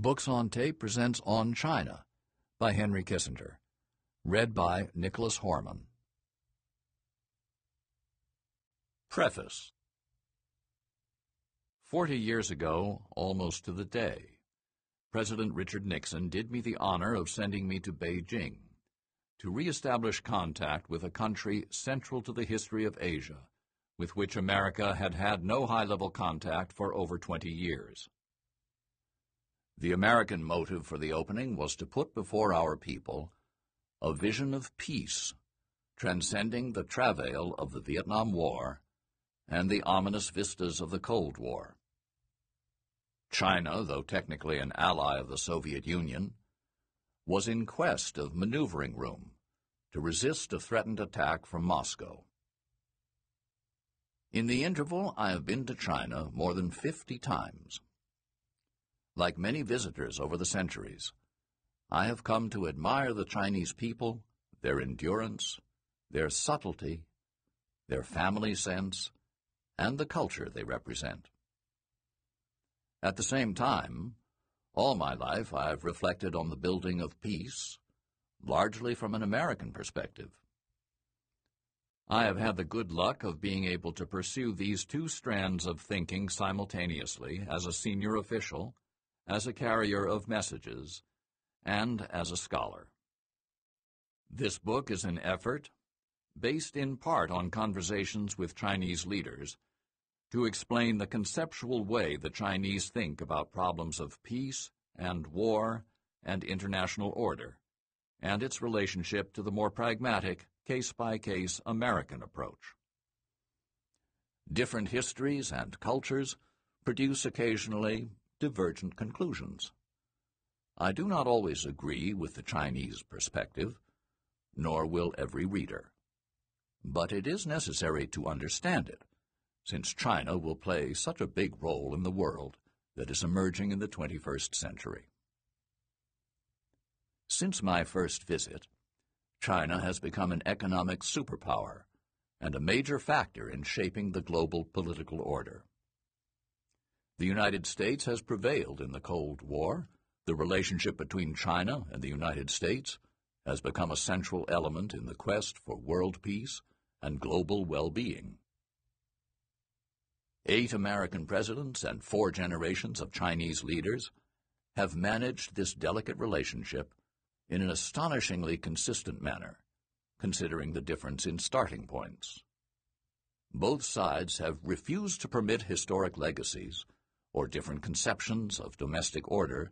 Books on Tape presents On China by Henry Kissinger. Read by Nicholas Hormann. Preface Forty years ago, almost to the day, President Richard Nixon did me the honor of sending me to Beijing to reestablish contact with a country central to the history of Asia, with which America had had no high-level contact for over 20 years. The American motive for the opening was to put before our people a vision of peace, transcending the travail of the Vietnam War and the ominous vistas of the Cold War. China, though technically an ally of the Soviet Union, was in quest of maneuvering room to resist a threatened attack from Moscow. In the interval, I have been to China more than 50 times. Like many visitors over the centuries, I have come to admire the Chinese people, their endurance, their subtlety, their family sense, and the culture they represent. At the same time, all my life I have reflected on the building of peace, largely from an American perspective. I have had the good luck of being able to pursue these two strands of thinking simultaneously as a senior official, as a carrier of messages, and as a scholar. This book is an effort, based in part on conversations with Chinese leaders, to explain the conceptual way the Chinese think about problems of peace and war and international order, and its relationship to the more pragmatic, case-by-case -case American approach. Different histories and cultures produce occasionally divergent conclusions. I do not always agree with the Chinese perspective, nor will every reader. But it is necessary to understand it since China will play such a big role in the world that is emerging in the 21st century. Since my first visit, China has become an economic superpower and a major factor in shaping the global political order. The United States has prevailed in the Cold War. The relationship between China and the United States has become a central element in the quest for world peace and global well-being. Eight American presidents and four generations of Chinese leaders have managed this delicate relationship in an astonishingly consistent manner, considering the difference in starting points. Both sides have refused to permit historic legacies or different conceptions of domestic order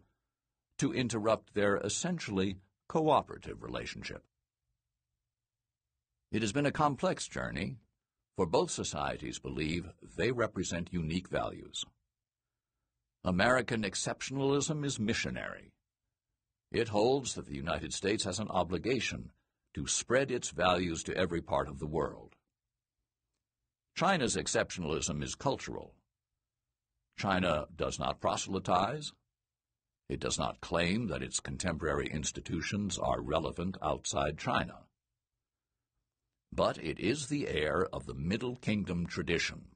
to interrupt their essentially cooperative relationship. It has been a complex journey, for both societies believe they represent unique values. American exceptionalism is missionary. It holds that the United States has an obligation to spread its values to every part of the world. China's exceptionalism is cultural. China does not proselytize. It does not claim that its contemporary institutions are relevant outside China but it is the heir of the Middle Kingdom tradition,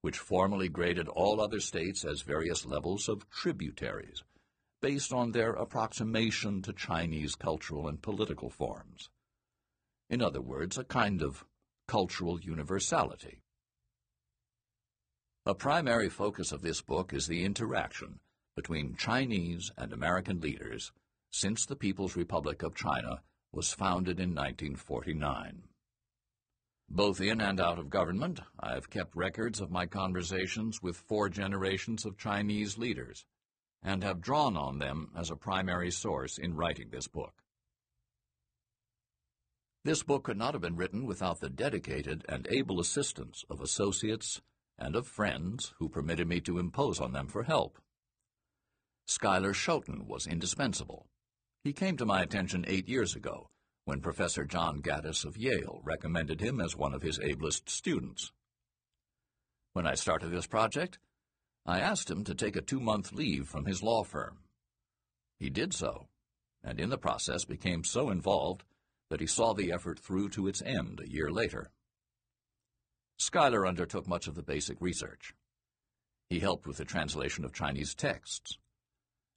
which formally graded all other states as various levels of tributaries, based on their approximation to Chinese cultural and political forms. In other words, a kind of cultural universality. A primary focus of this book is the interaction between Chinese and American leaders since the People's Republic of China was founded in 1949. Both in and out of government, I have kept records of my conversations with four generations of Chinese leaders, and have drawn on them as a primary source in writing this book. This book could not have been written without the dedicated and able assistance of associates and of friends who permitted me to impose on them for help. Schuyler Schouten was indispensable. He came to my attention eight years ago when Professor John Gaddis of Yale recommended him as one of his ablest students. When I started this project, I asked him to take a two-month leave from his law firm. He did so, and in the process became so involved that he saw the effort through to its end a year later. Schuyler undertook much of the basic research. He helped with the translation of Chinese texts,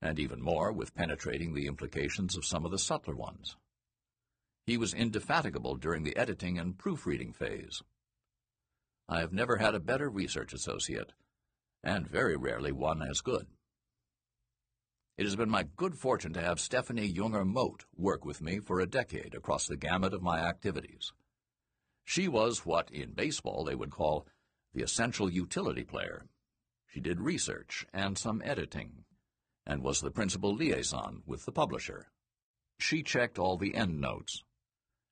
and even more with penetrating the implications of some of the subtler ones. He was indefatigable during the editing and proofreading phase. I have never had a better research associate, and very rarely one as good. It has been my good fortune to have Stephanie Junger Moat work with me for a decade across the gamut of my activities. She was what, in baseball, they would call the essential utility player. She did research and some editing, and was the principal liaison with the publisher. She checked all the endnotes.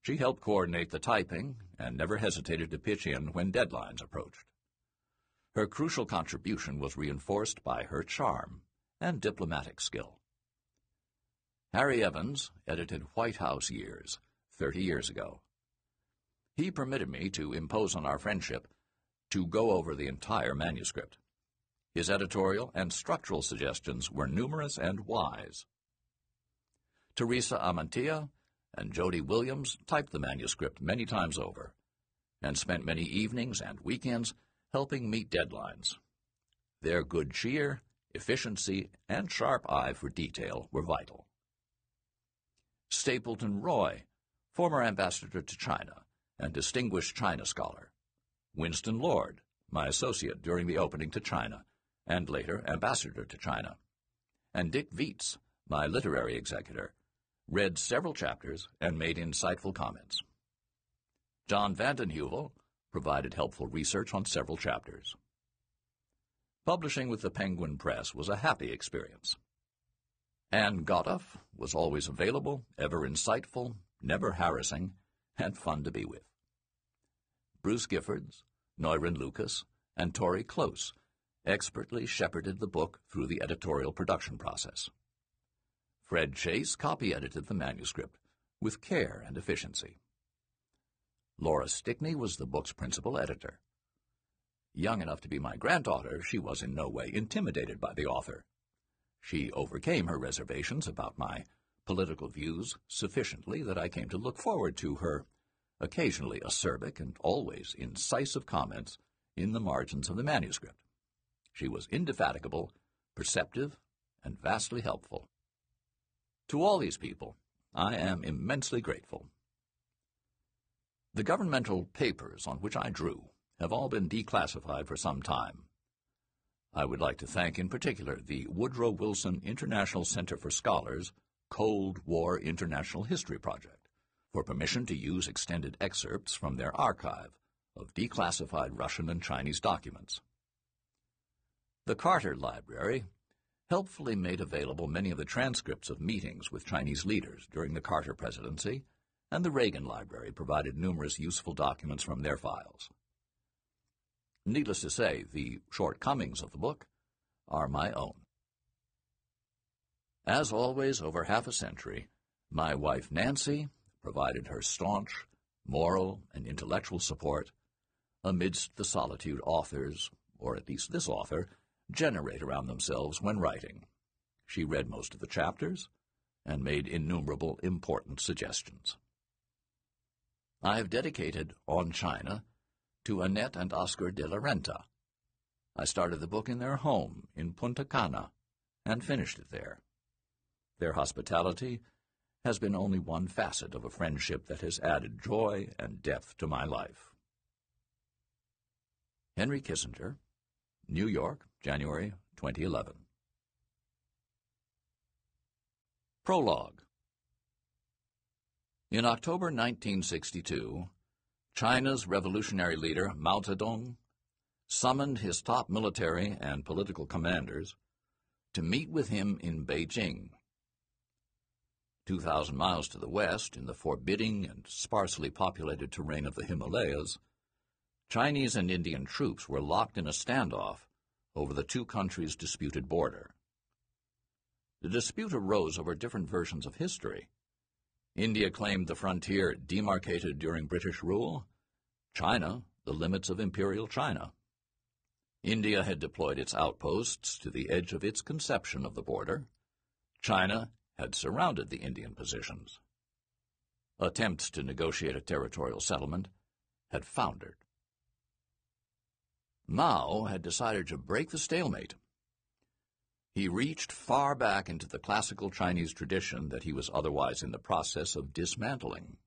She helped coordinate the typing and never hesitated to pitch in when deadlines approached. Her crucial contribution was reinforced by her charm and diplomatic skill. Harry Evans edited White House Years, 30 years ago. He permitted me to impose on our friendship to go over the entire manuscript. His editorial and structural suggestions were numerous and wise. Teresa Amantea and Jody Williams typed the manuscript many times over and spent many evenings and weekends helping meet deadlines. Their good cheer, efficiency, and sharp eye for detail were vital. Stapleton Roy, former ambassador to China and distinguished China scholar. Winston Lord, my associate during the opening to China, and later ambassador to China. And Dick Viets, my literary executor, read several chapters and made insightful comments. John Vanden Heuvel provided helpful research on several chapters. Publishing with the Penguin Press was a happy experience. Ann Godoff was always available, ever insightful, never harassing, and fun to be with. Bruce Giffords, Noirin Lucas, and Tori Close expertly shepherded the book through the editorial production process. Fred Chase copy-edited the manuscript with care and efficiency. Laura Stickney was the book's principal editor. Young enough to be my granddaughter, she was in no way intimidated by the author. She overcame her reservations about my political views sufficiently that I came to look forward to her occasionally acerbic and always incisive comments in the margins of the manuscript. She was indefatigable, perceptive, and vastly helpful. To all these people, I am immensely grateful. The governmental papers on which I drew have all been declassified for some time. I would like to thank in particular the Woodrow Wilson International Center for Scholars Cold War International History Project for permission to use extended excerpts from their archive of declassified Russian and Chinese documents. The Carter Library helpfully made available many of the transcripts of meetings with Chinese leaders during the Carter presidency, and the Reagan Library provided numerous useful documents from their files. Needless to say, the shortcomings of the book are my own. As always, over half a century, my wife Nancy provided her staunch, moral, and intellectual support amidst the solitude authors, or at least this author, generate around themselves when writing. She read most of the chapters and made innumerable important suggestions. I have dedicated On China to Annette and Oscar de la Renta. I started the book in their home in Punta Cana and finished it there. Their hospitality has been only one facet of a friendship that has added joy and depth to my life. Henry Kissinger, New York, January 2011. Prologue In October 1962, China's revolutionary leader Mao Zedong summoned his top military and political commanders to meet with him in Beijing 2,000 miles to the west, in the forbidding and sparsely populated terrain of the Himalayas, Chinese and Indian troops were locked in a standoff over the two countries' disputed border. The dispute arose over different versions of history. India claimed the frontier demarcated during British rule, China the limits of Imperial China. India had deployed its outposts to the edge of its conception of the border. China had surrounded the Indian positions. Attempts to negotiate a territorial settlement had foundered. Mao had decided to break the stalemate. He reached far back into the classical Chinese tradition that he was otherwise in the process of dismantling.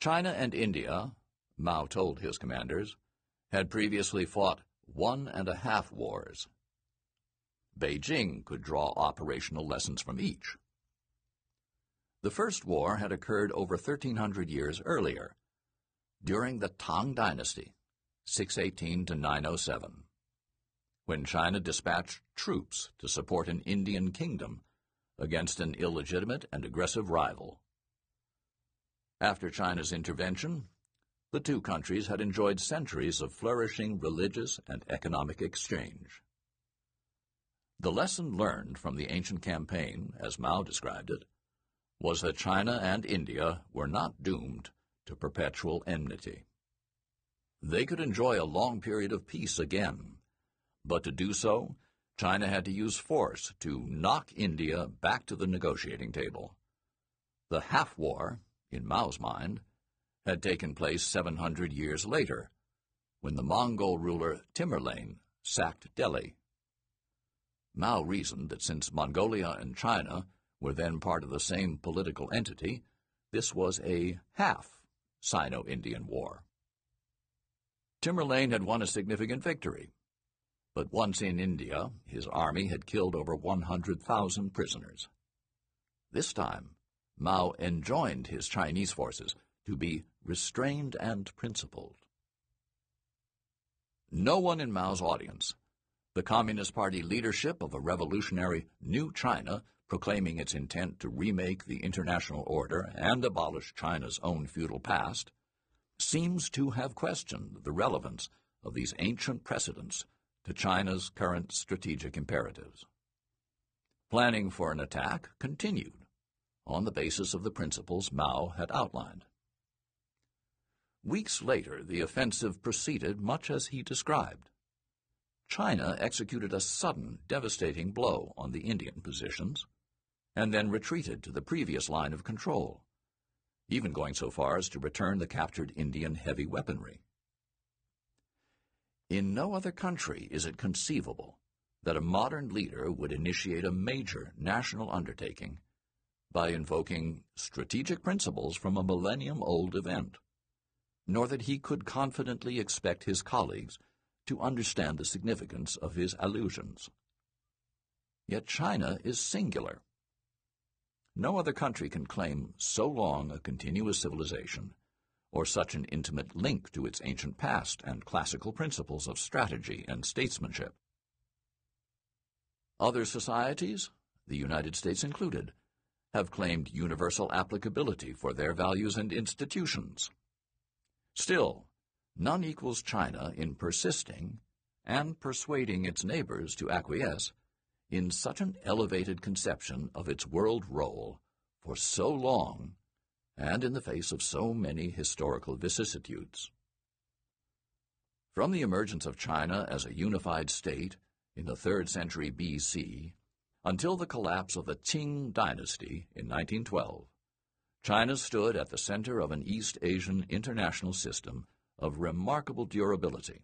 China and India, Mao told his commanders, had previously fought one and a half wars. Beijing could draw operational lessons from each. The First War had occurred over 1,300 years earlier, during the Tang Dynasty, 618 to 907 when China dispatched troops to support an Indian kingdom against an illegitimate and aggressive rival. After China's intervention, the two countries had enjoyed centuries of flourishing religious and economic exchange. The lesson learned from the ancient campaign, as Mao described it, was that China and India were not doomed to perpetual enmity. They could enjoy a long period of peace again but to do so, China had to use force to knock India back to the negotiating table. The half war, in Mao's mind, had taken place 700 years later, when the Mongol ruler Tamerlane sacked Delhi. Mao reasoned that since Mongolia and China were then part of the same political entity, this was a half Sino-Indian war. Tamerlane had won a significant victory, but once in India, his army had killed over 100,000 prisoners. This time, Mao enjoined his Chinese forces to be restrained and principled. No one in Mao's audience, the Communist Party leadership of a revolutionary New China proclaiming its intent to remake the international order and abolish China's own feudal past, seems to have questioned the relevance of these ancient precedents to China's current strategic imperatives. Planning for an attack continued on the basis of the principles Mao had outlined. Weeks later, the offensive proceeded much as he described. China executed a sudden, devastating blow on the Indian positions, and then retreated to the previous line of control, even going so far as to return the captured Indian heavy weaponry. In no other country is it conceivable that a modern leader would initiate a major national undertaking by invoking strategic principles from a millennium-old event, nor that he could confidently expect his colleagues to understand the significance of his allusions. Yet China is singular. No other country can claim so long a continuous civilization or such an intimate link to its ancient past and classical principles of strategy and statesmanship. Other societies, the United States included, have claimed universal applicability for their values and institutions. Still, none equals China in persisting and persuading its neighbors to acquiesce in such an elevated conception of its world role for so long and in the face of so many historical vicissitudes. From the emergence of China as a unified state in the 3rd century BC until the collapse of the Qing dynasty in 1912, China stood at the center of an East Asian international system of remarkable durability.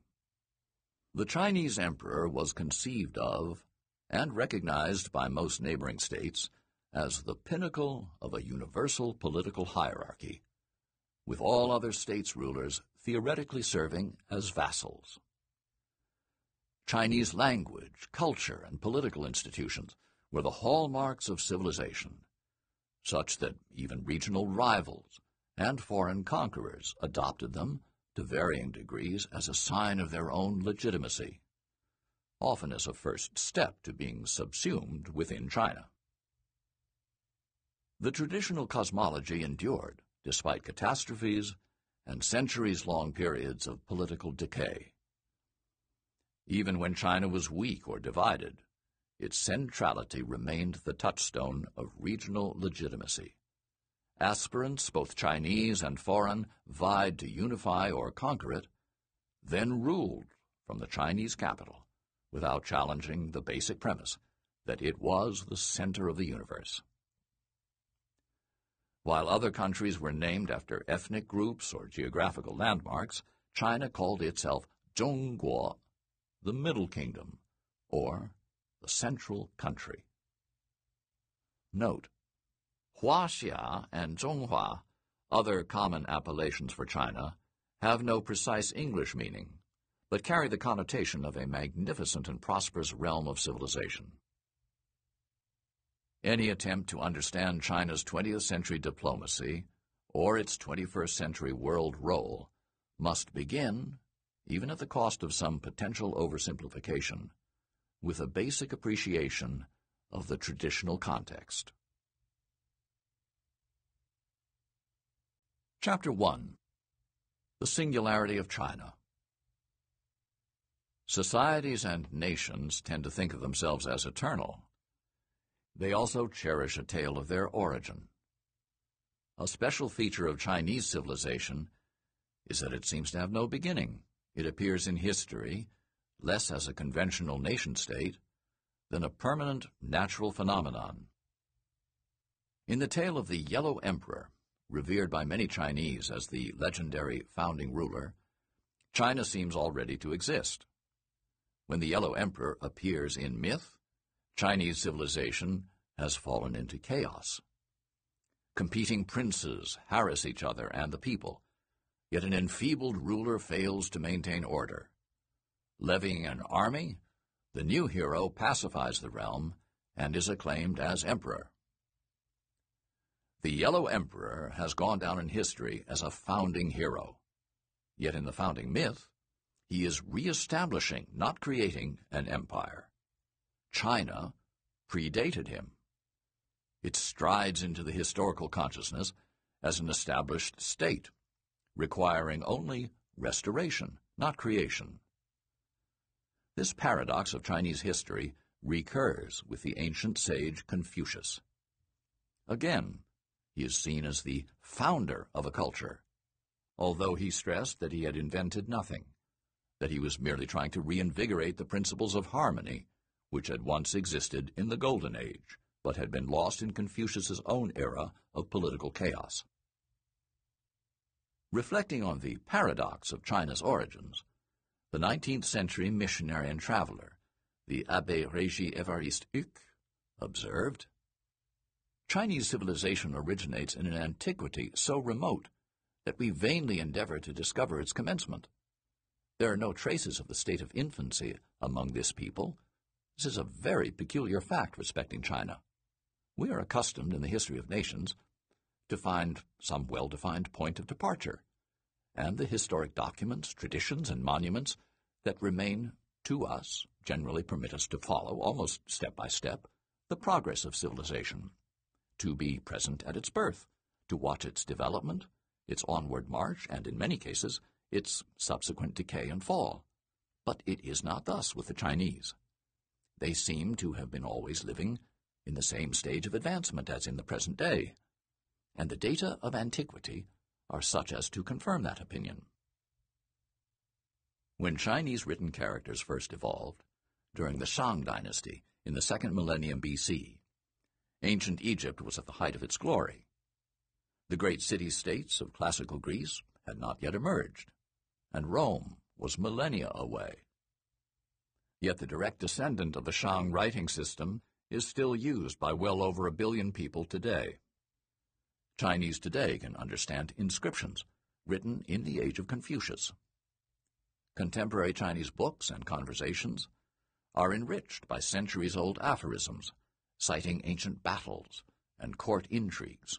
The Chinese emperor was conceived of and recognized by most neighboring states as the pinnacle of a universal political hierarchy, with all other states' rulers theoretically serving as vassals. Chinese language, culture, and political institutions were the hallmarks of civilization, such that even regional rivals and foreign conquerors adopted them to varying degrees as a sign of their own legitimacy, often as a first step to being subsumed within China. The traditional cosmology endured, despite catastrophes and centuries-long periods of political decay. Even when China was weak or divided, its centrality remained the touchstone of regional legitimacy. Aspirants, both Chinese and foreign, vied to unify or conquer it, then ruled from the Chinese capital without challenging the basic premise that it was the center of the universe. While other countries were named after ethnic groups or geographical landmarks, China called itself Zhongguo, the Middle Kingdom, or the central country. Note, Huaxia and Zhonghua, other common appellations for China, have no precise English meaning, but carry the connotation of a magnificent and prosperous realm of civilization. Any attempt to understand China's 20th century diplomacy or its 21st century world role must begin, even at the cost of some potential oversimplification, with a basic appreciation of the traditional context. Chapter 1 The Singularity of China Societies and nations tend to think of themselves as eternal. They also cherish a tale of their origin. A special feature of Chinese civilization is that it seems to have no beginning. It appears in history less as a conventional nation-state than a permanent natural phenomenon. In the tale of the Yellow Emperor, revered by many Chinese as the legendary founding ruler, China seems already to exist. When the Yellow Emperor appears in myth, Chinese civilization has fallen into chaos. Competing princes harass each other and the people, yet an enfeebled ruler fails to maintain order. Levying an army, the new hero pacifies the realm and is acclaimed as emperor. The Yellow Emperor has gone down in history as a founding hero. Yet in the founding myth, he is re-establishing, not creating, an empire. China predated him. It strides into the historical consciousness as an established state, requiring only restoration, not creation. This paradox of Chinese history recurs with the ancient sage Confucius. Again, he is seen as the founder of a culture, although he stressed that he had invented nothing, that he was merely trying to reinvigorate the principles of harmony which had once existed in the Golden Age, but had been lost in Confucius's own era of political chaos. Reflecting on the paradox of China's origins, the 19th century missionary and traveler, the Abbé Régis Évariste Huc, observed, Chinese civilization originates in an antiquity so remote that we vainly endeavor to discover its commencement. There are no traces of the state of infancy among this people. This is a very peculiar fact respecting China. We are accustomed in the history of nations to find some well-defined point of departure, and the historic documents, traditions, and monuments that remain to us generally permit us to follow, almost step by step, the progress of civilization to be present at its birth, to watch its development, its onward march, and in many cases, its subsequent decay and fall. But it is not thus with the Chinese. They seem to have been always living in the same stage of advancement as in the present day, and the data of antiquity are such as to confirm that opinion. When Chinese written characters first evolved, during the Shang dynasty in the second millennium BC, Ancient Egypt was at the height of its glory. The great city-states of classical Greece had not yet emerged, and Rome was millennia away. Yet the direct descendant of the Shang writing system is still used by well over a billion people today. Chinese today can understand inscriptions written in the age of Confucius. Contemporary Chinese books and conversations are enriched by centuries-old aphorisms citing ancient battles and court intrigues.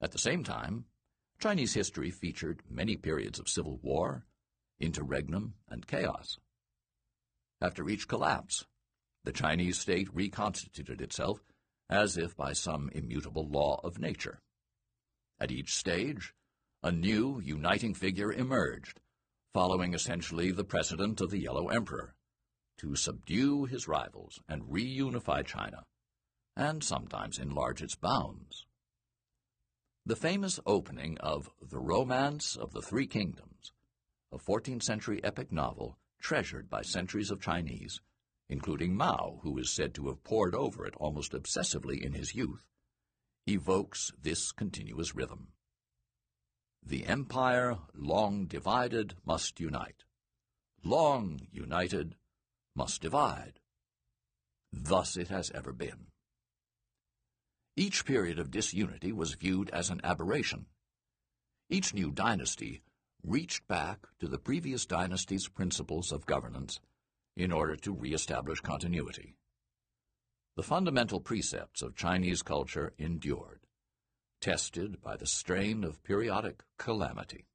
At the same time, Chinese history featured many periods of civil war, interregnum, and chaos. After each collapse, the Chinese state reconstituted itself as if by some immutable law of nature. At each stage, a new uniting figure emerged, following essentially the precedent of the Yellow Emperor, to subdue his rivals and reunify China, and sometimes enlarge its bounds. The famous opening of The Romance of the Three Kingdoms, a 14th century epic novel treasured by centuries of Chinese, including Mao, who is said to have pored over it almost obsessively in his youth, evokes this continuous rhythm. The empire, long divided, must unite. Long united, must divide. Thus it has ever been. Each period of disunity was viewed as an aberration. Each new dynasty reached back to the previous dynasty's principles of governance in order to re-establish continuity. The fundamental precepts of Chinese culture endured, tested by the strain of periodic calamity.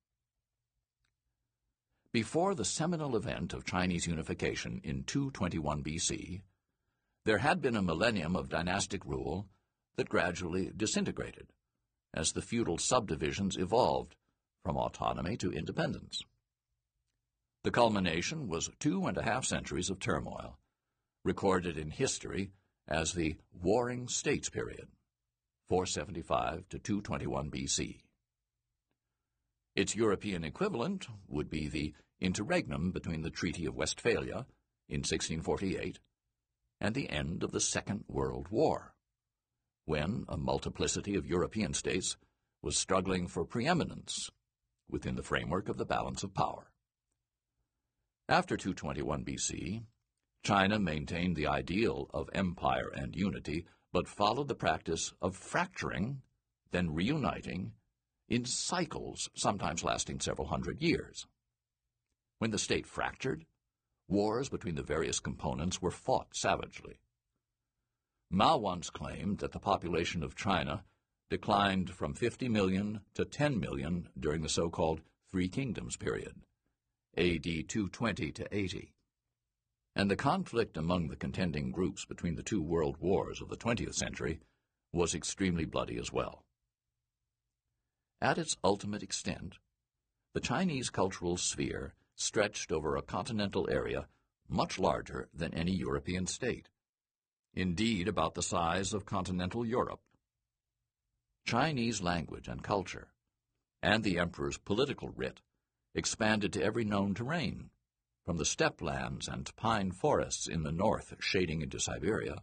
Before the seminal event of Chinese unification in 221 BC, there had been a millennium of dynastic rule that gradually disintegrated as the feudal subdivisions evolved from autonomy to independence. The culmination was two and a half centuries of turmoil, recorded in history as the Warring States period, 475 to 221 BC. Its European equivalent would be the interregnum between the Treaty of Westphalia in 1648 and the end of the Second World War, when a multiplicity of European states was struggling for preeminence within the framework of the balance of power. After 221 BC, China maintained the ideal of empire and unity, but followed the practice of fracturing, then reuniting, in cycles sometimes lasting several hundred years. When the state fractured, wars between the various components were fought savagely. Mao once claimed that the population of China declined from 50 million to 10 million during the so-called Three Kingdoms period, AD 220 to 80. And the conflict among the contending groups between the two world wars of the 20th century was extremely bloody as well. At its ultimate extent, the Chinese cultural sphere stretched over a continental area much larger than any European state, indeed about the size of continental Europe. Chinese language and culture, and the emperor's political writ, expanded to every known terrain, from the steppe lands and pine forests in the north shading into Siberia,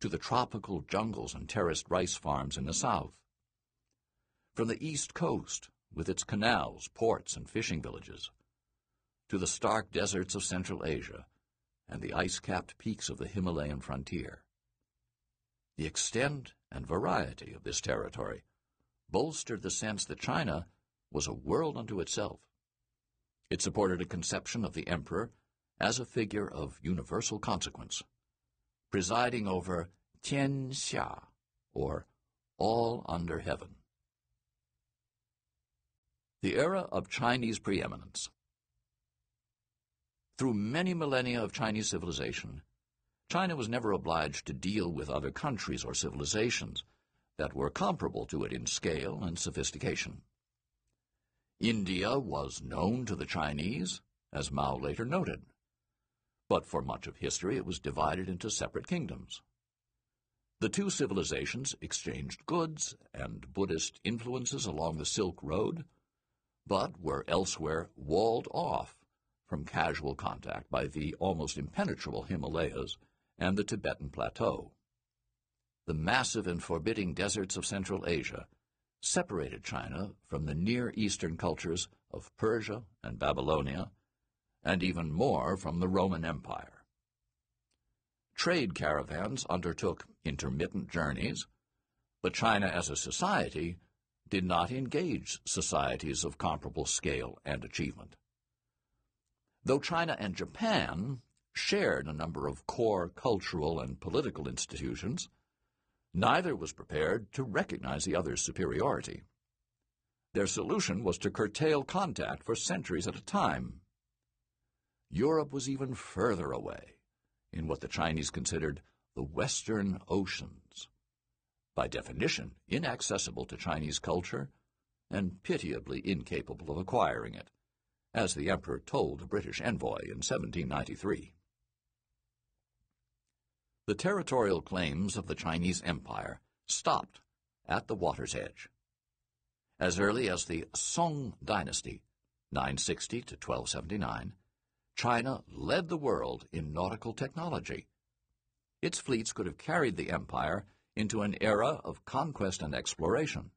to the tropical jungles and terraced rice farms in the south. From the east coast, with its canals, ports, and fishing villages, to the stark deserts of Central Asia and the ice-capped peaks of the Himalayan frontier. The extent and variety of this territory bolstered the sense that China was a world unto itself. It supported a conception of the emperor as a figure of universal consequence, presiding over Tian Xia, or all under heaven. The era of Chinese preeminence through many millennia of Chinese civilization, China was never obliged to deal with other countries or civilizations that were comparable to it in scale and sophistication. India was known to the Chinese, as Mao later noted, but for much of history it was divided into separate kingdoms. The two civilizations exchanged goods and Buddhist influences along the Silk Road, but were elsewhere walled off from casual contact by the almost impenetrable Himalayas and the Tibetan Plateau. The massive and forbidding deserts of Central Asia separated China from the Near Eastern cultures of Persia and Babylonia, and even more from the Roman Empire. Trade caravans undertook intermittent journeys, but China as a society did not engage societies of comparable scale and achievement. Though China and Japan shared a number of core cultural and political institutions, neither was prepared to recognize the other's superiority. Their solution was to curtail contact for centuries at a time. Europe was even further away, in what the Chinese considered the Western Oceans, by definition inaccessible to Chinese culture and pitiably incapable of acquiring it as the Emperor told a British envoy in 1793. The territorial claims of the Chinese Empire stopped at the water's edge. As early as the Song dynasty, 960 to 1279, China led the world in nautical technology. Its fleets could have carried the empire into an era of conquest and exploration.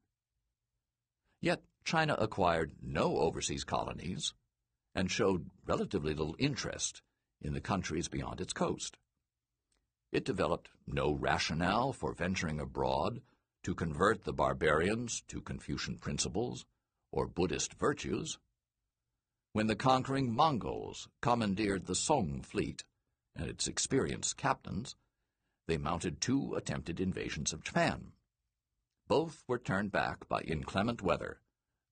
Yet China acquired no overseas colonies and showed relatively little interest in the countries beyond its coast. It developed no rationale for venturing abroad to convert the barbarians to Confucian principles or Buddhist virtues. When the conquering Mongols commandeered the Song fleet and its experienced captains, they mounted two attempted invasions of Japan. Both were turned back by inclement weather,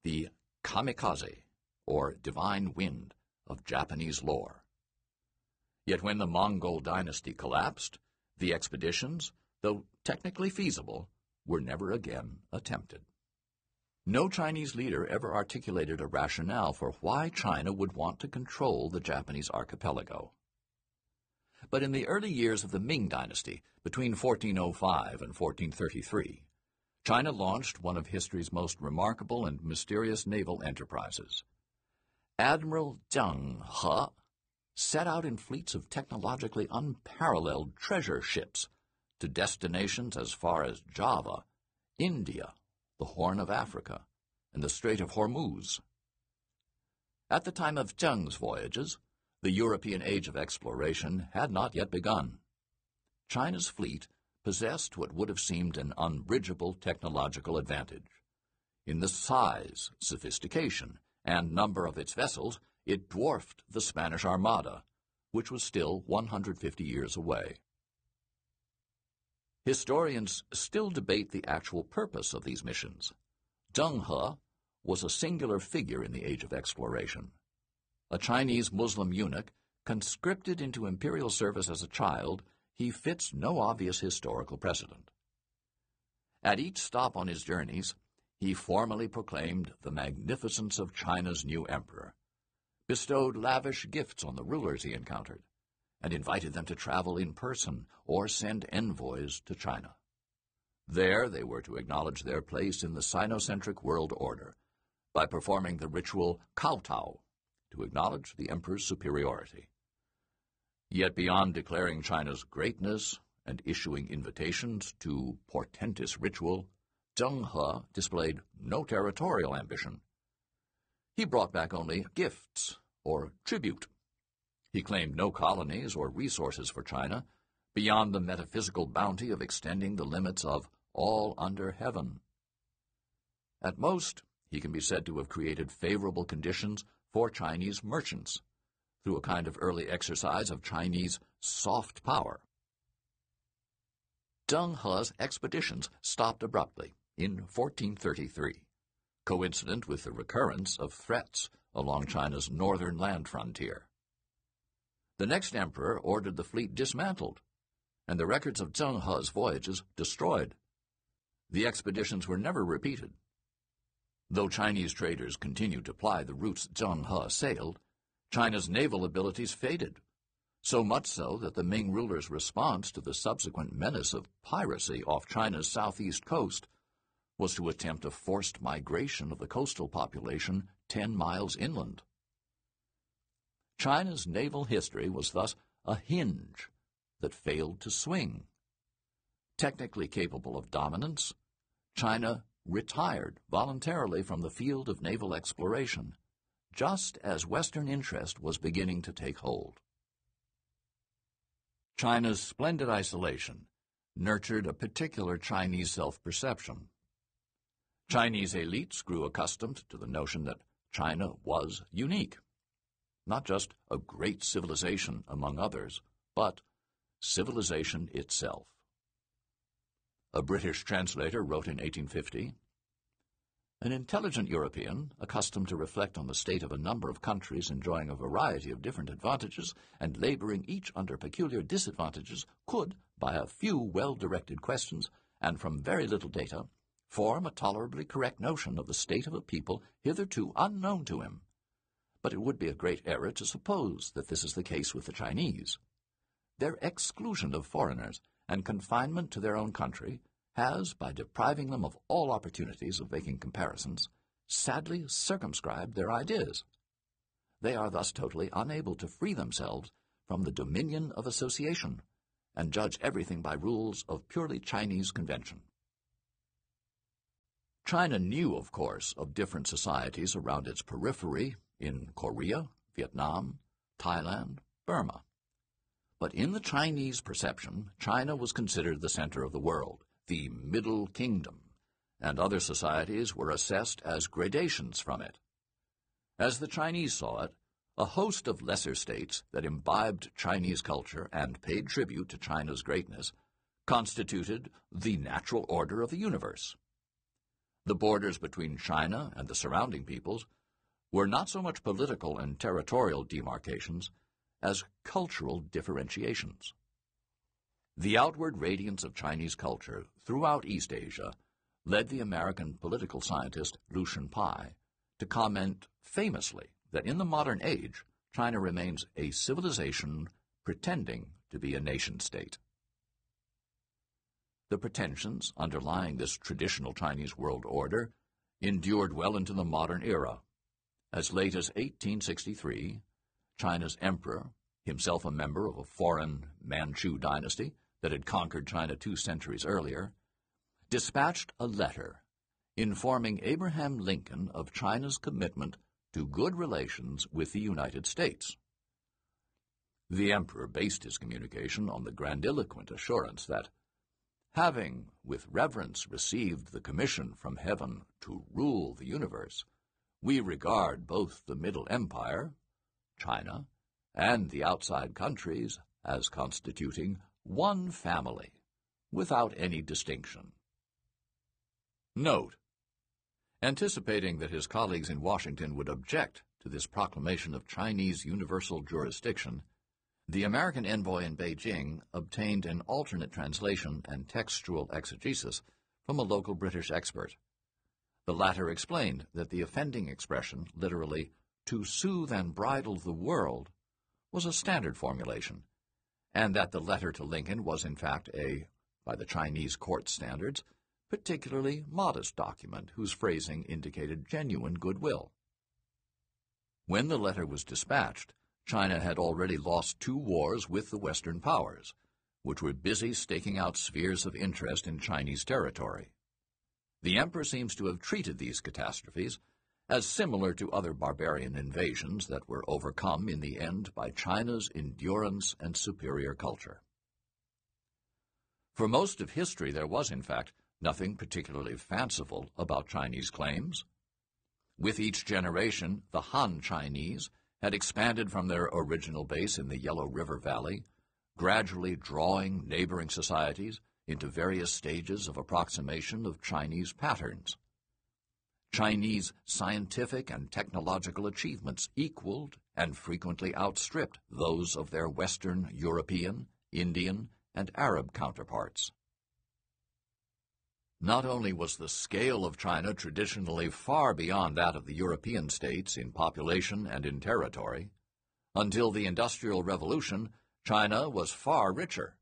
the kamikaze, or divine wind, of Japanese lore. Yet when the Mongol dynasty collapsed, the expeditions, though technically feasible, were never again attempted. No Chinese leader ever articulated a rationale for why China would want to control the Japanese archipelago. But in the early years of the Ming Dynasty, between 1405 and 1433, China launched one of history's most remarkable and mysterious naval enterprises. Admiral Zheng He set out in fleets of technologically unparalleled treasure ships to destinations as far as Java, India, the Horn of Africa, and the Strait of Hormuz. At the time of Zheng's voyages, the European age of exploration had not yet begun. China's fleet possessed what would have seemed an unbridgeable technological advantage. In the size, sophistication, and number of its vessels, it dwarfed the Spanish Armada, which was still 150 years away. Historians still debate the actual purpose of these missions. Zheng He was a singular figure in the age of exploration. A Chinese Muslim eunuch, conscripted into imperial service as a child, he fits no obvious historical precedent. At each stop on his journeys, he formally proclaimed the magnificence of China's new emperor, bestowed lavish gifts on the rulers he encountered, and invited them to travel in person or send envoys to China. There they were to acknowledge their place in the Sinocentric world order by performing the ritual kowtow to acknowledge the emperor's superiority. Yet beyond declaring China's greatness and issuing invitations to portentous ritual, Zheng He displayed no territorial ambition. He brought back only gifts or tribute. He claimed no colonies or resources for China beyond the metaphysical bounty of extending the limits of all under heaven. At most, he can be said to have created favorable conditions for Chinese merchants through a kind of early exercise of Chinese soft power. Zheng He's expeditions stopped abruptly in 1433, coincident with the recurrence of threats along China's northern land frontier. The next emperor ordered the fleet dismantled, and the records of Zheng He's voyages destroyed. The expeditions were never repeated. Though Chinese traders continued to ply the routes Zheng He sailed, China's naval abilities faded, so much so that the Ming rulers' response to the subsequent menace of piracy off China's southeast coast was to attempt a forced migration of the coastal population ten miles inland. China's naval history was thus a hinge that failed to swing. Technically capable of dominance, China retired voluntarily from the field of naval exploration, just as Western interest was beginning to take hold. China's splendid isolation nurtured a particular Chinese self-perception. Chinese elites grew accustomed to the notion that China was unique. Not just a great civilization among others, but civilization itself. A British translator wrote in 1850, An intelligent European, accustomed to reflect on the state of a number of countries enjoying a variety of different advantages and laboring each under peculiar disadvantages, could, by a few well-directed questions, and from very little data, form a tolerably correct notion of the state of a people hitherto unknown to him. But it would be a great error to suppose that this is the case with the Chinese. Their exclusion of foreigners and confinement to their own country has, by depriving them of all opportunities of making comparisons, sadly circumscribed their ideas. They are thus totally unable to free themselves from the dominion of association and judge everything by rules of purely Chinese convention. China knew, of course, of different societies around its periphery in Korea, Vietnam, Thailand, Burma. But in the Chinese perception, China was considered the center of the world, the Middle Kingdom, and other societies were assessed as gradations from it. As the Chinese saw it, a host of lesser states that imbibed Chinese culture and paid tribute to China's greatness constituted the natural order of the universe. The borders between China and the surrounding peoples were not so much political and territorial demarcations as cultural differentiations. The outward radiance of Chinese culture throughout East Asia led the American political scientist Lucian Pye to comment famously that in the modern age, China remains a civilization pretending to be a nation state. The pretensions underlying this traditional Chinese world order endured well into the modern era. As late as 1863, China's emperor, himself a member of a foreign Manchu dynasty that had conquered China two centuries earlier, dispatched a letter informing Abraham Lincoln of China's commitment to good relations with the United States. The emperor based his communication on the grandiloquent assurance that, having with reverence received the commission from heaven to rule the universe, we regard both the Middle Empire, China, and the outside countries as constituting one family, without any distinction. Note Anticipating that his colleagues in Washington would object to this proclamation of Chinese universal jurisdiction, the American envoy in Beijing obtained an alternate translation and textual exegesis from a local British expert. The latter explained that the offending expression, literally, to soothe and bridle the world, was a standard formulation, and that the letter to Lincoln was in fact a, by the Chinese court standards, particularly modest document whose phrasing indicated genuine goodwill. When the letter was dispatched, China had already lost two wars with the Western powers, which were busy staking out spheres of interest in Chinese territory. The emperor seems to have treated these catastrophes as similar to other barbarian invasions that were overcome in the end by China's endurance and superior culture. For most of history, there was, in fact, nothing particularly fanciful about Chinese claims. With each generation, the Han Chinese had expanded from their original base in the Yellow River Valley, gradually drawing neighboring societies into various stages of approximation of Chinese patterns. Chinese scientific and technological achievements equaled and frequently outstripped those of their Western European, Indian, and Arab counterparts. Not only was the scale of China traditionally far beyond that of the European states in population and in territory, until the Industrial Revolution, China was far richer.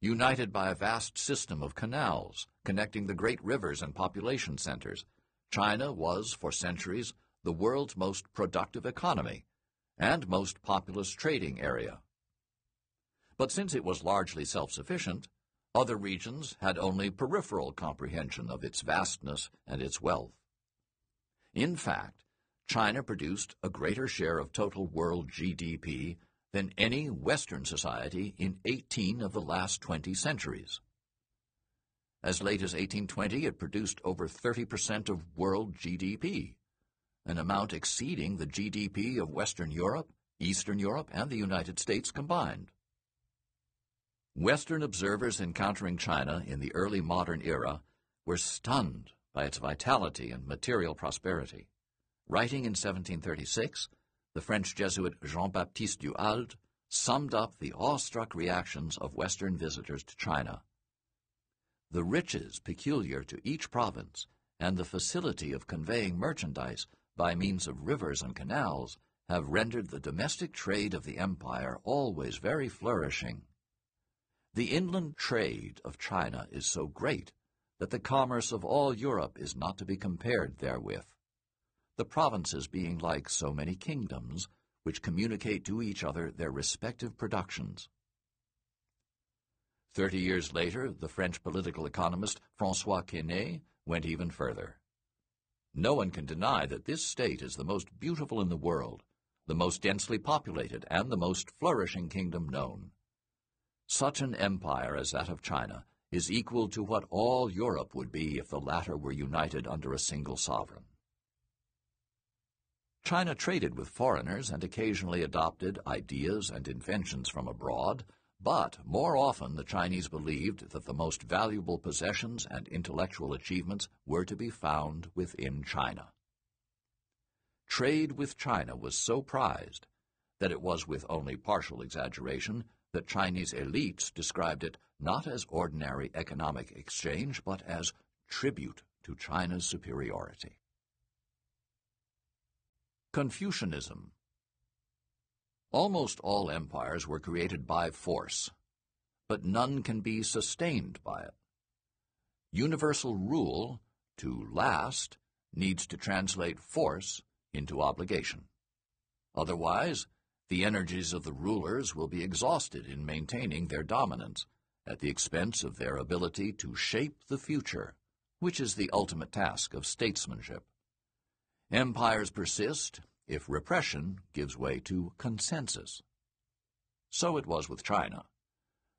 United by a vast system of canals connecting the great rivers and population centers, China was, for centuries, the world's most productive economy and most populous trading area. But since it was largely self-sufficient, other regions had only peripheral comprehension of its vastness and its wealth. In fact, China produced a greater share of total world GDP than any Western society in 18 of the last 20 centuries. As late as 1820, it produced over 30% of world GDP, an amount exceeding the GDP of Western Europe, Eastern Europe, and the United States combined. Western observers encountering China in the early modern era were stunned by its vitality and material prosperity. Writing in 1736, the French Jesuit Jean-Baptiste du Halde summed up the awestruck reactions of Western visitors to China. The riches peculiar to each province and the facility of conveying merchandise by means of rivers and canals have rendered the domestic trade of the empire always very flourishing. The inland trade of China is so great that the commerce of all Europe is not to be compared therewith, the provinces being like so many kingdoms, which communicate to each other their respective productions. Thirty years later, the French political economist François Quesnay went even further. No one can deny that this state is the most beautiful in the world, the most densely populated, and the most flourishing kingdom known. Such an empire as that of China is equal to what all Europe would be if the latter were united under a single sovereign. China traded with foreigners and occasionally adopted ideas and inventions from abroad, but more often the Chinese believed that the most valuable possessions and intellectual achievements were to be found within China. Trade with China was so prized that it was with only partial exaggeration that Chinese elites described it not as ordinary economic exchange, but as tribute to China's superiority. Confucianism Almost all empires were created by force, but none can be sustained by it. Universal rule, to last, needs to translate force into obligation. Otherwise, the energies of the rulers will be exhausted in maintaining their dominance at the expense of their ability to shape the future, which is the ultimate task of statesmanship. Empires persist if repression gives way to consensus. So it was with China.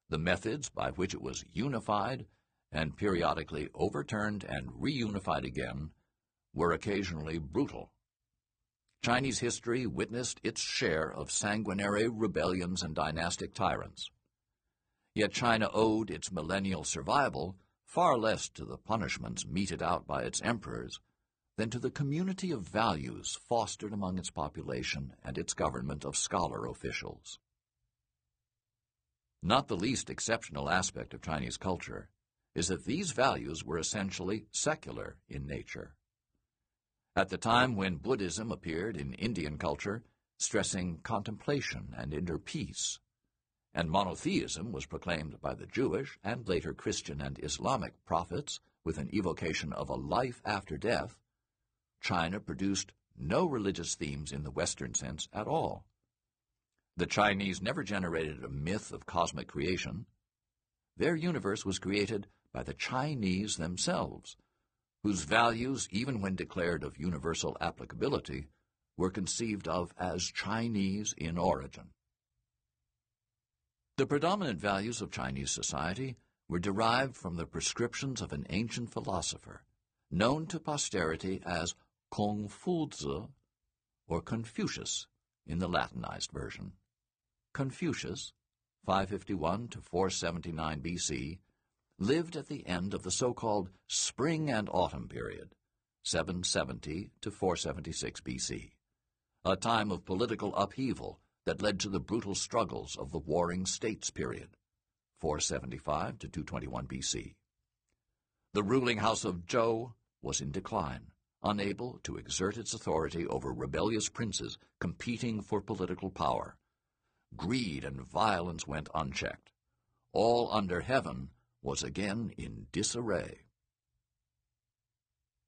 The methods by which it was unified and periodically overturned and reunified again were occasionally brutal. Chinese history witnessed its share of sanguinary rebellions and dynastic tyrants. Yet China owed its millennial survival far less to the punishments meted out by its emperors than to the community of values fostered among its population and its government of scholar officials. Not the least exceptional aspect of Chinese culture is that these values were essentially secular in nature. At the time when Buddhism appeared in Indian culture, stressing contemplation and inner peace, and monotheism was proclaimed by the Jewish and later Christian and Islamic prophets with an evocation of a life after death, China produced no religious themes in the Western sense at all. The Chinese never generated a myth of cosmic creation. Their universe was created by the Chinese themselves, whose values, even when declared of universal applicability, were conceived of as Chinese in origin. The predominant values of Chinese society were derived from the prescriptions of an ancient philosopher, known to posterity as Kung Fu or Confucius in the Latinized version. Confucius, 551 to 479 BC, lived at the end of the so-called Spring and Autumn period, 770 to 476 BC, a time of political upheaval that led to the brutal struggles of the Warring States period, 475 to 221 BC. The ruling house of Zhou was in decline, unable to exert its authority over rebellious princes competing for political power. Greed and violence went unchecked. All under heaven was again in disarray.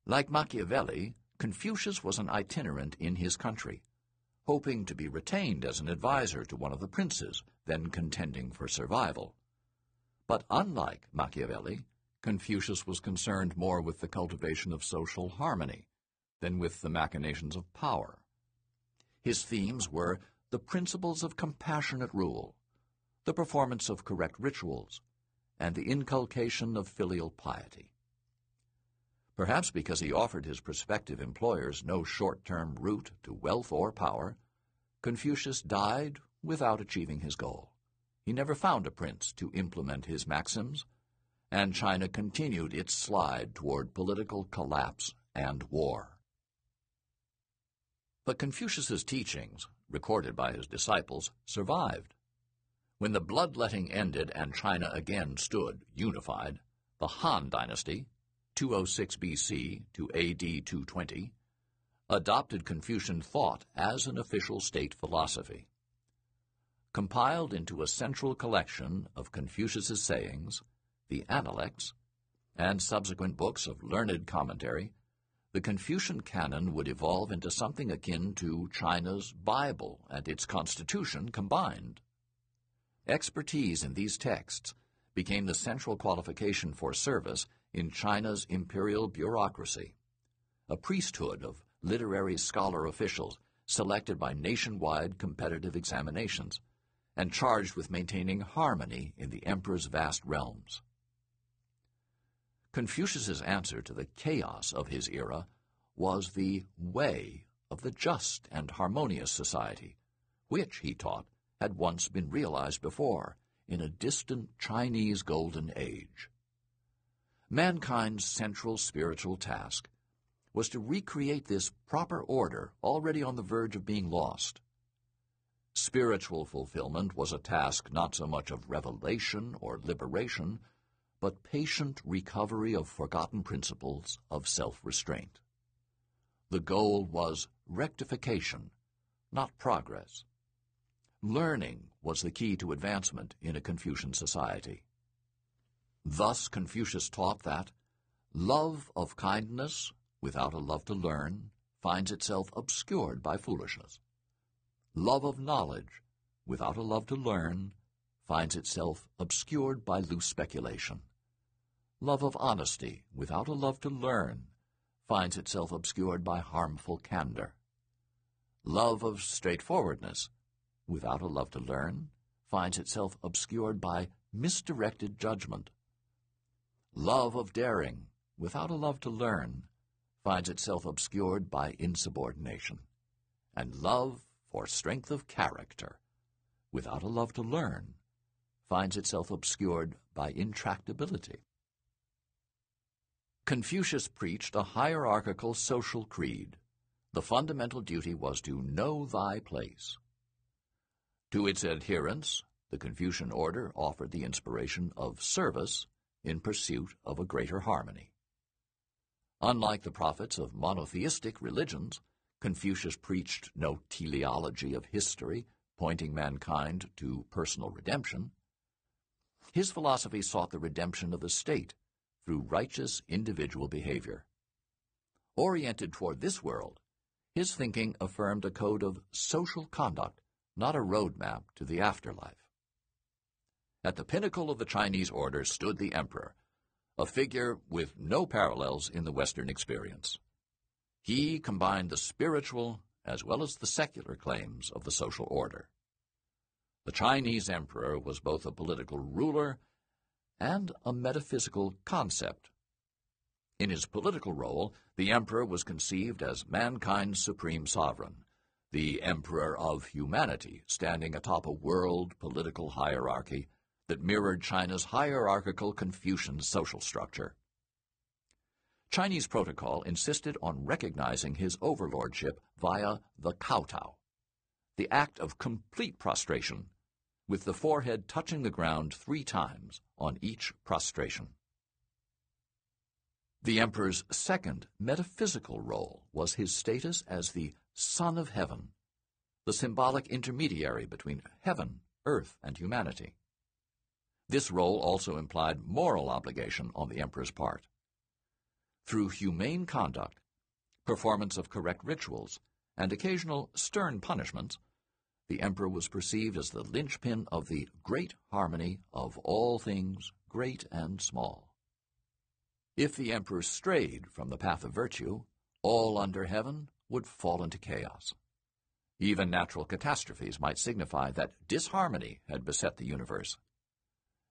Like Machiavelli, Confucius was an itinerant in his country, hoping to be retained as an adviser to one of the princes, then contending for survival. But unlike Machiavelli, Confucius was concerned more with the cultivation of social harmony than with the machinations of power. His themes were the principles of compassionate rule, the performance of correct rituals, and the inculcation of filial piety. Perhaps because he offered his prospective employers no short-term route to wealth or power, Confucius died without achieving his goal. He never found a prince to implement his maxims, and China continued its slide toward political collapse and war. But Confucius's teachings, recorded by his disciples, survived. When the bloodletting ended and China again stood unified, the Han dynasty, 206 BC to AD 220, adopted Confucian thought as an official state philosophy. Compiled into a central collection of Confucius's sayings, the Analects, and subsequent books of learned commentary, the Confucian canon would evolve into something akin to China's Bible and its constitution combined. Expertise in these texts became the central qualification for service in China's imperial bureaucracy, a priesthood of literary scholar officials selected by nationwide competitive examinations, and charged with maintaining harmony in the emperor's vast realms. Confucius's answer to the chaos of his era was the way of the just and harmonious society, which, he taught, had once been realized before in a distant Chinese golden age. Mankind's central spiritual task was to recreate this proper order already on the verge of being lost. Spiritual fulfillment was a task not so much of revelation or liberation, but patient recovery of forgotten principles of self-restraint. The goal was rectification, not progress. Learning was the key to advancement in a Confucian society. Thus Confucius taught that love of kindness without a love to learn finds itself obscured by foolishness. Love of knowledge without a love to learn finds itself obscured by loose speculation. Love of honesty without a love to learn finds itself obscured by harmful candor. Love of straightforwardness without a love to learn, finds itself obscured by misdirected judgment. Love of daring, without a love to learn, finds itself obscured by insubordination. And love for strength of character, without a love to learn, finds itself obscured by intractability. Confucius preached a hierarchical social creed. The fundamental duty was to know thy place. To its adherents, the Confucian order offered the inspiration of service in pursuit of a greater harmony. Unlike the prophets of monotheistic religions, Confucius preached no teleology of history pointing mankind to personal redemption. His philosophy sought the redemption of the state through righteous individual behavior. Oriented toward this world, his thinking affirmed a code of social conduct not a roadmap to the afterlife. At the pinnacle of the Chinese order stood the emperor, a figure with no parallels in the Western experience. He combined the spiritual as well as the secular claims of the social order. The Chinese emperor was both a political ruler and a metaphysical concept. In his political role, the emperor was conceived as mankind's supreme sovereign, the emperor of humanity, standing atop a world political hierarchy that mirrored China's hierarchical Confucian social structure. Chinese protocol insisted on recognizing his overlordship via the kowtow, the act of complete prostration, with the forehead touching the ground three times on each prostration. The emperor's second metaphysical role was his status as the Son of Heaven, the symbolic intermediary between heaven, earth, and humanity. This role also implied moral obligation on the emperor's part. Through humane conduct, performance of correct rituals, and occasional stern punishments, the emperor was perceived as the linchpin of the great harmony of all things, great and small. If the emperor strayed from the path of virtue, all under heaven would fall into chaos. Even natural catastrophes might signify that disharmony had beset the universe.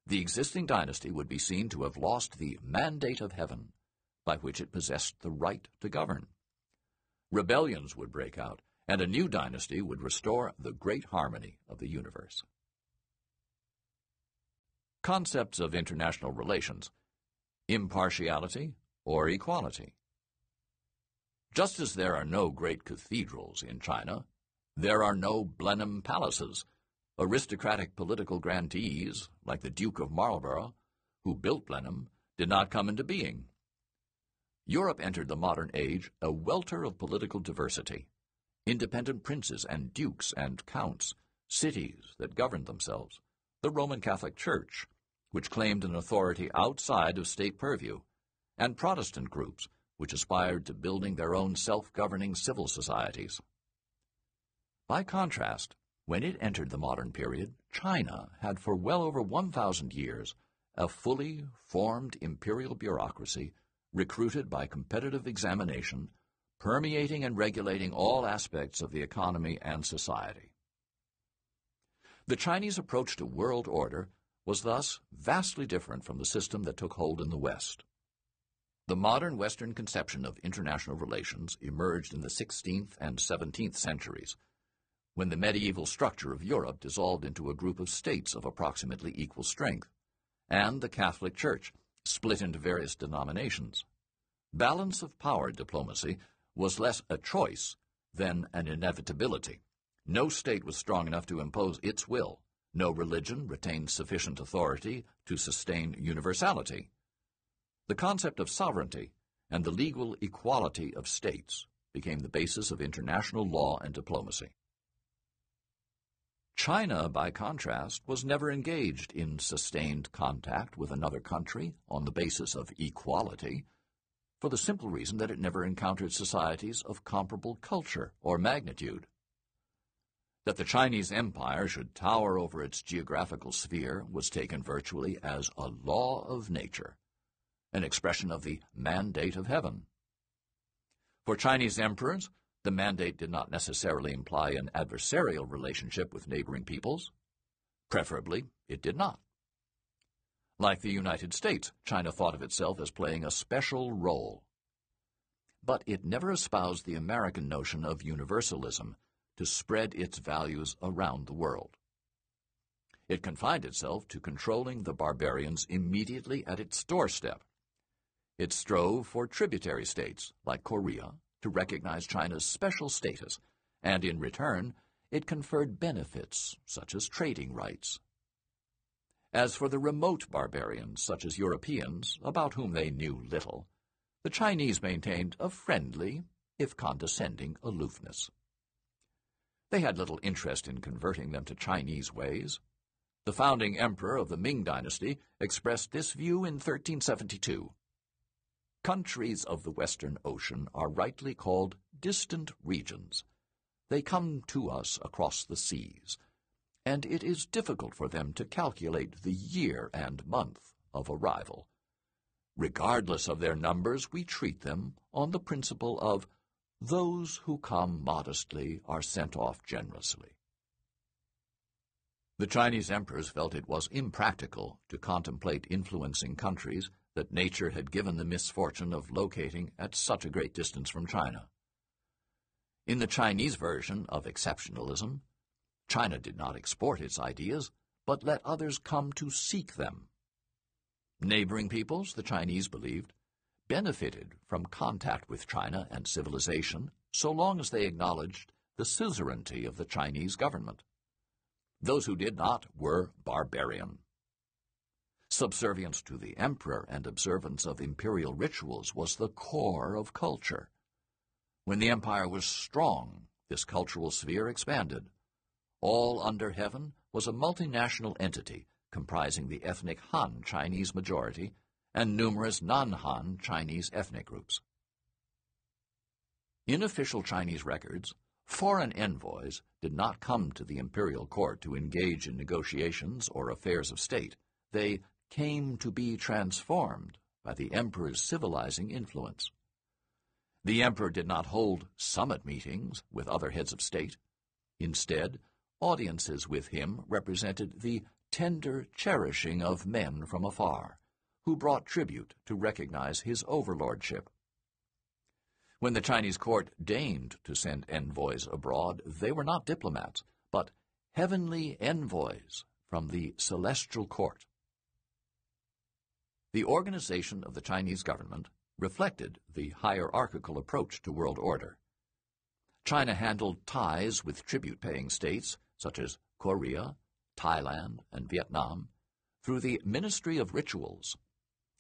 The existing dynasty would be seen to have lost the mandate of heaven, by which it possessed the right to govern. Rebellions would break out, and a new dynasty would restore the great harmony of the universe. Concepts of international relations impartiality or equality. Just as there are no great cathedrals in China, there are no Blenheim palaces. Aristocratic political grandees, like the Duke of Marlborough, who built Blenheim, did not come into being. Europe entered the modern age a welter of political diversity. Independent princes and dukes and counts, cities that governed themselves, the Roman Catholic Church, which claimed an authority outside of state purview, and Protestant groups which aspired to building their own self-governing civil societies. By contrast, when it entered the modern period, China had for well over 1,000 years a fully formed imperial bureaucracy recruited by competitive examination, permeating and regulating all aspects of the economy and society. The Chinese approach to world order was thus vastly different from the system that took hold in the West. The modern Western conception of international relations emerged in the 16th and 17th centuries, when the medieval structure of Europe dissolved into a group of states of approximately equal strength, and the Catholic Church split into various denominations. Balance of power diplomacy was less a choice than an inevitability. No state was strong enough to impose its will. No religion retained sufficient authority to sustain universality. The concept of sovereignty and the legal equality of states became the basis of international law and diplomacy. China, by contrast, was never engaged in sustained contact with another country on the basis of equality, for the simple reason that it never encountered societies of comparable culture or magnitude. That the Chinese Empire should tower over its geographical sphere was taken virtually as a law of nature an expression of the mandate of heaven. For Chinese emperors, the mandate did not necessarily imply an adversarial relationship with neighboring peoples. Preferably, it did not. Like the United States, China thought of itself as playing a special role. But it never espoused the American notion of universalism to spread its values around the world. It confined itself to controlling the barbarians immediately at its doorstep it strove for tributary states, like Korea, to recognize China's special status, and in return, it conferred benefits, such as trading rights. As for the remote barbarians, such as Europeans, about whom they knew little, the Chinese maintained a friendly, if condescending, aloofness. They had little interest in converting them to Chinese ways. The founding emperor of the Ming dynasty expressed this view in 1372 countries of the Western Ocean are rightly called distant regions. They come to us across the seas, and it is difficult for them to calculate the year and month of arrival. Regardless of their numbers, we treat them on the principle of those who come modestly are sent off generously. The Chinese emperors felt it was impractical to contemplate influencing countries that nature had given the misfortune of locating at such a great distance from China. In the Chinese version of exceptionalism, China did not export its ideas, but let others come to seek them. Neighboring peoples, the Chinese believed, benefited from contact with China and civilization so long as they acknowledged the suzerainty of the Chinese government. Those who did not were barbarian. Subservience to the emperor and observance of imperial rituals was the core of culture. When the empire was strong, this cultural sphere expanded. All under heaven was a multinational entity comprising the ethnic Han Chinese majority and numerous non-Han Chinese ethnic groups. In official Chinese records, foreign envoys did not come to the imperial court to engage in negotiations or affairs of state. They came to be transformed by the emperor's civilizing influence. The emperor did not hold summit meetings with other heads of state. Instead, audiences with him represented the tender cherishing of men from afar, who brought tribute to recognize his overlordship. When the Chinese court deigned to send envoys abroad, they were not diplomats, but heavenly envoys from the celestial court. The organization of the Chinese government reflected the hierarchical approach to world order. China handled ties with tribute-paying states such as Korea, Thailand, and Vietnam through the Ministry of Rituals,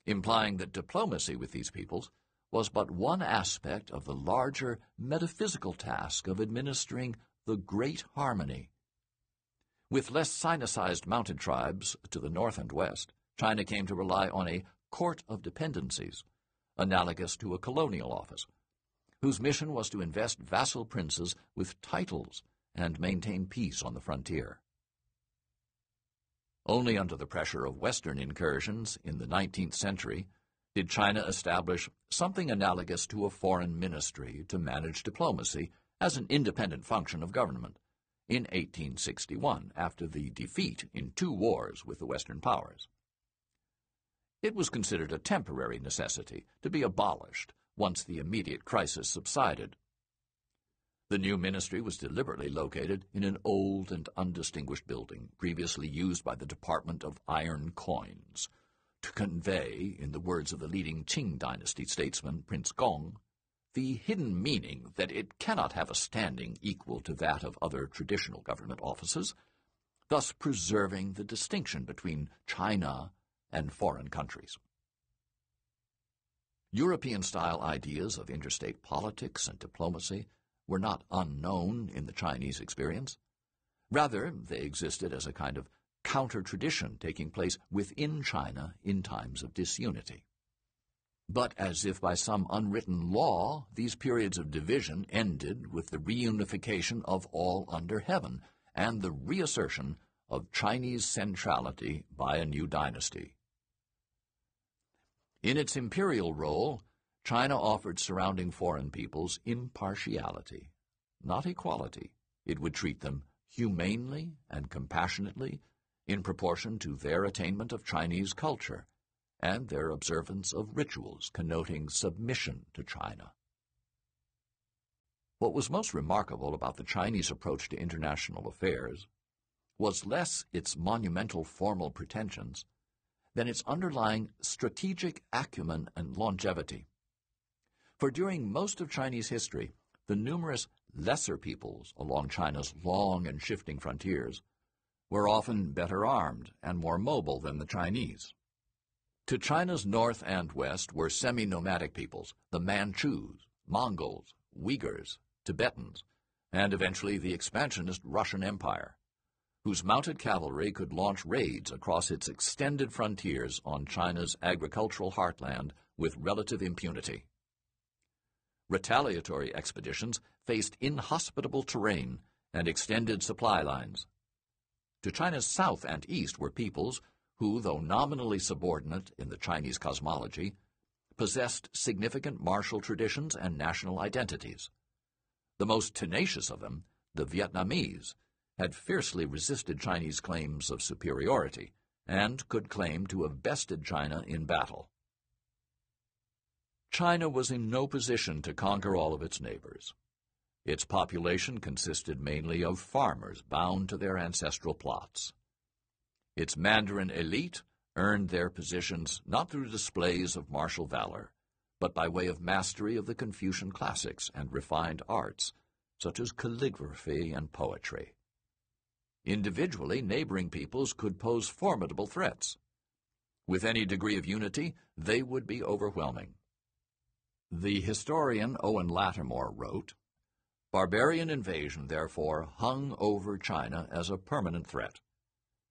implying that diplomacy with these peoples was but one aspect of the larger metaphysical task of administering the Great Harmony. With less sinicized mountain tribes to the north and west, China came to rely on a court of dependencies, analogous to a colonial office, whose mission was to invest vassal princes with titles and maintain peace on the frontier. Only under the pressure of Western incursions in the 19th century did China establish something analogous to a foreign ministry to manage diplomacy as an independent function of government, in 1861 after the defeat in two wars with the Western powers. It was considered a temporary necessity to be abolished once the immediate crisis subsided. The new ministry was deliberately located in an old and undistinguished building previously used by the Department of Iron Coins to convey, in the words of the leading Qing dynasty statesman Prince Gong, the hidden meaning that it cannot have a standing equal to that of other traditional government offices, thus preserving the distinction between China and foreign countries. European-style ideas of interstate politics and diplomacy were not unknown in the Chinese experience. Rather, they existed as a kind of counter-tradition taking place within China in times of disunity. But as if by some unwritten law, these periods of division ended with the reunification of all under heaven and the reassertion of Chinese centrality by a new dynasty. In its imperial role, China offered surrounding foreign peoples impartiality, not equality. It would treat them humanely and compassionately in proportion to their attainment of Chinese culture and their observance of rituals connoting submission to China. What was most remarkable about the Chinese approach to international affairs was less its monumental formal pretensions than its underlying strategic acumen and longevity. For during most of Chinese history, the numerous lesser peoples along China's long and shifting frontiers were often better armed and more mobile than the Chinese. To China's north and west were semi-nomadic peoples, the Manchus, Mongols, Uyghurs, Tibetans, and eventually the expansionist Russian Empire whose mounted cavalry could launch raids across its extended frontiers on China's agricultural heartland with relative impunity. Retaliatory expeditions faced inhospitable terrain and extended supply lines. To China's south and east were peoples who, though nominally subordinate in the Chinese cosmology, possessed significant martial traditions and national identities. The most tenacious of them, the Vietnamese, had fiercely resisted Chinese claims of superiority and could claim to have bested China in battle. China was in no position to conquer all of its neighbors. Its population consisted mainly of farmers bound to their ancestral plots. Its Mandarin elite earned their positions not through displays of martial valor, but by way of mastery of the Confucian classics and refined arts, such as calligraphy and poetry. Individually, neighboring peoples could pose formidable threats. With any degree of unity, they would be overwhelming. The historian Owen Lattimore wrote, Barbarian invasion, therefore, hung over China as a permanent threat.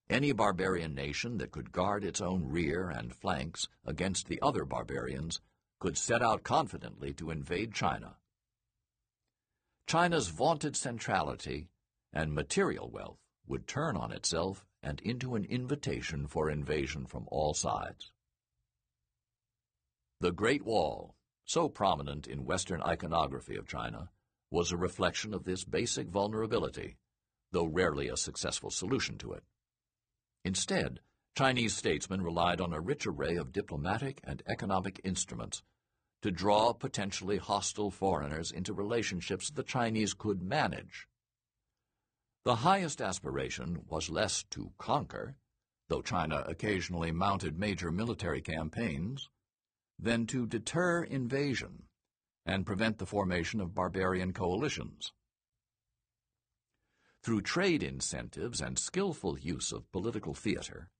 Any barbarian nation that could guard its own rear and flanks against the other barbarians could set out confidently to invade China. China's vaunted centrality and material wealth would turn on itself and into an invitation for invasion from all sides. The Great Wall, so prominent in Western iconography of China, was a reflection of this basic vulnerability, though rarely a successful solution to it. Instead, Chinese statesmen relied on a rich array of diplomatic and economic instruments to draw potentially hostile foreigners into relationships the Chinese could manage the highest aspiration was less to conquer, though China occasionally mounted major military campaigns, than to deter invasion and prevent the formation of barbarian coalitions. Through trade incentives and skillful use of political theater,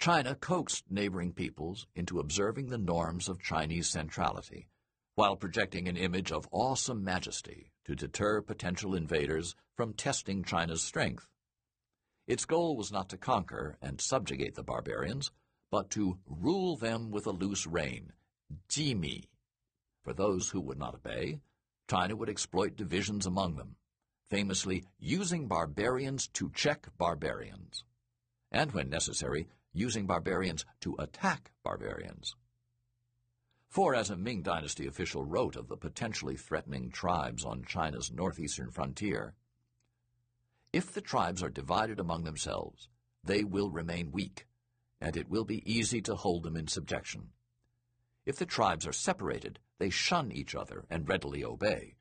China coaxed neighboring peoples into observing the norms of Chinese centrality, while projecting an image of awesome majesty to deter potential invaders from testing China's strength. Its goal was not to conquer and subjugate the barbarians, but to rule them with a loose rein, jimi. For those who would not obey, China would exploit divisions among them, famously using barbarians to check barbarians, and when necessary, using barbarians to attack barbarians. For, as a Ming Dynasty official wrote of the potentially threatening tribes on China's northeastern frontier, If the tribes are divided among themselves, they will remain weak, and it will be easy to hold them in subjection. If the tribes are separated, they shun each other and readily obey.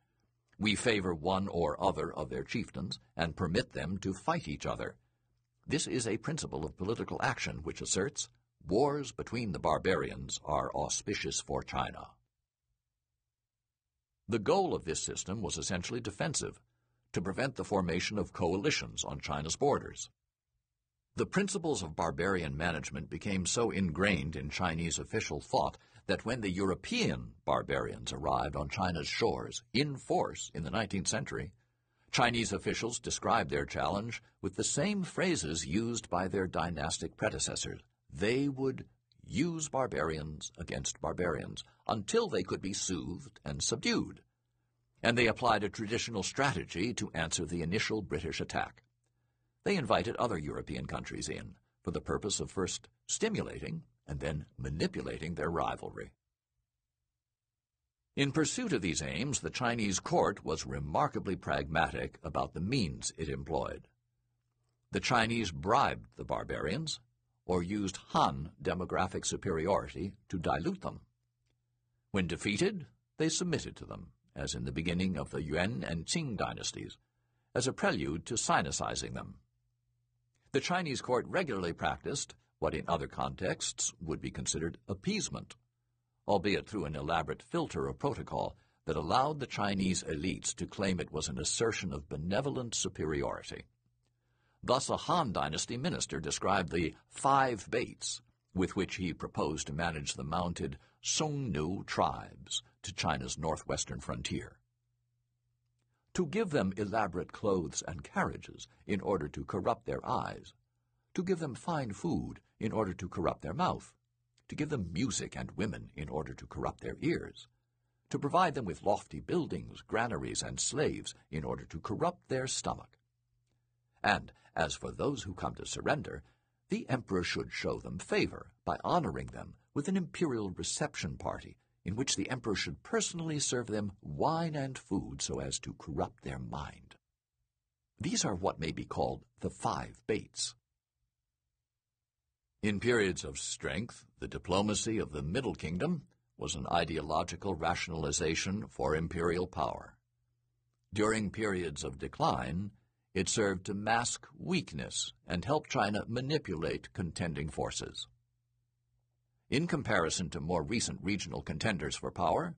We favor one or other of their chieftains and permit them to fight each other. This is a principle of political action which asserts wars between the barbarians are auspicious for China. The goal of this system was essentially defensive, to prevent the formation of coalitions on China's borders. The principles of barbarian management became so ingrained in Chinese official thought that when the European barbarians arrived on China's shores in force in the 19th century, Chinese officials described their challenge with the same phrases used by their dynastic predecessors. They would use barbarians against barbarians until they could be soothed and subdued. And they applied a traditional strategy to answer the initial British attack. They invited other European countries in for the purpose of first stimulating and then manipulating their rivalry. In pursuit of these aims, the Chinese court was remarkably pragmatic about the means it employed. The Chinese bribed the barbarians, or used Han demographic superiority to dilute them. When defeated, they submitted to them, as in the beginning of the Yuan and Qing dynasties, as a prelude to Sinicizing them. The Chinese court regularly practiced what in other contexts would be considered appeasement, albeit through an elaborate filter of protocol that allowed the Chinese elites to claim it was an assertion of benevolent superiority. Thus, a Han Dynasty minister described the five baits with which he proposed to manage the mounted Xiongnu tribes to China's northwestern frontier to give them elaborate clothes and carriages in order to corrupt their eyes, to give them fine food in order to corrupt their mouth, to give them music and women in order to corrupt their ears, to provide them with lofty buildings, granaries, and slaves in order to corrupt their stomach. And as for those who come to surrender, the emperor should show them favor by honoring them with an imperial reception party in which the emperor should personally serve them wine and food so as to corrupt their mind. These are what may be called the five baits. In periods of strength, the diplomacy of the Middle Kingdom was an ideological rationalization for imperial power. During periods of decline, it served to mask weakness and help China manipulate contending forces. In comparison to more recent regional contenders for power,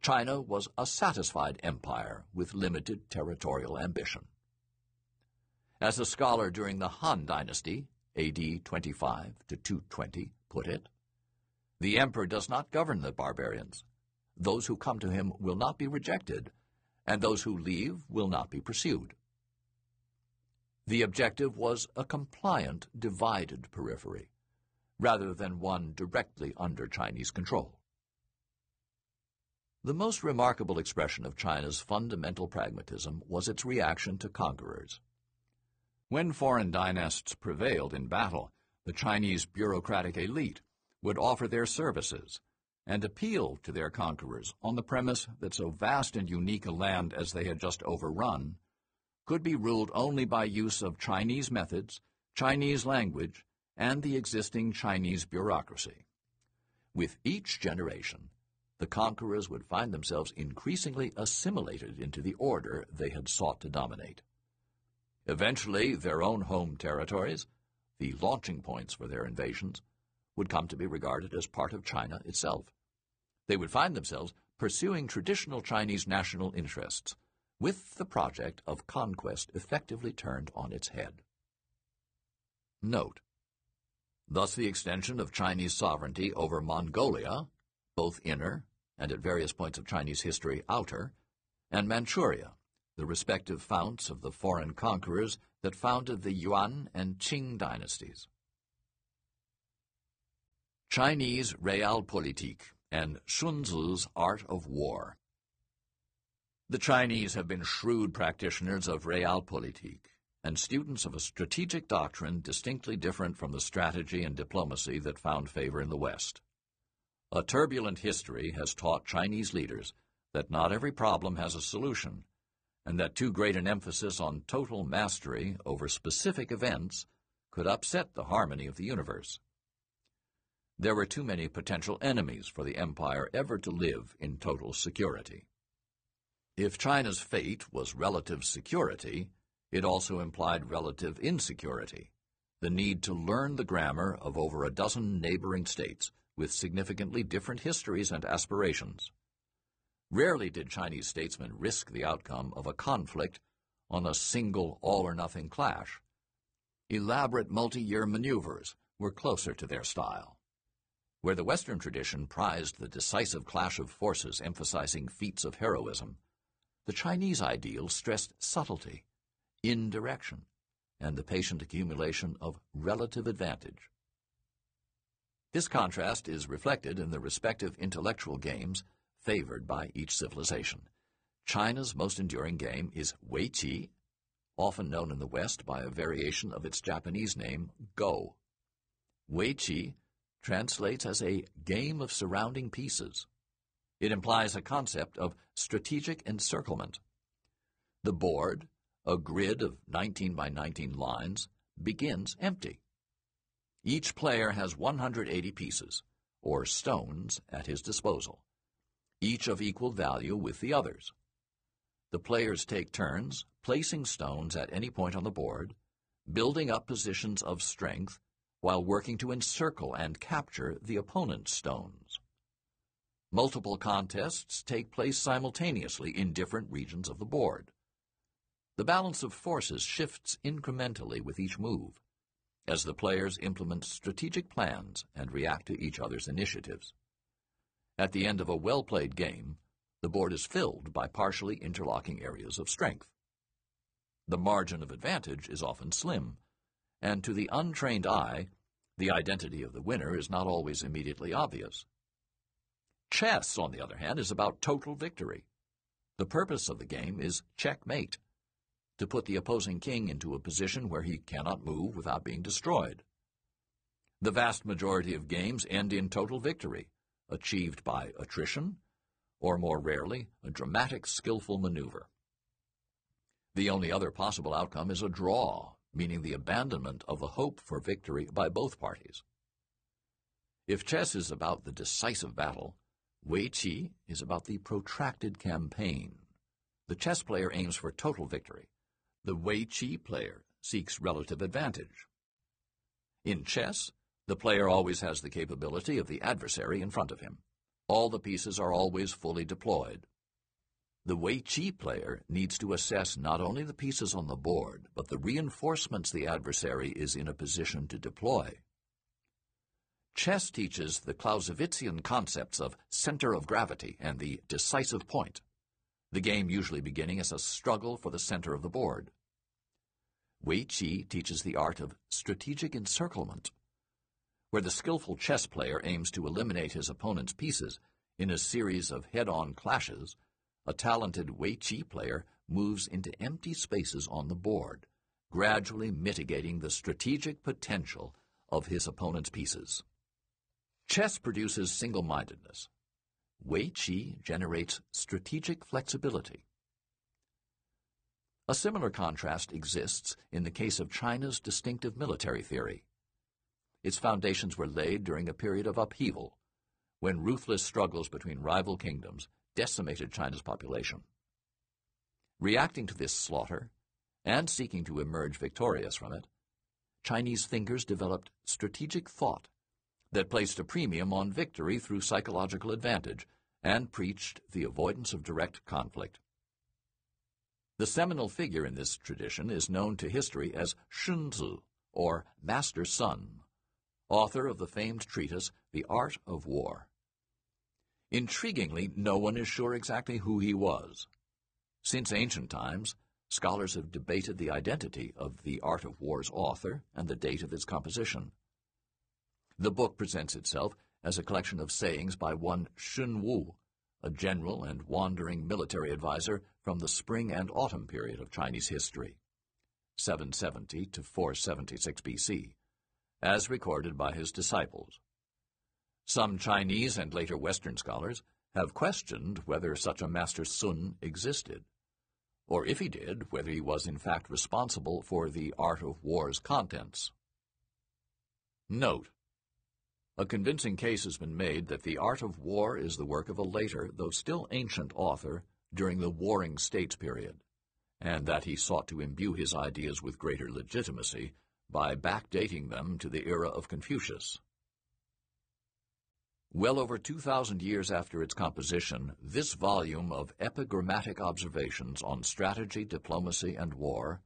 China was a satisfied empire with limited territorial ambition. As a scholar during the Han Dynasty, AD 25 to 220, put it, the emperor does not govern the barbarians. Those who come to him will not be rejected, and those who leave will not be pursued. The objective was a compliant, divided periphery rather than one directly under Chinese control. The most remarkable expression of China's fundamental pragmatism was its reaction to conquerors. When foreign dynasts prevailed in battle, the Chinese bureaucratic elite would offer their services and appeal to their conquerors on the premise that so vast and unique a land as they had just overrun could be ruled only by use of Chinese methods, Chinese language, and the existing Chinese bureaucracy. With each generation, the conquerors would find themselves increasingly assimilated into the order they had sought to dominate. Eventually, their own home territories, the launching points for their invasions, would come to be regarded as part of China itself. They would find themselves pursuing traditional Chinese national interests, with the project of conquest effectively turned on its head. Note Thus the extension of Chinese sovereignty over Mongolia, both inner and at various points of Chinese history outer, and Manchuria, the respective founts of the foreign conquerors that founded the Yuan and Qing dynasties. Chinese Realpolitik and Sun Tzu's Art of War The Chinese have been shrewd practitioners of Realpolitik and students of a strategic doctrine distinctly different from the strategy and diplomacy that found favor in the West. A turbulent history has taught Chinese leaders that not every problem has a solution, and that too great an emphasis on total mastery over specific events could upset the harmony of the universe. There were too many potential enemies for the empire ever to live in total security. If China's fate was relative security, it also implied relative insecurity, the need to learn the grammar of over a dozen neighboring states with significantly different histories and aspirations. Rarely did Chinese statesmen risk the outcome of a conflict on a single all-or-nothing clash. Elaborate multi-year maneuvers were closer to their style. Where the Western tradition prized the decisive clash of forces emphasizing feats of heroism, the Chinese ideal stressed subtlety, indirection, and the patient accumulation of relative advantage. This contrast is reflected in the respective intellectual games favored by each civilization. China's most enduring game is Wei Weiqi, often known in the West by a variation of its Japanese name, Go. Wei Weiqi translates as a game of surrounding pieces. It implies a concept of strategic encirclement. The board, a grid of 19 by 19 lines, begins empty. Each player has 180 pieces, or stones, at his disposal, each of equal value with the others. The players take turns placing stones at any point on the board, building up positions of strength while working to encircle and capture the opponent's stones. Multiple contests take place simultaneously in different regions of the board. The balance of forces shifts incrementally with each move, as the players implement strategic plans and react to each other's initiatives. At the end of a well-played game, the board is filled by partially interlocking areas of strength. The margin of advantage is often slim, and to the untrained eye, the identity of the winner is not always immediately obvious. Chess, on the other hand, is about total victory. The purpose of the game is checkmate, to put the opposing king into a position where he cannot move without being destroyed. The vast majority of games end in total victory, achieved by attrition, or more rarely, a dramatic, skillful maneuver. The only other possible outcome is a draw, meaning the abandonment of the hope for victory by both parties. If chess is about the decisive battle, Wei Weiqi is about the protracted campaign. The chess player aims for total victory. The Wei Weiqi player seeks relative advantage. In chess, the player always has the capability of the adversary in front of him. All the pieces are always fully deployed. The Wei Weiqi player needs to assess not only the pieces on the board, but the reinforcements the adversary is in a position to deploy. Chess teaches the Clausewitzian concepts of center of gravity and the decisive point, the game usually beginning as a struggle for the center of the board. Wei Weiqi teaches the art of strategic encirclement, where the skillful chess player aims to eliminate his opponent's pieces in a series of head-on clashes, a talented Wei Weiqi player moves into empty spaces on the board, gradually mitigating the strategic potential of his opponent's pieces. Chess produces single-mindedness. Wei Weiqi generates strategic flexibility. A similar contrast exists in the case of China's distinctive military theory. Its foundations were laid during a period of upheaval, when ruthless struggles between rival kingdoms decimated China's population. Reacting to this slaughter, and seeking to emerge victorious from it, Chinese thinkers developed strategic thought that placed a premium on victory through psychological advantage and preached the avoidance of direct conflict. The seminal figure in this tradition is known to history as Sun Tzu, or Master Sun author of the famed treatise The Art of War. Intriguingly, no one is sure exactly who he was. Since ancient times, scholars have debated the identity of The Art of War's author and the date of its composition. The book presents itself as a collection of sayings by one Sun Wu, a general and wandering military adviser from the spring and autumn period of Chinese history, 770 to 476 BC as recorded by his disciples. Some Chinese and later Western scholars have questioned whether such a Master Sun existed. or if he did, whether he was in fact responsible for the art of war's contents. Note: A convincing case has been made that the art of war is the work of a later, though still ancient author during the Warring States period, and that he sought to imbue his ideas with greater legitimacy by backdating them to the era of Confucius. Well over 2,000 years after its composition, this volume of epigrammatic observations on strategy, diplomacy, and war,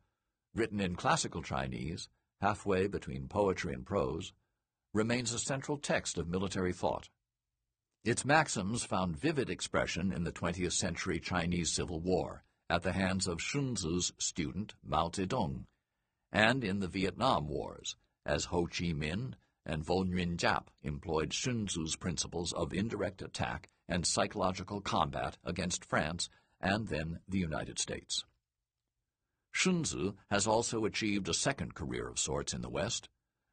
written in classical Chinese, halfway between poetry and prose, remains a central text of military thought. Its maxims found vivid expression in the 20th century Chinese Civil War at the hands of Sun Tzu's student Mao Zedong, and in the Vietnam Wars, as Ho Chi Minh and Vo Nguyen Giap employed Sun Tzu's principles of indirect attack and psychological combat against France and then the United States. Sun Tzu has also achieved a second career of sorts in the West,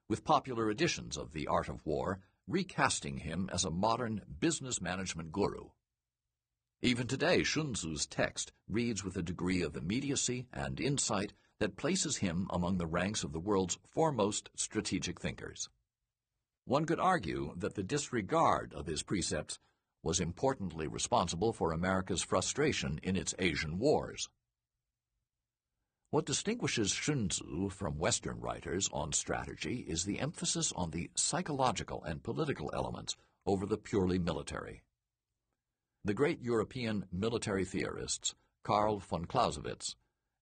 with popular editions of The Art of War recasting him as a modern business management guru. Even today, Sun Tzu's text reads with a degree of immediacy and insight that places him among the ranks of the world's foremost strategic thinkers. One could argue that the disregard of his precepts was importantly responsible for America's frustration in its Asian wars. What distinguishes Sun Tzu from Western writers on strategy is the emphasis on the psychological and political elements over the purely military. The great European military theorists, Karl von Clausewitz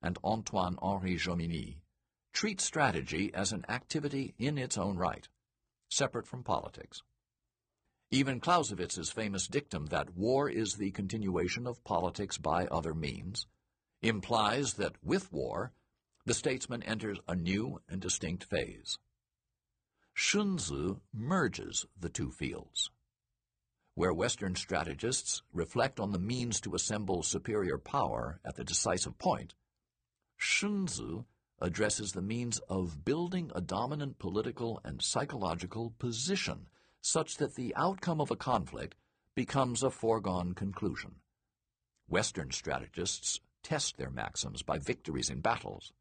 and Antoine-Henri Jomini, treat strategy as an activity in its own right separate from politics. Even Clausewitz's famous dictum that war is the continuation of politics by other means implies that with war, the statesman enters a new and distinct phase. Sun Tzu merges the two fields. Where Western strategists reflect on the means to assemble superior power at the decisive point, Sun Tzu addresses the means of building a dominant political and psychological position such that the outcome of a conflict becomes a foregone conclusion. Western strategists test their maxims by victories in battles.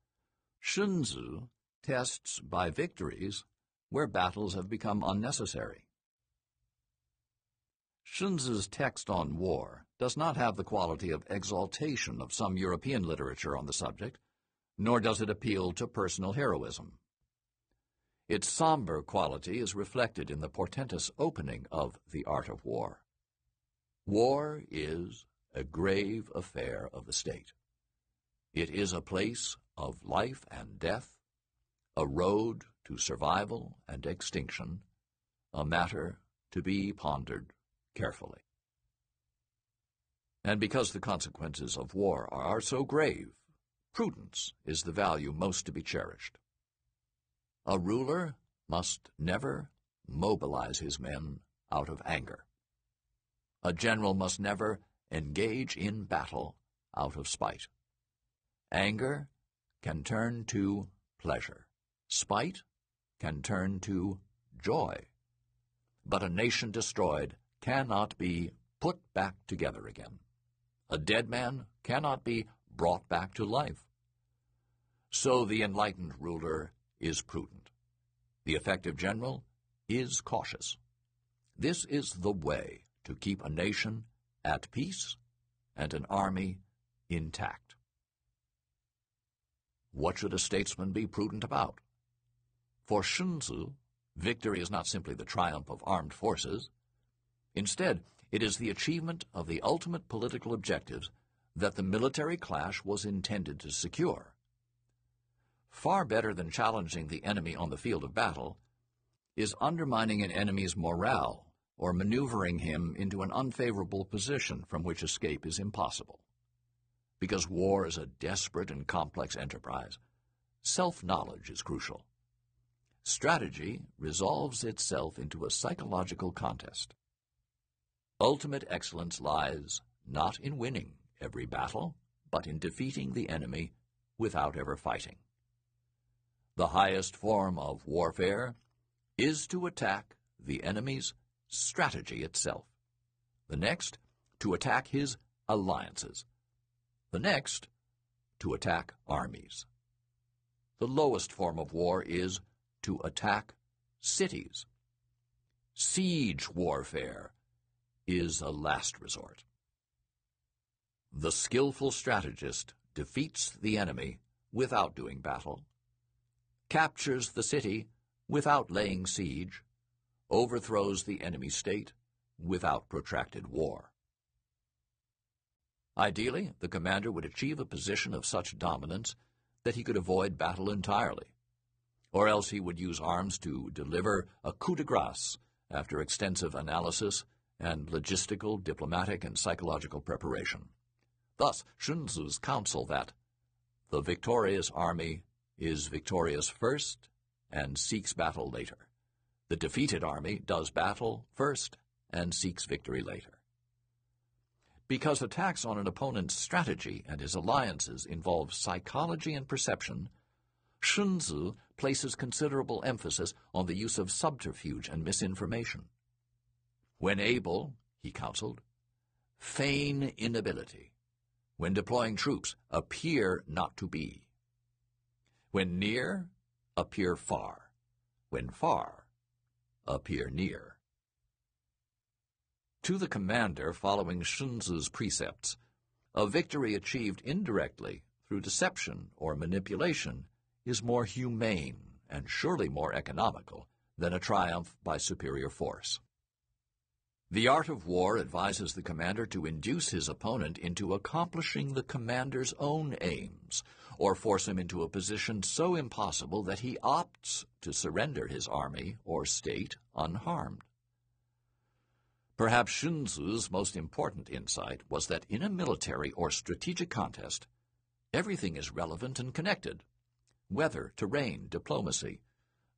Sun Tzu tests by victories where battles have become unnecessary. Sun Tzu's text on war does not have the quality of exaltation of some European literature on the subject, nor does it appeal to personal heroism. Its somber quality is reflected in the portentous opening of The Art of War. War is a grave affair of the state. It is a place of life and death, a road to survival and extinction, a matter to be pondered carefully. And because the consequences of war are so grave, Prudence is the value most to be cherished. A ruler must never mobilize his men out of anger. A general must never engage in battle out of spite. Anger can turn to pleasure. Spite can turn to joy. But a nation destroyed cannot be put back together again. A dead man cannot be brought back to life. So the enlightened ruler is prudent. The effective general is cautious. This is the way to keep a nation at peace and an army intact. What should a statesman be prudent about? For Sun Tzu, victory is not simply the triumph of armed forces. Instead, it is the achievement of the ultimate political objectives that the military clash was intended to secure. Far better than challenging the enemy on the field of battle is undermining an enemy's morale or maneuvering him into an unfavorable position from which escape is impossible. Because war is a desperate and complex enterprise, self-knowledge is crucial. Strategy resolves itself into a psychological contest. Ultimate excellence lies not in winning, every battle, but in defeating the enemy without ever fighting. The highest form of warfare is to attack the enemy's strategy itself. The next, to attack his alliances. The next, to attack armies. The lowest form of war is to attack cities. Siege warfare is a last resort. The skillful strategist defeats the enemy without doing battle, captures the city without laying siege, overthrows the enemy state without protracted war. Ideally, the commander would achieve a position of such dominance that he could avoid battle entirely, or else he would use arms to deliver a coup de grace after extensive analysis and logistical, diplomatic, and psychological preparation. Thus, Sun counsel that the victorious army is victorious first and seeks battle later. The defeated army does battle first and seeks victory later. Because attacks on an opponent's strategy and his alliances involve psychology and perception, Sun Tzu places considerable emphasis on the use of subterfuge and misinformation. When able, he counseled, feign inability. When deploying troops, appear not to be. When near, appear far. When far, appear near. To the commander following Sun Tzu's precepts, a victory achieved indirectly through deception or manipulation is more humane and surely more economical than a triumph by superior force. The art of war advises the commander to induce his opponent into accomplishing the commander's own aims, or force him into a position so impossible that he opts to surrender his army or state unharmed. Perhaps Sun Tzu's most important insight was that in a military or strategic contest, everything is relevant and connected weather, terrain, diplomacy,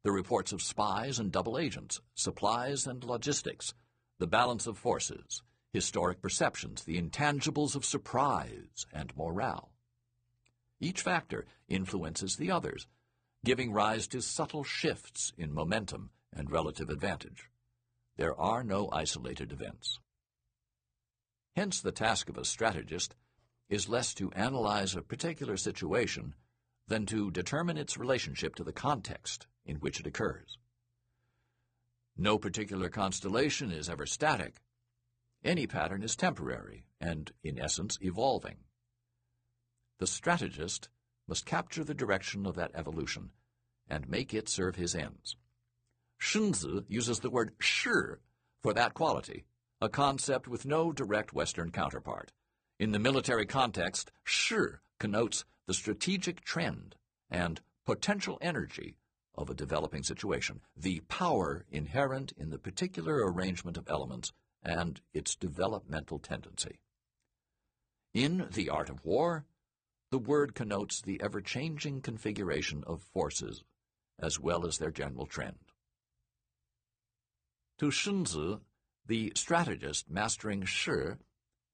the reports of spies and double agents, supplies and logistics, the balance of forces, historic perceptions, the intangibles of surprise, and morale. Each factor influences the others, giving rise to subtle shifts in momentum and relative advantage. There are no isolated events. Hence, the task of a strategist is less to analyze a particular situation than to determine its relationship to the context in which it occurs. No particular constellation is ever static. Any pattern is temporary and, in essence, evolving. The strategist must capture the direction of that evolution and make it serve his ends. Sun Tzu uses the word shi for that quality, a concept with no direct Western counterpart. In the military context, shi connotes the strategic trend and potential energy of a developing situation, the power inherent in the particular arrangement of elements and its developmental tendency. In The Art of War, the word connotes the ever-changing configuration of forces as well as their general trend. To Sun Tzu, the strategist mastering Shi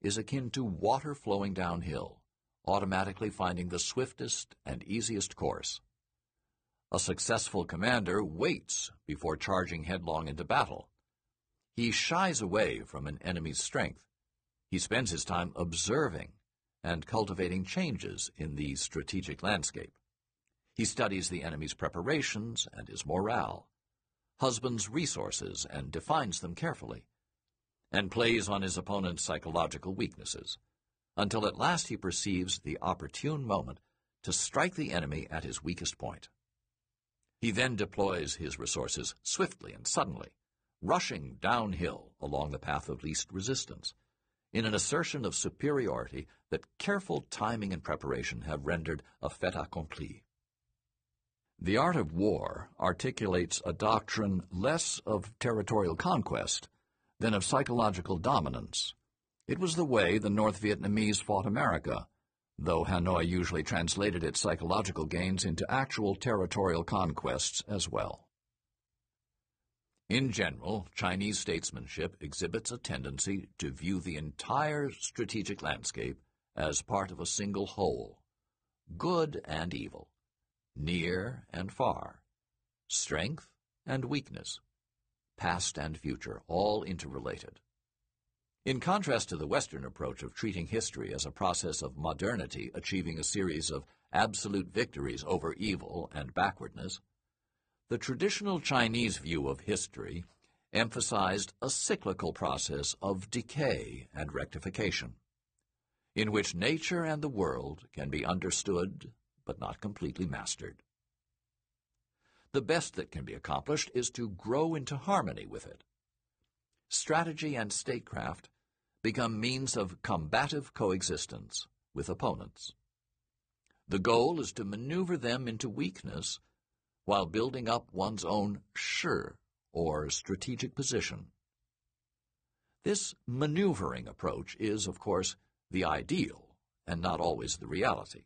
is akin to water flowing downhill automatically finding the swiftest and easiest course. A successful commander waits before charging headlong into battle. He shies away from an enemy's strength. He spends his time observing and cultivating changes in the strategic landscape. He studies the enemy's preparations and his morale, husbands resources and defines them carefully, and plays on his opponent's psychological weaknesses until at last he perceives the opportune moment to strike the enemy at his weakest point. He then deploys his resources swiftly and suddenly, rushing downhill along the path of least resistance, in an assertion of superiority that careful timing and preparation have rendered a fait accompli. The art of war articulates a doctrine less of territorial conquest than of psychological dominance it was the way the North Vietnamese fought America, though Hanoi usually translated its psychological gains into actual territorial conquests as well. In general, Chinese statesmanship exhibits a tendency to view the entire strategic landscape as part of a single whole, good and evil, near and far, strength and weakness, past and future, all interrelated. In contrast to the Western approach of treating history as a process of modernity achieving a series of absolute victories over evil and backwardness, the traditional Chinese view of history emphasized a cyclical process of decay and rectification, in which nature and the world can be understood but not completely mastered. The best that can be accomplished is to grow into harmony with it. Strategy and statecraft become means of combative coexistence with opponents. The goal is to maneuver them into weakness while building up one's own sure or strategic position. This maneuvering approach is, of course, the ideal and not always the reality.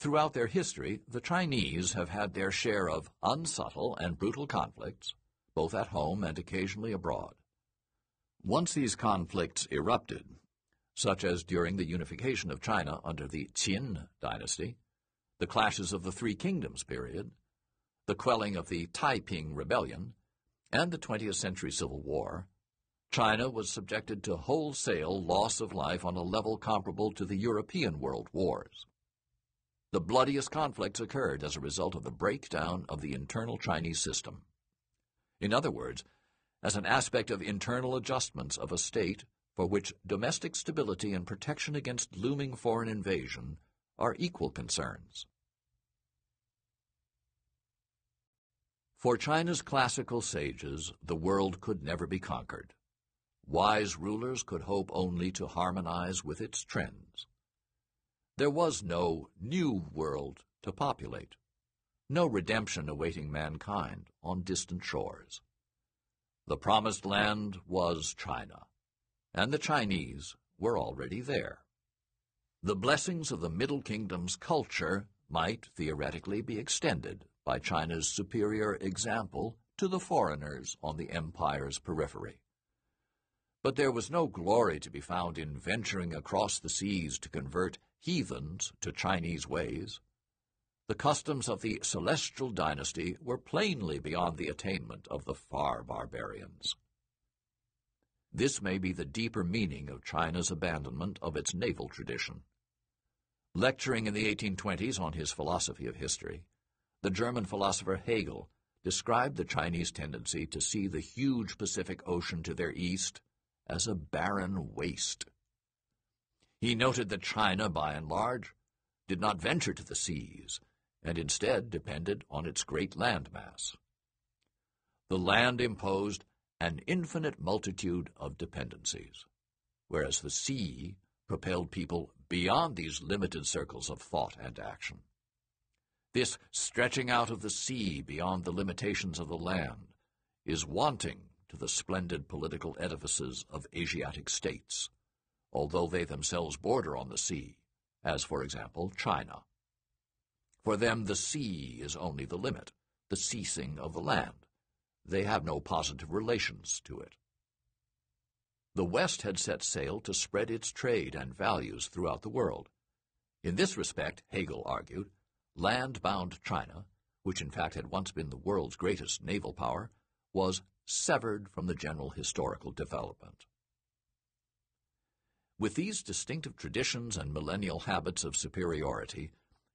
Throughout their history, the Chinese have had their share of unsubtle and brutal conflicts, both at home and occasionally abroad. Once these conflicts erupted, such as during the unification of China under the Qin dynasty, the clashes of the Three Kingdoms period, the quelling of the Taiping Rebellion, and the 20th century Civil War, China was subjected to wholesale loss of life on a level comparable to the European world wars. The bloodiest conflicts occurred as a result of the breakdown of the internal Chinese system. In other words, as an aspect of internal adjustments of a state for which domestic stability and protection against looming foreign invasion are equal concerns. For China's classical sages, the world could never be conquered. Wise rulers could hope only to harmonize with its trends. There was no new world to populate, no redemption awaiting mankind on distant shores. The promised land was China, and the Chinese were already there. The blessings of the Middle Kingdom's culture might theoretically be extended by China's superior example to the foreigners on the empire's periphery. But there was no glory to be found in venturing across the seas to convert heathens to Chinese ways. The customs of the celestial dynasty were plainly beyond the attainment of the far barbarians. This may be the deeper meaning of China's abandonment of its naval tradition. Lecturing in the 1820s on his philosophy of history, the German philosopher Hegel described the Chinese tendency to see the huge Pacific Ocean to their east as a barren waste. He noted that China, by and large, did not venture to the seas, and instead depended on its great landmass. The land imposed an infinite multitude of dependencies, whereas the sea propelled people beyond these limited circles of thought and action. This stretching out of the sea beyond the limitations of the land is wanting to the splendid political edifices of Asiatic states, although they themselves border on the sea, as, for example, China. For them the sea is only the limit, the ceasing of the land. They have no positive relations to it. The West had set sail to spread its trade and values throughout the world. In this respect, Hegel argued, land-bound China, which in fact had once been the world's greatest naval power, was severed from the general historical development. With these distinctive traditions and millennial habits of superiority,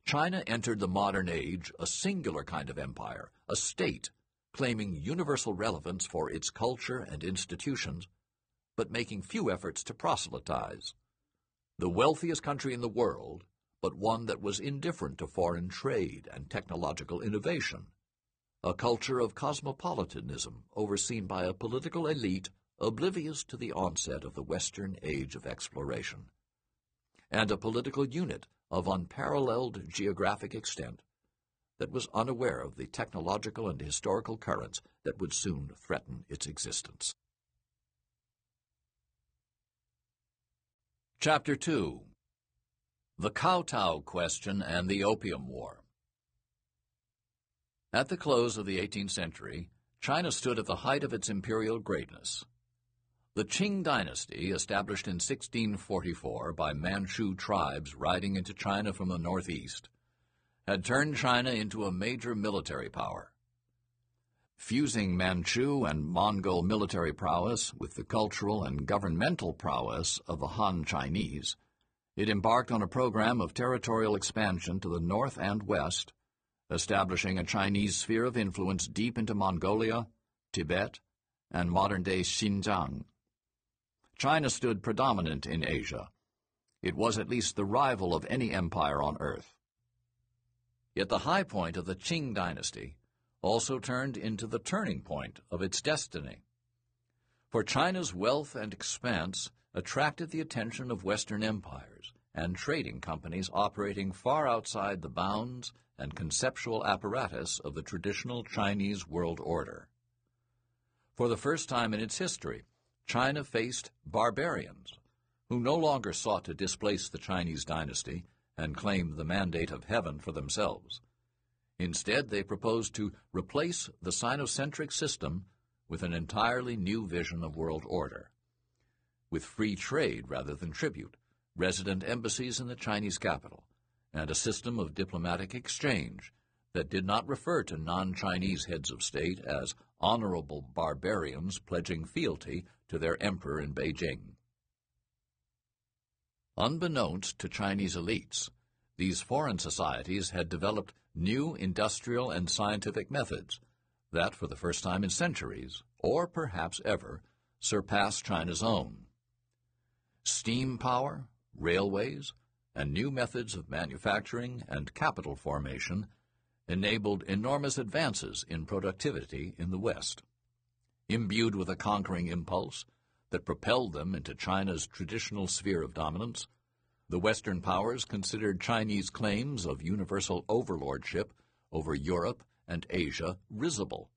China entered the modern age a singular kind of empire, a state, claiming universal relevance for its culture and institutions, but making few efforts to proselytize. The wealthiest country in the world, but one that was indifferent to foreign trade and technological innovation. A culture of cosmopolitanism overseen by a political elite oblivious to the onset of the Western age of exploration. And a political unit of unparalleled geographic extent that was unaware of the technological and historical currents that would soon threaten its existence. Chapter 2 The Kowtow Question and the Opium War At the close of the 18th century, China stood at the height of its imperial greatness. The Qing dynasty, established in 1644 by Manchu tribes riding into China from the northeast, had turned China into a major military power. Fusing Manchu and Mongol military prowess with the cultural and governmental prowess of the Han Chinese, it embarked on a program of territorial expansion to the north and west, establishing a Chinese sphere of influence deep into Mongolia, Tibet, and modern-day Xinjiang. China stood predominant in Asia. It was at least the rival of any empire on earth. Yet the high point of the Qing dynasty also turned into the turning point of its destiny. For China's wealth and expanse attracted the attention of Western empires and trading companies operating far outside the bounds and conceptual apparatus of the traditional Chinese world order. For the first time in its history, China faced barbarians who no longer sought to displace the Chinese dynasty and claim the mandate of heaven for themselves. Instead, they proposed to replace the Sinocentric system with an entirely new vision of world order. With free trade rather than tribute, resident embassies in the Chinese capital, and a system of diplomatic exchange that did not refer to non-Chinese heads of state as honorable barbarians pledging fealty to their emperor in Beijing. Unbeknownst to Chinese elites, these foreign societies had developed new industrial and scientific methods that, for the first time in centuries, or perhaps ever, surpassed China's own. Steam power, railways, and new methods of manufacturing and capital formation enabled enormous advances in productivity in the West. Imbued with a conquering impulse that propelled them into China's traditional sphere of dominance, the Western powers considered Chinese claims of universal overlordship over Europe and Asia risible.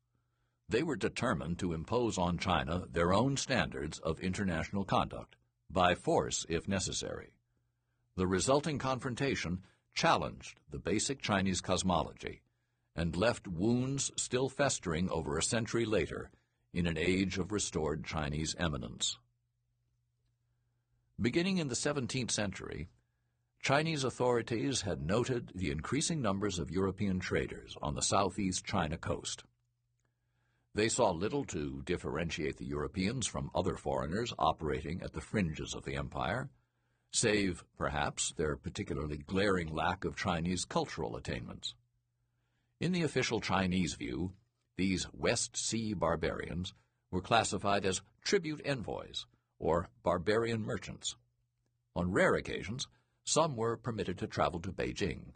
They were determined to impose on China their own standards of international conduct, by force if necessary. The resulting confrontation challenged the basic Chinese cosmology and left wounds still festering over a century later in an age of restored Chinese eminence. Beginning in the 17th century, Chinese authorities had noted the increasing numbers of European traders on the southeast China coast. They saw little to differentiate the Europeans from other foreigners operating at the fringes of the empire, save, perhaps, their particularly glaring lack of Chinese cultural attainments. In the official Chinese view, these West Sea barbarians were classified as tribute envoys, or barbarian merchants. On rare occasions, some were permitted to travel to Beijing,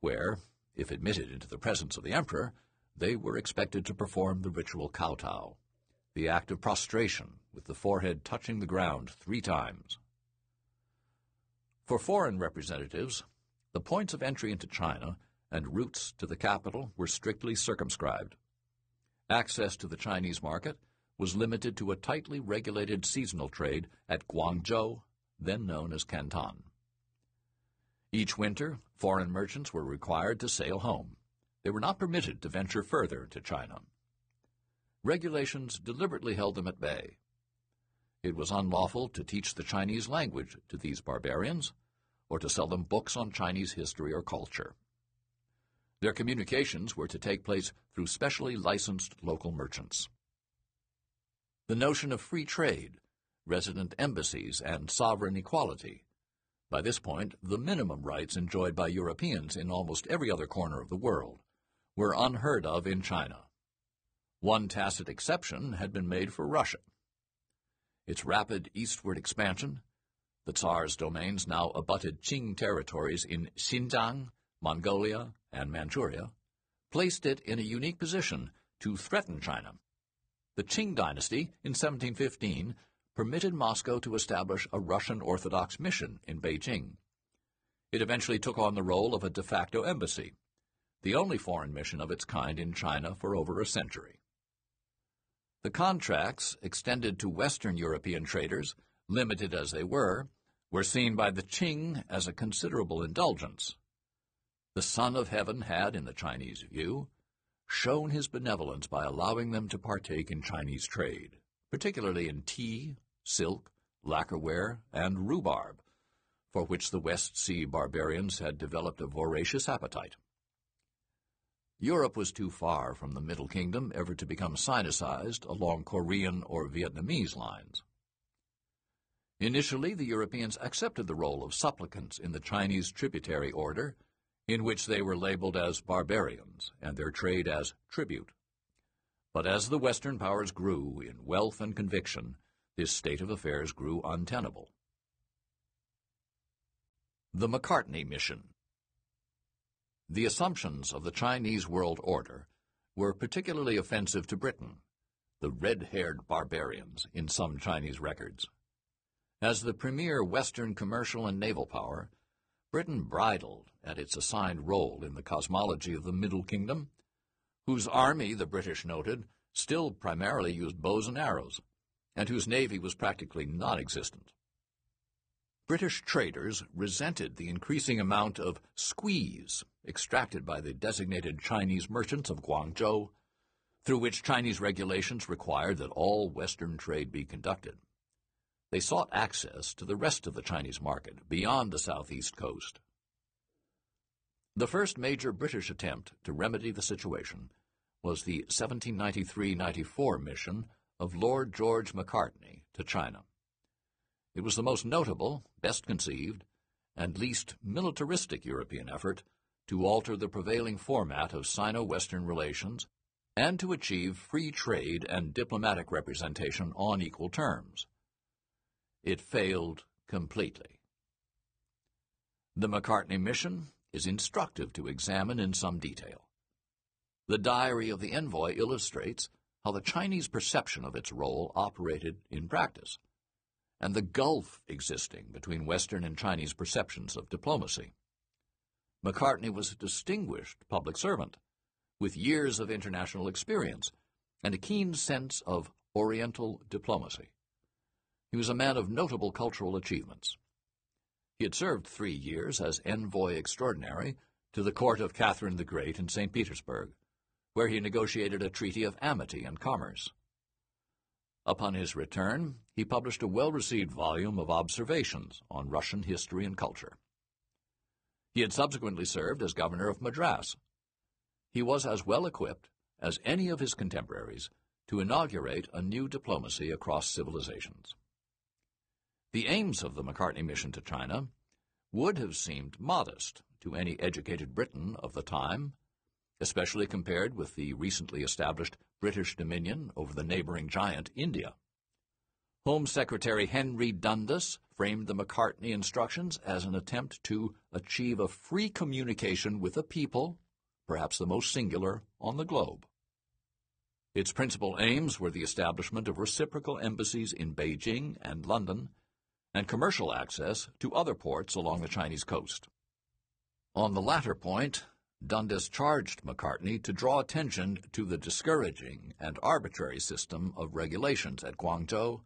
where, if admitted into the presence of the emperor, they were expected to perform the ritual kowtow, the act of prostration with the forehead touching the ground three times. For foreign representatives, the points of entry into China and routes to the capital were strictly circumscribed. Access to the Chinese market was limited to a tightly regulated seasonal trade at Guangzhou, then known as Canton. Each winter, foreign merchants were required to sail home. They were not permitted to venture further to China. Regulations deliberately held them at bay. It was unlawful to teach the Chinese language to these barbarians, or to sell them books on Chinese history or culture. Their communications were to take place through specially licensed local merchants. The notion of free trade, resident embassies, and sovereign equality by this point, the minimum rights enjoyed by Europeans in almost every other corner of the world were unheard of in China. One tacit exception had been made for Russia. Its rapid eastward expansion, the Tsar's domains now abutted Qing territories in Xinjiang, Mongolia, and Manchuria, placed it in a unique position to threaten China. The Qing dynasty, in 1715, permitted Moscow to establish a Russian Orthodox mission in Beijing. It eventually took on the role of a de facto embassy, the only foreign mission of its kind in China for over a century. The contracts extended to Western European traders, limited as they were, were seen by the Qing as a considerable indulgence. The Son of Heaven had, in the Chinese view, shown his benevolence by allowing them to partake in Chinese trade particularly in tea, silk, lacquerware, and rhubarb, for which the West Sea barbarians had developed a voracious appetite. Europe was too far from the Middle Kingdom ever to become Sinicized along Korean or Vietnamese lines. Initially, the Europeans accepted the role of supplicants in the Chinese tributary order, in which they were labeled as barbarians and their trade as tribute. But as the Western powers grew in wealth and conviction, this state of affairs grew untenable. The Macartney Mission The assumptions of the Chinese world order were particularly offensive to Britain, the red-haired barbarians in some Chinese records. As the premier Western commercial and naval power, Britain bridled at its assigned role in the cosmology of the Middle Kingdom, whose army, the British noted, still primarily used bows and arrows, and whose navy was practically non-existent. British traders resented the increasing amount of squeeze extracted by the designated Chinese merchants of Guangzhou, through which Chinese regulations required that all Western trade be conducted. They sought access to the rest of the Chinese market beyond the southeast coast. The first major British attempt to remedy the situation was the 1793-94 mission of Lord George Macartney to China. It was the most notable, best conceived, and least militaristic European effort to alter the prevailing format of Sino-Western relations and to achieve free trade and diplomatic representation on equal terms. It failed completely. The Macartney mission is instructive to examine in some detail. The diary of the envoy illustrates how the Chinese perception of its role operated in practice, and the gulf existing between Western and Chinese perceptions of diplomacy. Macartney was a distinguished public servant, with years of international experience and a keen sense of Oriental diplomacy. He was a man of notable cultural achievements. He had served three years as envoy extraordinary to the court of Catherine the Great in St. Petersburg, where he negotiated a treaty of amity and commerce. Upon his return, he published a well-received volume of observations on Russian history and culture. He had subsequently served as governor of Madras. He was as well equipped as any of his contemporaries to inaugurate a new diplomacy across civilizations. The aims of the Macartney mission to China would have seemed modest to any educated Briton of the time, especially compared with the recently established British dominion over the neighboring giant India. Home Secretary Henry Dundas framed the Macartney instructions as an attempt to achieve a free communication with a people, perhaps the most singular on the globe. Its principal aims were the establishment of reciprocal embassies in Beijing and London and commercial access to other ports along the Chinese coast. On the latter point, Dundas charged Macartney to draw attention to the discouraging and arbitrary system of regulations at Guangzhou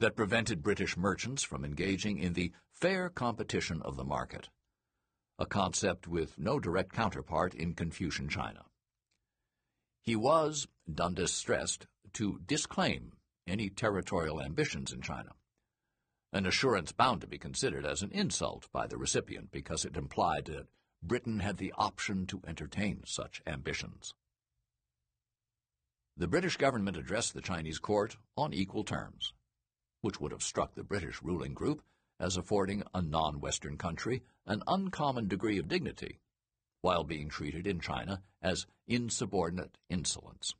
that prevented British merchants from engaging in the fair competition of the market, a concept with no direct counterpart in Confucian China. He was, Dundas stressed, to disclaim any territorial ambitions in China an assurance bound to be considered as an insult by the recipient because it implied that Britain had the option to entertain such ambitions. The British government addressed the Chinese court on equal terms, which would have struck the British ruling group as affording a non-Western country an uncommon degree of dignity, while being treated in China as insubordinate insolence.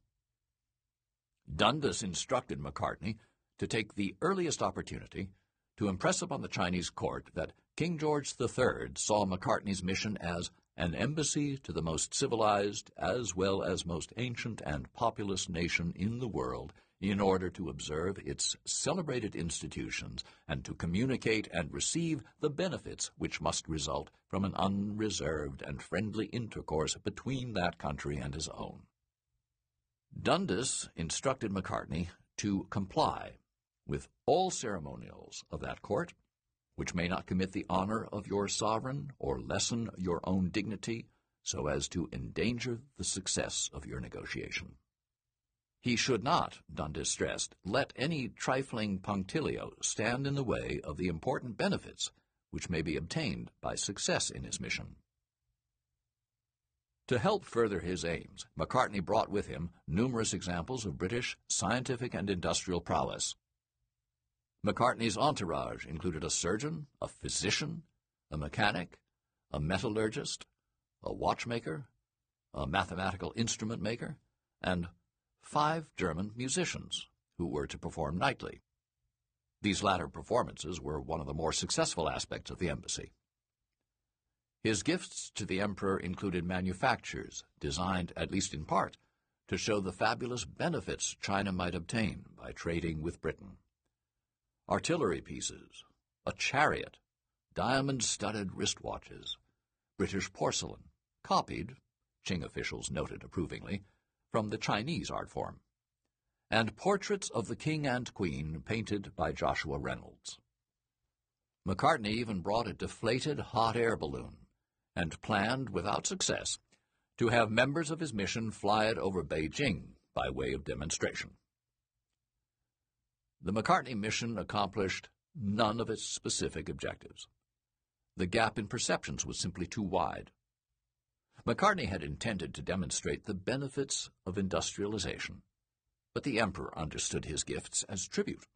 Dundas instructed Macartney to take the earliest opportunity to impress upon the Chinese court that King George III saw Macartney's mission as an embassy to the most civilized as well as most ancient and populous nation in the world in order to observe its celebrated institutions and to communicate and receive the benefits which must result from an unreserved and friendly intercourse between that country and his own. Dundas instructed Macartney to comply with all ceremonials of that court, which may not commit the honor of your sovereign or lessen your own dignity so as to endanger the success of your negotiation. He should not, Dundas stressed, let any trifling punctilio stand in the way of the important benefits which may be obtained by success in his mission. To help further his aims, Macartney brought with him numerous examples of British scientific and industrial prowess. Macartney's entourage included a surgeon, a physician, a mechanic, a metallurgist, a watchmaker, a mathematical instrument maker, and five German musicians who were to perform nightly. These latter performances were one of the more successful aspects of the embassy. His gifts to the emperor included manufactures designed, at least in part, to show the fabulous benefits China might obtain by trading with Britain. Artillery pieces, a chariot, diamond-studded wristwatches, British porcelain, copied, Qing officials noted approvingly, from the Chinese art form, and portraits of the king and queen painted by Joshua Reynolds. Macartney even brought a deflated hot air balloon and planned, without success, to have members of his mission fly it over Beijing by way of demonstration. The Macartney mission accomplished none of its specific objectives. The gap in perceptions was simply too wide. Macartney had intended to demonstrate the benefits of industrialization, but the emperor understood his gifts as tribute.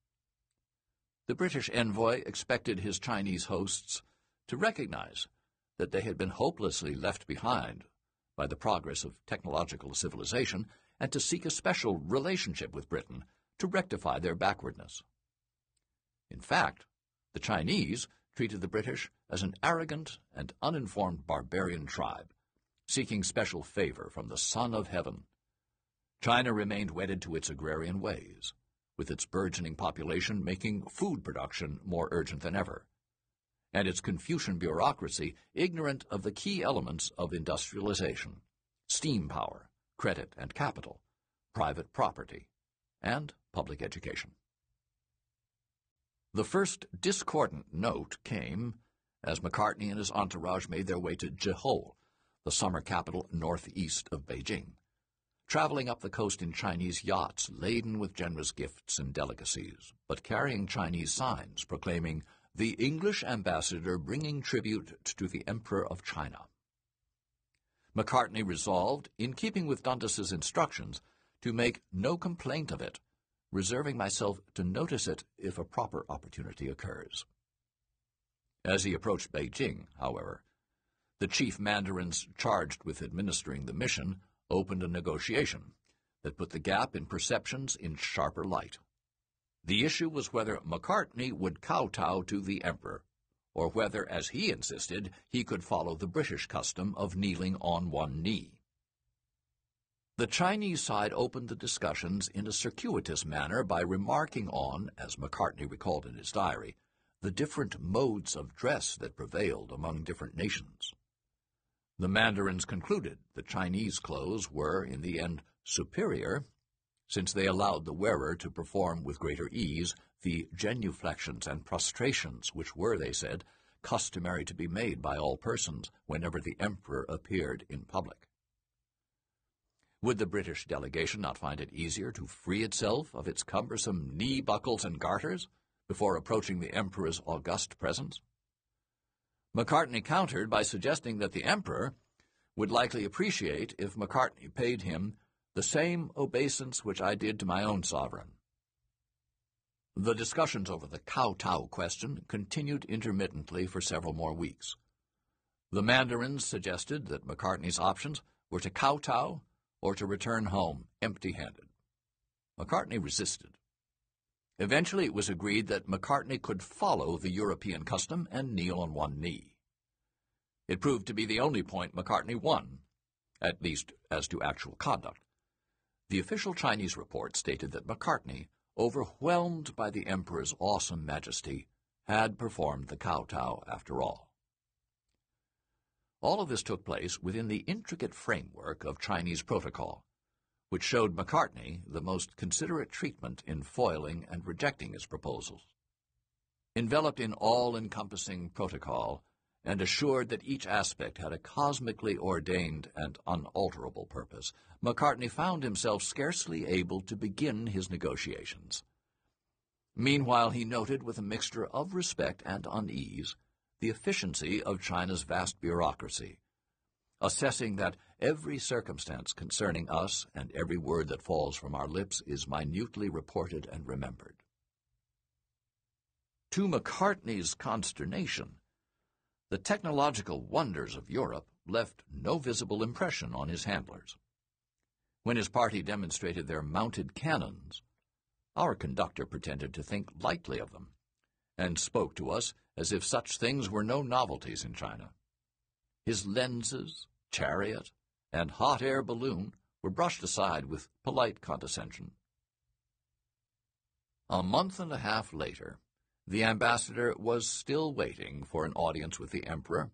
The British envoy expected his Chinese hosts to recognize that they had been hopelessly left behind by the progress of technological civilization and to seek a special relationship with Britain to rectify their backwardness. In fact, the Chinese treated the British as an arrogant and uninformed barbarian tribe, seeking special favor from the Son of Heaven. China remained wedded to its agrarian ways, with its burgeoning population making food production more urgent than ever and its Confucian bureaucracy ignorant of the key elements of industrialization steam power, credit and capital, private property, and public education. The first discordant note came as Macartney and his entourage made their way to Jehol, the summer capital northeast of Beijing, traveling up the coast in Chinese yachts laden with generous gifts and delicacies, but carrying Chinese signs proclaiming the English ambassador bringing tribute to the Emperor of China. Macartney resolved, in keeping with Dundas's instructions, to make no complaint of it, reserving myself to notice it if a proper opportunity occurs. As he approached Beijing, however, the chief mandarins charged with administering the mission opened a negotiation that put the gap in perceptions in sharper light. The issue was whether Macartney would kowtow to the emperor, or whether, as he insisted, he could follow the British custom of kneeling on one knee. The Chinese side opened the discussions in a circuitous manner by remarking on, as Macartney recalled in his diary, the different modes of dress that prevailed among different nations. The mandarins concluded the Chinese clothes were, in the end, superior since they allowed the wearer to perform with greater ease the genuflections and prostrations which were, they said, customary to be made by all persons whenever the emperor appeared in public. Would the British delegation not find it easier to free itself of its cumbersome knee buckles and garters before approaching the emperor's august presence? Macartney countered by suggesting that the emperor would likely appreciate if Macartney paid him the same obeisance which I did to my own sovereign. The discussions over the kowtow question continued intermittently for several more weeks. The mandarins suggested that Macartney's options were to kowtow or to return home empty-handed. Macartney resisted. Eventually it was agreed that Macartney could follow the European custom and kneel on one knee. It proved to be the only point Macartney won, at least as to actual conduct. The official Chinese report stated that Macartney, overwhelmed by the emperor's awesome majesty, had performed the kowtow after all. All of this took place within the intricate framework of Chinese protocol, which showed Macartney the most considerate treatment in foiling and rejecting his proposals. Enveloped in all-encompassing protocol, and assured that each aspect had a cosmically ordained and unalterable purpose, Macartney found himself scarcely able to begin his negotiations. Meanwhile, he noted with a mixture of respect and unease the efficiency of China's vast bureaucracy, assessing that every circumstance concerning us and every word that falls from our lips is minutely reported and remembered. To Macartney's consternation, the technological wonders of Europe left no visible impression on his handlers. When his party demonstrated their mounted cannons, our conductor pretended to think lightly of them, and spoke to us as if such things were no novelties in China. His lenses, chariot, and hot air balloon were brushed aside with polite condescension. A month and a half later, the ambassador was still waiting for an audience with the emperor,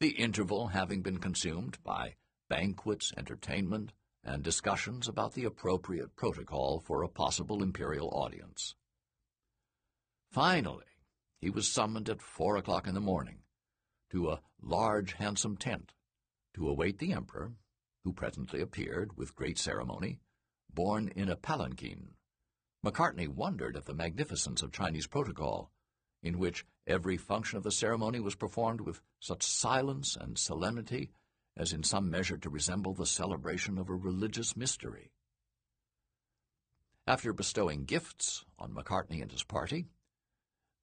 the interval having been consumed by banquets, entertainment, and discussions about the appropriate protocol for a possible imperial audience. Finally, he was summoned at four o'clock in the morning to a large, handsome tent to await the emperor, who presently appeared with great ceremony, borne in a palanquin. Macartney wondered at the magnificence of Chinese protocol, in which every function of the ceremony was performed with such silence and solemnity as in some measure to resemble the celebration of a religious mystery. After bestowing gifts on Macartney and his party,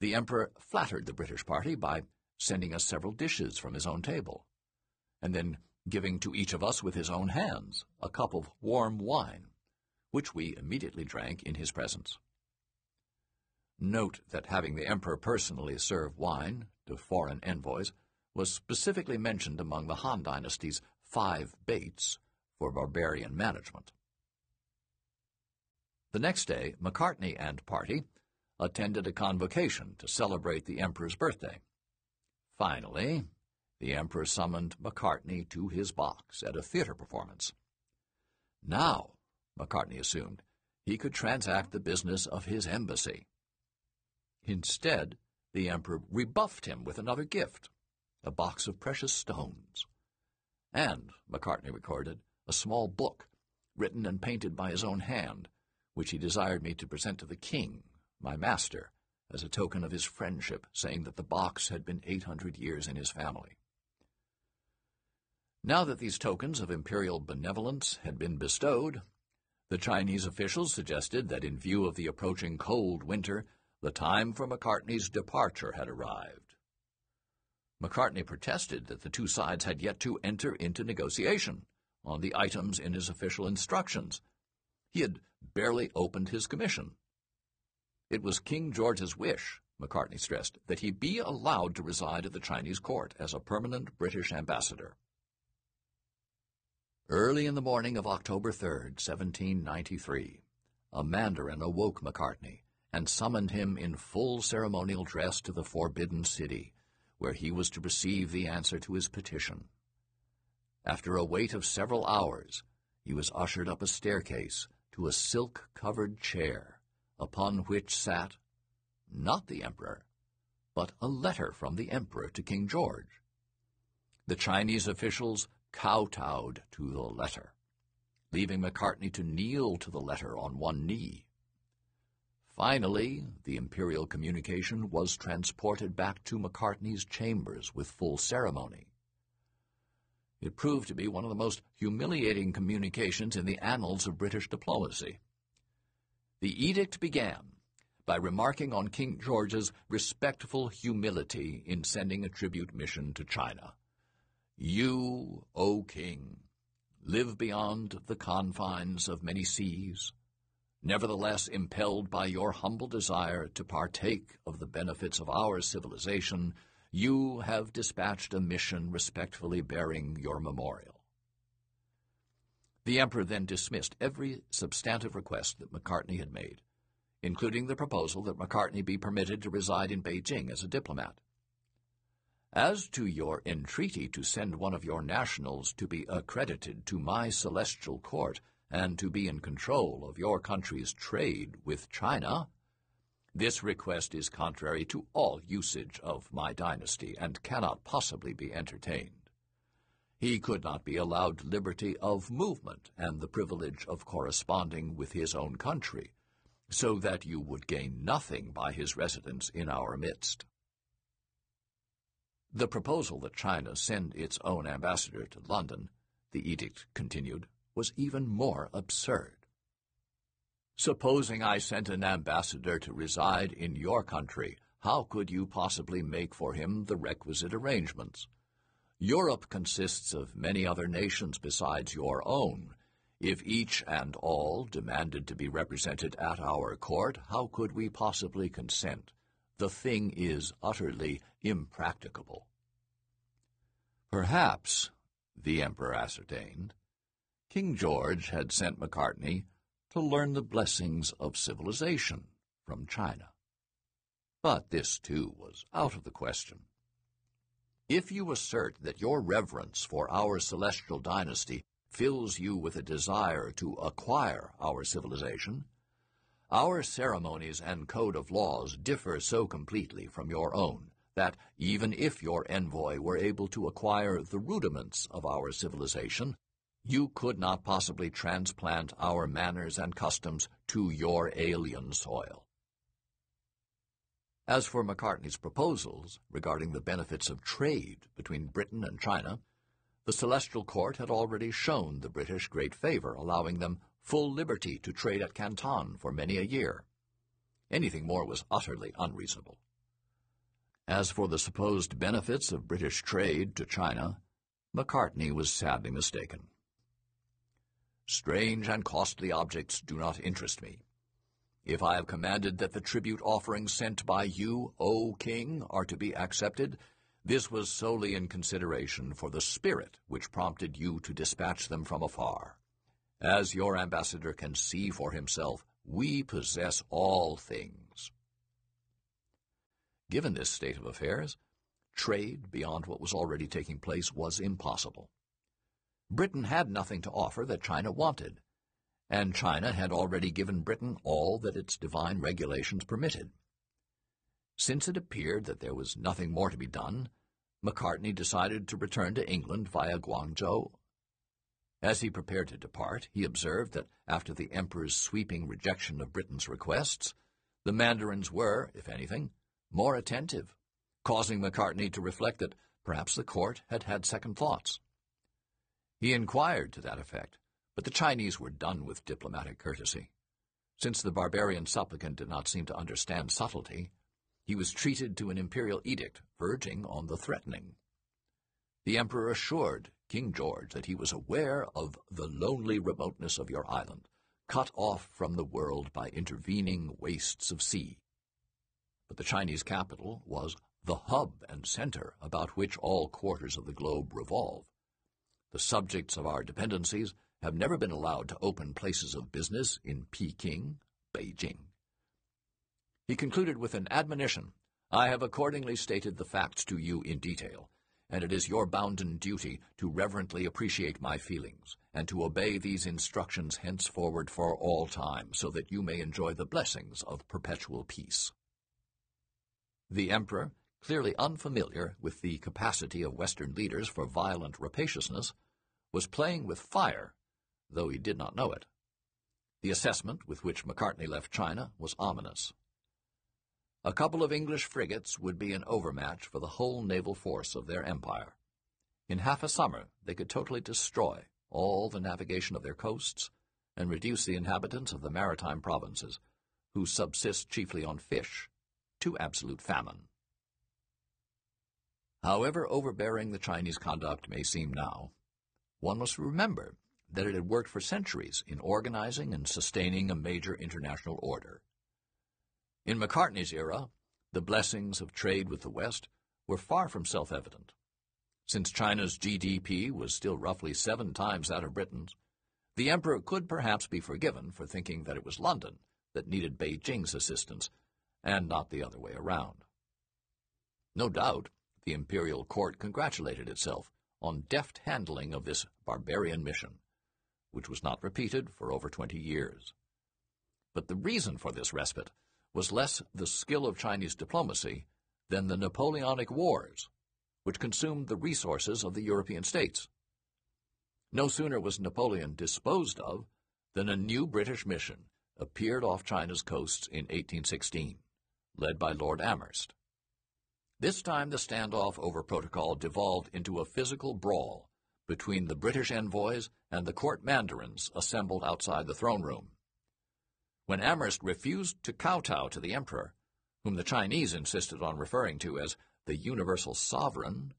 the Emperor flattered the British party by sending us several dishes from his own table, and then giving to each of us with his own hands a cup of warm wine, which we immediately drank in his presence. Note that having the Emperor personally serve wine to foreign envoys was specifically mentioned among the Han Dynasty's five baits for barbarian management. The next day, Macartney and party attended a convocation to celebrate the Emperor's birthday. Finally, the Emperor summoned Macartney to his box at a theater performance. Now, Macartney assumed, he could transact the business of his embassy. Instead, the Emperor rebuffed him with another gift a box of precious stones. And, Macartney recorded, a small book, written and painted by his own hand, which he desired me to present to the king, my master, as a token of his friendship, saying that the box had been eight hundred years in his family. Now that these tokens of imperial benevolence had been bestowed, the Chinese officials suggested that in view of the approaching cold winter, the time for Macartney's departure had arrived. Macartney protested that the two sides had yet to enter into negotiation on the items in his official instructions. He had barely opened his commission. It was King George's wish, Macartney stressed, that he be allowed to reside at the Chinese court as a permanent British ambassador. Early in the morning of October 3, 1793, a mandarin awoke Macartney and summoned him in full ceremonial dress to the Forbidden City, where he was to receive the answer to his petition. After a wait of several hours, he was ushered up a staircase to a silk-covered chair, upon which sat, not the emperor, but a letter from the emperor to King George. The Chinese officials kowtowed to the letter, leaving Macartney to kneel to the letter on one knee. Finally, the imperial communication was transported back to Macartney's chambers with full ceremony. It proved to be one of the most humiliating communications in the annals of British diplomacy. The edict began by remarking on King George's respectful humility in sending a tribute mission to China. You, O King, live beyond the confines of many seas, Nevertheless, impelled by your humble desire to partake of the benefits of our civilization, you have dispatched a mission respectfully bearing your memorial. The Emperor then dismissed every substantive request that Macartney had made, including the proposal that Macartney be permitted to reside in Beijing as a diplomat. As to your entreaty to send one of your nationals to be accredited to my celestial court, and to be in control of your country's trade with China, this request is contrary to all usage of my dynasty and cannot possibly be entertained. He could not be allowed liberty of movement and the privilege of corresponding with his own country, so that you would gain nothing by his residence in our midst. The proposal that China send its own ambassador to London, the edict continued, was even more absurd. Supposing I sent an ambassador to reside in your country, how could you possibly make for him the requisite arrangements? Europe consists of many other nations besides your own. If each and all demanded to be represented at our court, how could we possibly consent? The thing is utterly impracticable. Perhaps, the Emperor ascertained, King George had sent Macartney to learn the blessings of civilization from China. But this, too, was out of the question. If you assert that your reverence for our celestial dynasty fills you with a desire to acquire our civilization, our ceremonies and code of laws differ so completely from your own that even if your envoy were able to acquire the rudiments of our civilization, you could not possibly transplant our manners and customs to your alien soil. As for Macartney's proposals regarding the benefits of trade between Britain and China, the Celestial Court had already shown the British great favor, allowing them full liberty to trade at Canton for many a year. Anything more was utterly unreasonable. As for the supposed benefits of British trade to China, Macartney was sadly mistaken. Strange and costly objects do not interest me. If I have commanded that the tribute offerings sent by you, O king, are to be accepted, this was solely in consideration for the spirit which prompted you to dispatch them from afar. As your ambassador can see for himself, we possess all things. Given this state of affairs, trade beyond what was already taking place was impossible. Britain had nothing to offer that China wanted, and China had already given Britain all that its divine regulations permitted. Since it appeared that there was nothing more to be done, Macartney decided to return to England via Guangzhou as he prepared to depart, he observed that after the emperor's sweeping rejection of Britain's requests, the mandarins were, if anything, more attentive, causing Macartney to reflect that perhaps the court had had second thoughts. He inquired to that effect, but the Chinese were done with diplomatic courtesy. Since the barbarian supplicant did not seem to understand subtlety, he was treated to an imperial edict verging on the threatening. The emperor assured King George that he was aware of the lonely remoteness of your island, cut off from the world by intervening wastes of sea. But the Chinese capital was the hub and center about which all quarters of the globe revolve. The subjects of our dependencies have never been allowed to open places of business in Peking, Beijing. He concluded with an admonition. I have accordingly stated the facts to you in detail and it is your bounden duty to reverently appreciate my feelings, and to obey these instructions henceforward for all time, so that you may enjoy the blessings of perpetual peace. The Emperor, clearly unfamiliar with the capacity of Western leaders for violent rapaciousness, was playing with fire, though he did not know it. The assessment with which Macartney left China was ominous. A couple of English frigates would be an overmatch for the whole naval force of their empire. In half a summer they could totally destroy all the navigation of their coasts and reduce the inhabitants of the maritime provinces, who subsist chiefly on fish, to absolute famine. However overbearing the Chinese conduct may seem now, one must remember that it had worked for centuries in organizing and sustaining a major international order. In Macartney's era, the blessings of trade with the West were far from self-evident. Since China's GDP was still roughly seven times that of Britain's, the emperor could perhaps be forgiven for thinking that it was London that needed Beijing's assistance, and not the other way around. No doubt, the imperial court congratulated itself on deft handling of this barbarian mission, which was not repeated for over twenty years. But the reason for this respite was less the skill of Chinese diplomacy than the Napoleonic Wars, which consumed the resources of the European states. No sooner was Napoleon disposed of than a new British mission appeared off China's coasts in 1816, led by Lord Amherst. This time the standoff over protocol devolved into a physical brawl between the British envoys and the court mandarins assembled outside the throne room. When Amherst refused to kowtow to the emperor, whom the Chinese insisted on referring to as the universal sovereign,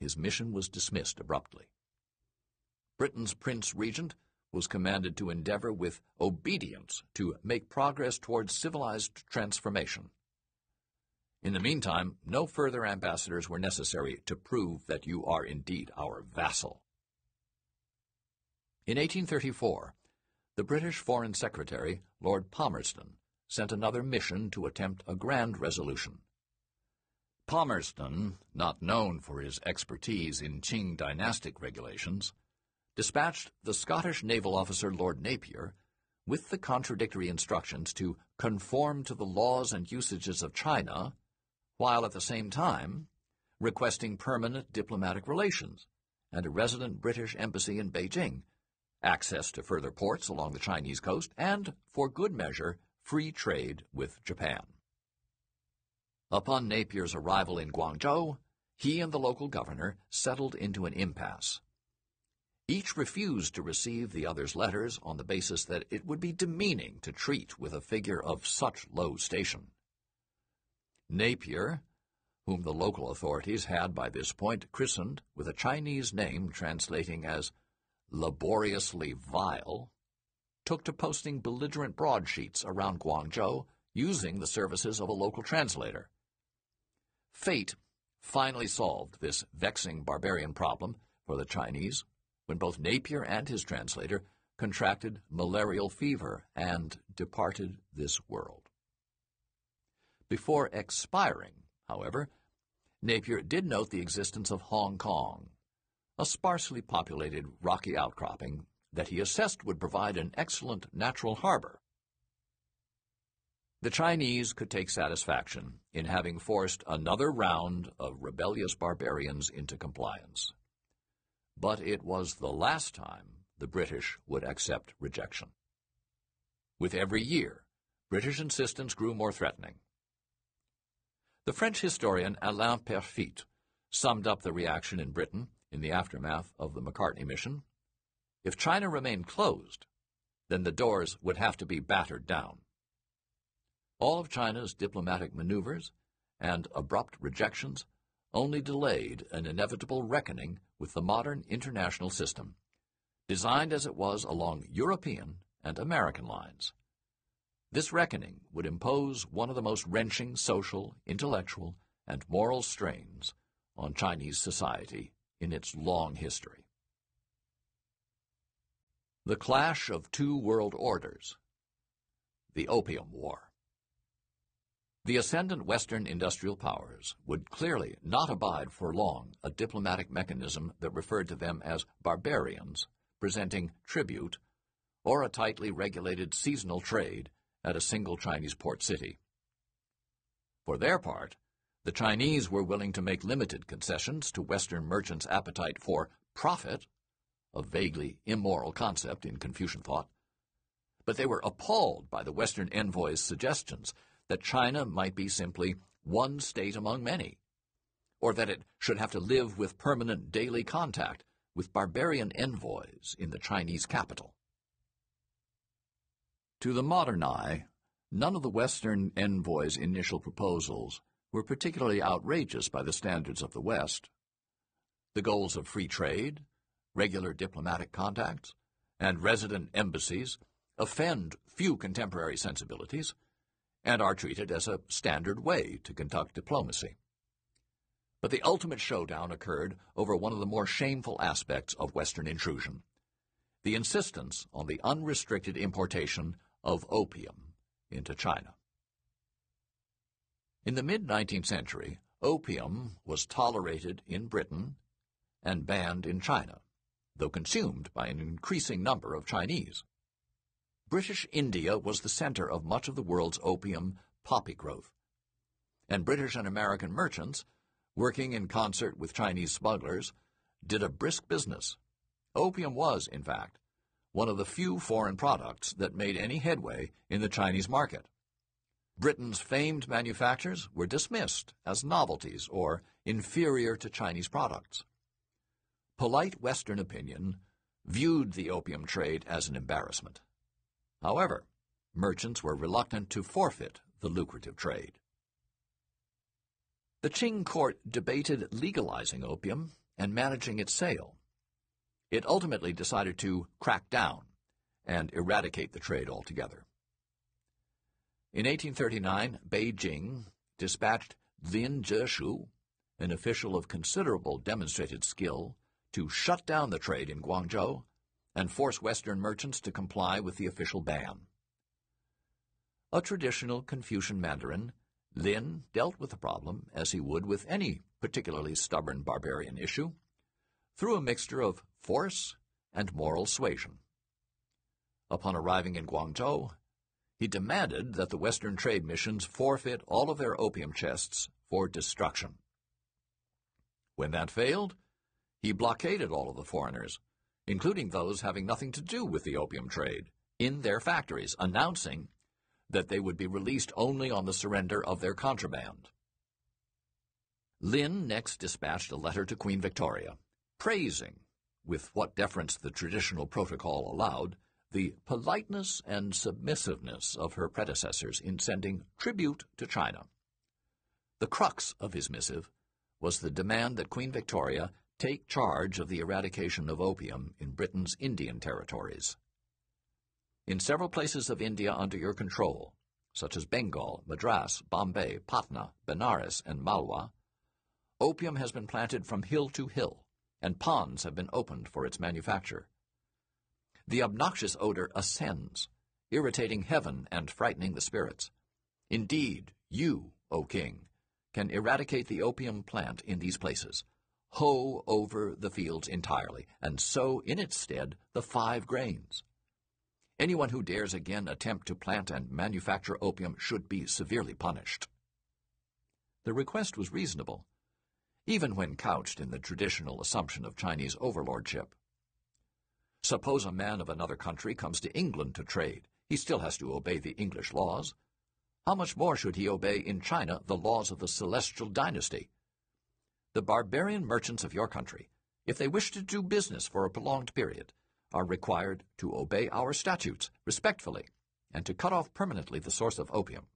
his mission was dismissed abruptly. Britain's Prince Regent was commanded to endeavor with obedience to make progress towards civilized transformation. In the meantime, no further ambassadors were necessary to prove that you are indeed our vassal. In 1834, the British Foreign Secretary, Lord Palmerston, sent another mission to attempt a grand resolution. Palmerston, not known for his expertise in Qing dynastic regulations, dispatched the Scottish naval officer Lord Napier with the contradictory instructions to conform to the laws and usages of China, while at the same time requesting permanent diplomatic relations and a resident British embassy in Beijing, access to further ports along the Chinese coast, and, for good measure, free trade with Japan. Upon Napier's arrival in Guangzhou, he and the local governor settled into an impasse. Each refused to receive the other's letters on the basis that it would be demeaning to treat with a figure of such low station. Napier, whom the local authorities had by this point christened with a Chinese name translating as laboriously vile, took to posting belligerent broadsheets around Guangzhou using the services of a local translator. Fate finally solved this vexing barbarian problem for the Chinese when both Napier and his translator contracted malarial fever and departed this world. Before expiring, however, Napier did note the existence of Hong Kong, a sparsely populated rocky outcropping that he assessed would provide an excellent natural harbor. The Chinese could take satisfaction in having forced another round of rebellious barbarians into compliance but it was the last time the British would accept rejection. With every year, British insistence grew more threatening. The French historian Alain Peyrefitte summed up the reaction in Britain in the aftermath of the Macartney mission. If China remained closed, then the doors would have to be battered down. All of China's diplomatic maneuvers and abrupt rejections only delayed an inevitable reckoning with the modern international system, designed as it was along European and American lines. This reckoning would impose one of the most wrenching social, intellectual, and moral strains on Chinese society in its long history. The Clash of Two World Orders The Opium War the ascendant Western industrial powers would clearly not abide for long a diplomatic mechanism that referred to them as barbarians, presenting tribute, or a tightly regulated seasonal trade at a single Chinese port city. For their part, the Chinese were willing to make limited concessions to Western merchants' appetite for profit, a vaguely immoral concept in Confucian thought, but they were appalled by the Western envoy's suggestions that China might be simply one state among many, or that it should have to live with permanent daily contact with barbarian envoys in the Chinese capital. To the modern eye, none of the Western envoys' initial proposals were particularly outrageous by the standards of the West. The goals of free trade, regular diplomatic contacts, and resident embassies offend few contemporary sensibilities and are treated as a standard way to conduct diplomacy. But the ultimate showdown occurred over one of the more shameful aspects of Western intrusion the insistence on the unrestricted importation of opium into China. In the mid 19th century, opium was tolerated in Britain and banned in China, though consumed by an increasing number of Chinese. British India was the center of much of the world's opium poppy growth, and British and American merchants, working in concert with Chinese smugglers, did a brisk business. Opium was, in fact, one of the few foreign products that made any headway in the Chinese market. Britain's famed manufactures were dismissed as novelties or inferior to Chinese products. Polite Western opinion viewed the opium trade as an embarrassment. However, merchants were reluctant to forfeit the lucrative trade. The Qing court debated legalizing opium and managing its sale. It ultimately decided to crack down and eradicate the trade altogether. In 1839, Beijing dispatched Lin Zexu, an official of considerable demonstrated skill, to shut down the trade in Guangzhou and force Western merchants to comply with the official ban. A traditional Confucian Mandarin, Lin dealt with the problem as he would with any particularly stubborn barbarian issue, through a mixture of force and moral suasion. Upon arriving in Guangzhou, he demanded that the Western trade missions forfeit all of their opium chests for destruction. When that failed, he blockaded all of the foreigners, including those having nothing to do with the opium trade, in their factories, announcing that they would be released only on the surrender of their contraband. Lin next dispatched a letter to Queen Victoria, praising, with what deference the traditional protocol allowed, the politeness and submissiveness of her predecessors in sending tribute to China. The crux of his missive was the demand that Queen Victoria take charge of the eradication of opium in Britain's Indian territories. In several places of India under your control, such as Bengal, Madras, Bombay, Patna, Benares, and Malwa, opium has been planted from hill to hill, and ponds have been opened for its manufacture. The obnoxious odor ascends, irritating heaven and frightening the spirits. Indeed, you, O king, can eradicate the opium plant in these places, hoe over the fields entirely, and sow in its stead the five grains. Anyone who dares again attempt to plant and manufacture opium should be severely punished. The request was reasonable, even when couched in the traditional assumption of Chinese overlordship. Suppose a man of another country comes to England to trade. He still has to obey the English laws. How much more should he obey in China the laws of the Celestial Dynasty? The barbarian merchants of your country, if they wish to do business for a prolonged period, are required to obey our statutes respectfully and to cut off permanently the source of opium.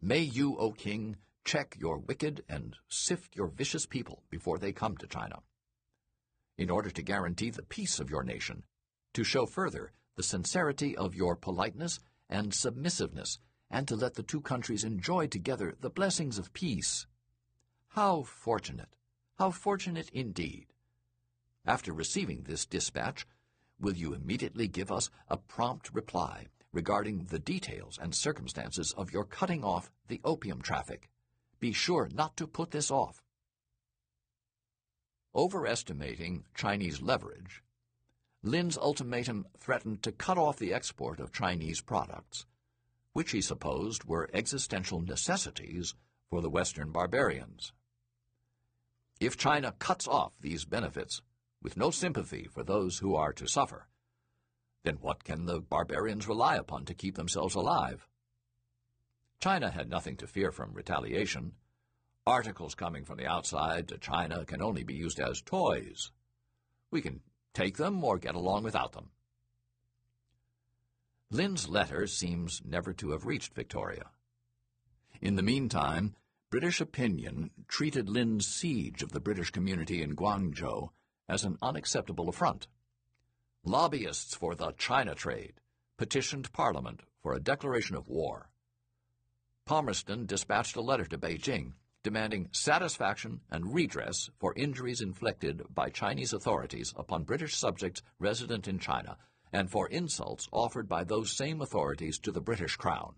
May you, O king, check your wicked and sift your vicious people before they come to China. In order to guarantee the peace of your nation, to show further the sincerity of your politeness and submissiveness, and to let the two countries enjoy together the blessings of peace how fortunate, how fortunate indeed. After receiving this dispatch, will you immediately give us a prompt reply regarding the details and circumstances of your cutting off the opium traffic? Be sure not to put this off. Overestimating Chinese leverage, Lin's ultimatum threatened to cut off the export of Chinese products, which he supposed were existential necessities for the Western barbarians. If China cuts off these benefits with no sympathy for those who are to suffer, then what can the barbarians rely upon to keep themselves alive? China had nothing to fear from retaliation. Articles coming from the outside to China can only be used as toys. We can take them or get along without them. Lin's letter seems never to have reached Victoria. In the meantime, British opinion treated Lin's siege of the British community in Guangzhou as an unacceptable affront. Lobbyists for the China trade petitioned Parliament for a declaration of war. Palmerston dispatched a letter to Beijing demanding satisfaction and redress for injuries inflicted by Chinese authorities upon British subjects resident in China and for insults offered by those same authorities to the British Crown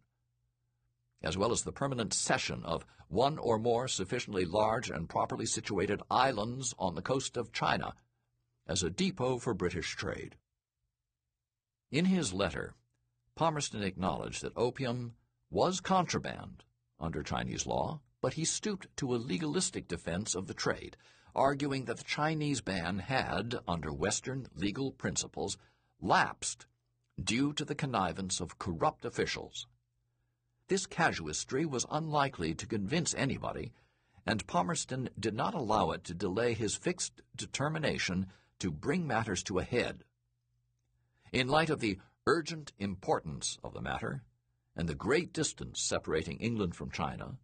as well as the permanent cession of one or more sufficiently large and properly situated islands on the coast of China as a depot for British trade. In his letter, Palmerston acknowledged that opium was contraband under Chinese law, but he stooped to a legalistic defense of the trade, arguing that the Chinese ban had, under Western legal principles, lapsed due to the connivance of corrupt officials This casuistry was unlikely to convince anybody, and Palmerston did not allow it to delay his fixed determination to bring matters to a head. In light of the urgent importance of the matter, and the great distance separating England from China,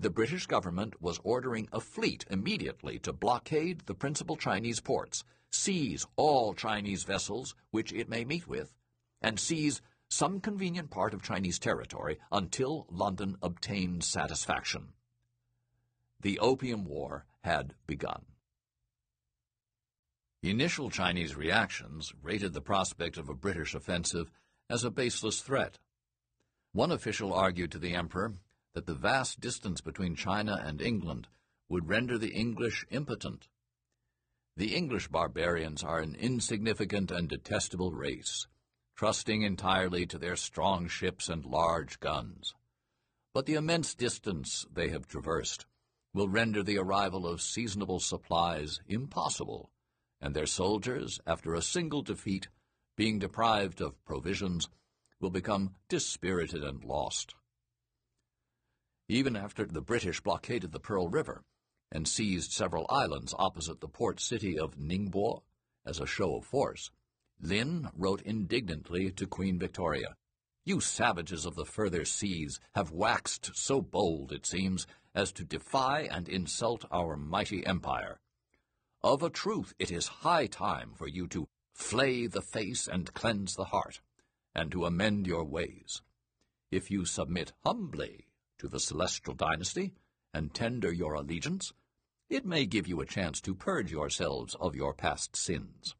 the British government was ordering a fleet immediately to blockade the principal Chinese ports, seize all Chinese vessels which it may meet with, and seize some convenient part of Chinese territory until London obtained satisfaction. The Opium War had begun. Initial Chinese reactions rated the prospect of a British offensive as a baseless threat. One official argued to the emperor that the vast distance between China and England would render the English impotent. The English barbarians are an insignificant and detestable race, trusting entirely to their strong ships and large guns. But the immense distance they have traversed will render the arrival of seasonable supplies impossible, and their soldiers, after a single defeat, being deprived of provisions, will become dispirited and lost. Even after the British blockaded the Pearl River and seized several islands opposite the port city of Ningbo as a show of force, Lin wrote indignantly to Queen Victoria, You savages of the further seas have waxed so bold, it seems, as to defy and insult our mighty empire. Of a truth, it is high time for you to flay the face and cleanse the heart, and to amend your ways. If you submit humbly to the celestial dynasty and tender your allegiance, it may give you a chance to purge yourselves of your past sins.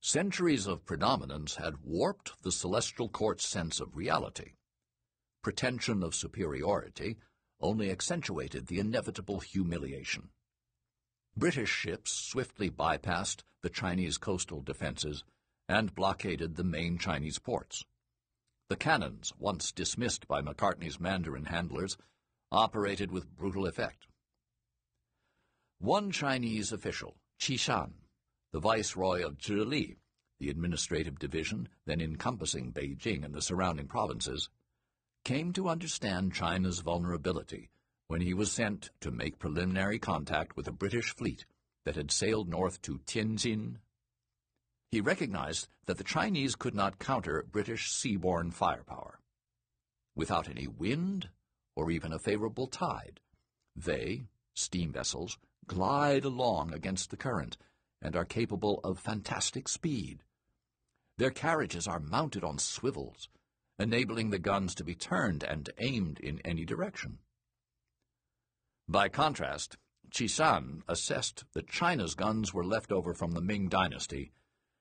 Centuries of predominance had warped the celestial court's sense of reality. Pretension of superiority only accentuated the inevitable humiliation. British ships swiftly bypassed the Chinese coastal defenses and blockaded the main Chinese ports. The cannons, once dismissed by Macartney's Mandarin handlers, operated with brutal effect. One Chinese official, Qi Shan, the viceroy of Zhili, the administrative division then encompassing Beijing and the surrounding provinces, came to understand China's vulnerability when he was sent to make preliminary contact with a British fleet that had sailed north to Tianjin. He recognized that the Chinese could not counter British seaborne firepower. Without any wind or even a favorable tide, they, steam vessels, glide along against the current and are capable of fantastic speed. Their carriages are mounted on swivels, enabling the guns to be turned and aimed in any direction. By contrast, Qi assessed that China's guns were left over from the Ming dynasty,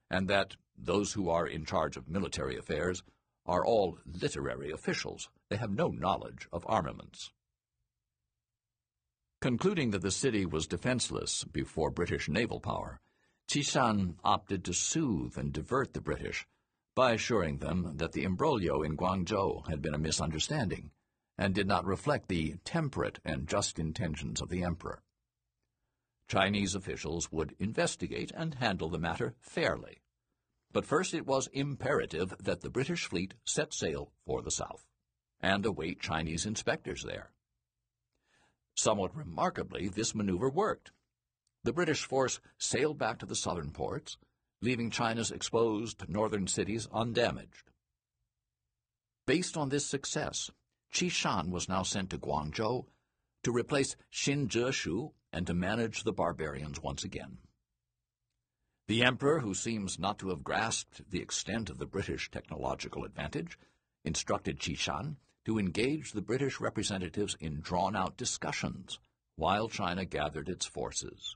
and that those who are in charge of military affairs are all literary officials. They have no knowledge of armaments. Concluding that the city was defenseless before British naval power, Qi Shan opted to soothe and divert the British by assuring them that the imbroglio in Guangzhou had been a misunderstanding and did not reflect the temperate and just intentions of the emperor. Chinese officials would investigate and handle the matter fairly. But first it was imperative that the British fleet set sail for the south and await Chinese inspectors there. Somewhat remarkably, this maneuver worked. The British force sailed back to the southern ports, leaving China's exposed northern cities undamaged. Based on this success, Qi Shan was now sent to Guangzhou to replace Lin Zexu and to manage the barbarians once again. The emperor, who seems not to have grasped the extent of the British technological advantage, instructed Qi Shan to engage the British representatives in drawn-out discussions while China gathered its forces.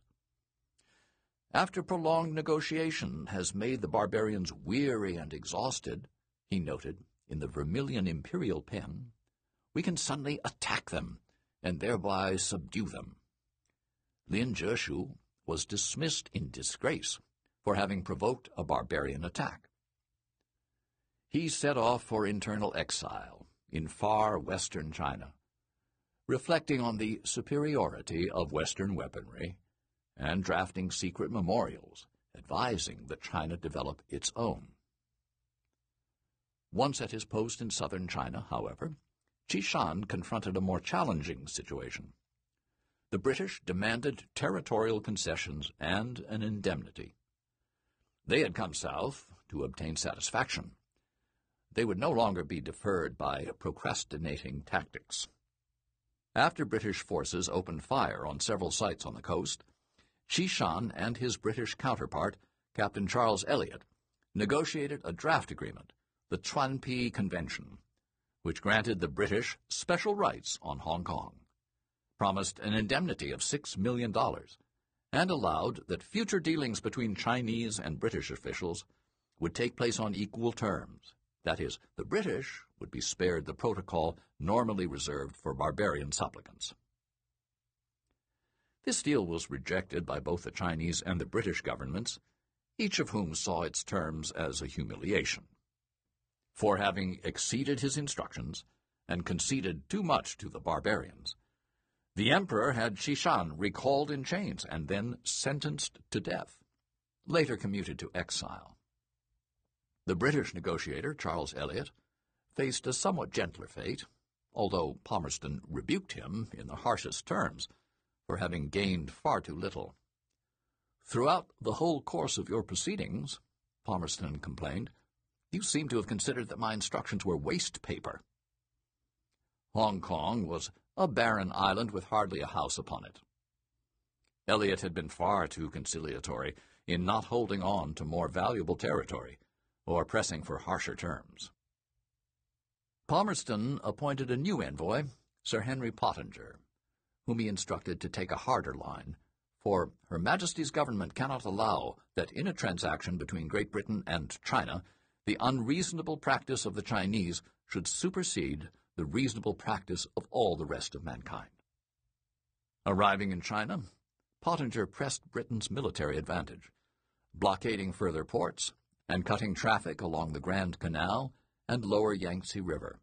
After prolonged negotiation has made the barbarians weary and exhausted, he noted in the Vermilion imperial pen, we can suddenly attack them and thereby subdue them. Lin Zexu was dismissed in disgrace for having provoked a barbarian attack. He set off for internal exile in far western China, reflecting on the superiority of Western weaponry and drafting secret memorials advising that China develop its own. Once at his post in southern China, however, Qi Shan confronted a more challenging situation. The British demanded territorial concessions and an indemnity. They had come south to obtain satisfaction. They would no longer be deferred by procrastinating tactics. After British forces opened fire on several sites on the coast, Qi Shan and his British counterpart, Captain Charles Elliot, negotiated a draft agreement, the Chuanpi Convention, which granted the British special rights on Hong Kong, promised an indemnity of $6 million, and allowed that future dealings between Chinese and British officials would take place on equal terms. That is, the British would be spared the protocol normally reserved for barbarian supplicants. This deal was rejected by both the Chinese and the British governments, each of whom saw its terms as a humiliation for having exceeded his instructions and conceded too much to the barbarians. The emperor had Qishan recalled in chains and then sentenced to death, later commuted to exile. The British negotiator, Charles Elliot, faced a somewhat gentler fate, although Palmerston rebuked him in the harshest terms for having gained far too little. Throughout the whole course of your proceedings, Palmerston complained, you seem to have considered that my instructions were waste paper. Hong Kong was a barren island with hardly a house upon it. Elliot had been far too conciliatory in not holding on to more valuable territory or pressing for harsher terms. Palmerston appointed a new envoy, Sir Henry Pottinger, whom he instructed to take a harder line, for Her Majesty's government cannot allow that in a transaction between Great Britain and China the unreasonable practice of the Chinese should supersede the reasonable practice of all the rest of mankind. Arriving in China, Pottinger pressed Britain's military advantage, blockading further ports and cutting traffic along the Grand Canal and lower Yangtze River.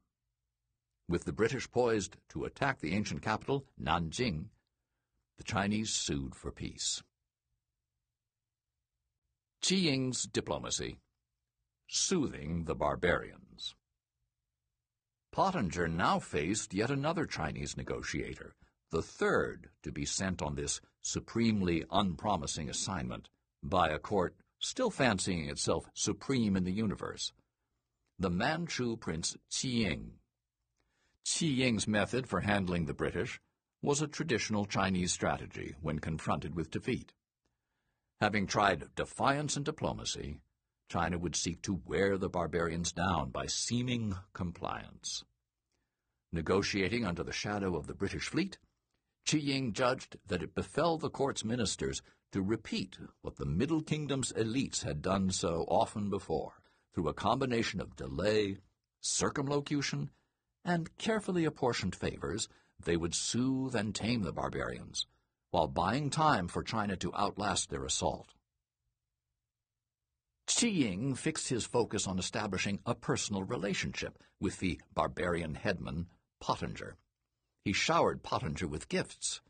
With the British poised to attack the ancient capital, Nanjing, the Chinese sued for peace. Qi Ying's diplomacy soothing the barbarians. Pottinger now faced yet another Chinese negotiator, the third to be sent on this supremely unpromising assignment by a court still fancying itself supreme in the universe, the Manchu prince Qi Ying. Qi Ying's method for handling the British was a traditional Chinese strategy when confronted with defeat. Having tried defiance and diplomacy, China would seek to wear the barbarians down by seeming compliance. Negotiating under the shadow of the British fleet, Qi Ying judged that it befell the court's ministers to repeat what the Middle Kingdom's elites had done so often before, through a combination of delay, circumlocution, and carefully apportioned favors, they would soothe and tame the barbarians, while buying time for China to outlast their assault. Qi Ying fixed his focus on establishing a personal relationship with the barbarian headman, Pottinger. He showered Pottinger with gifts,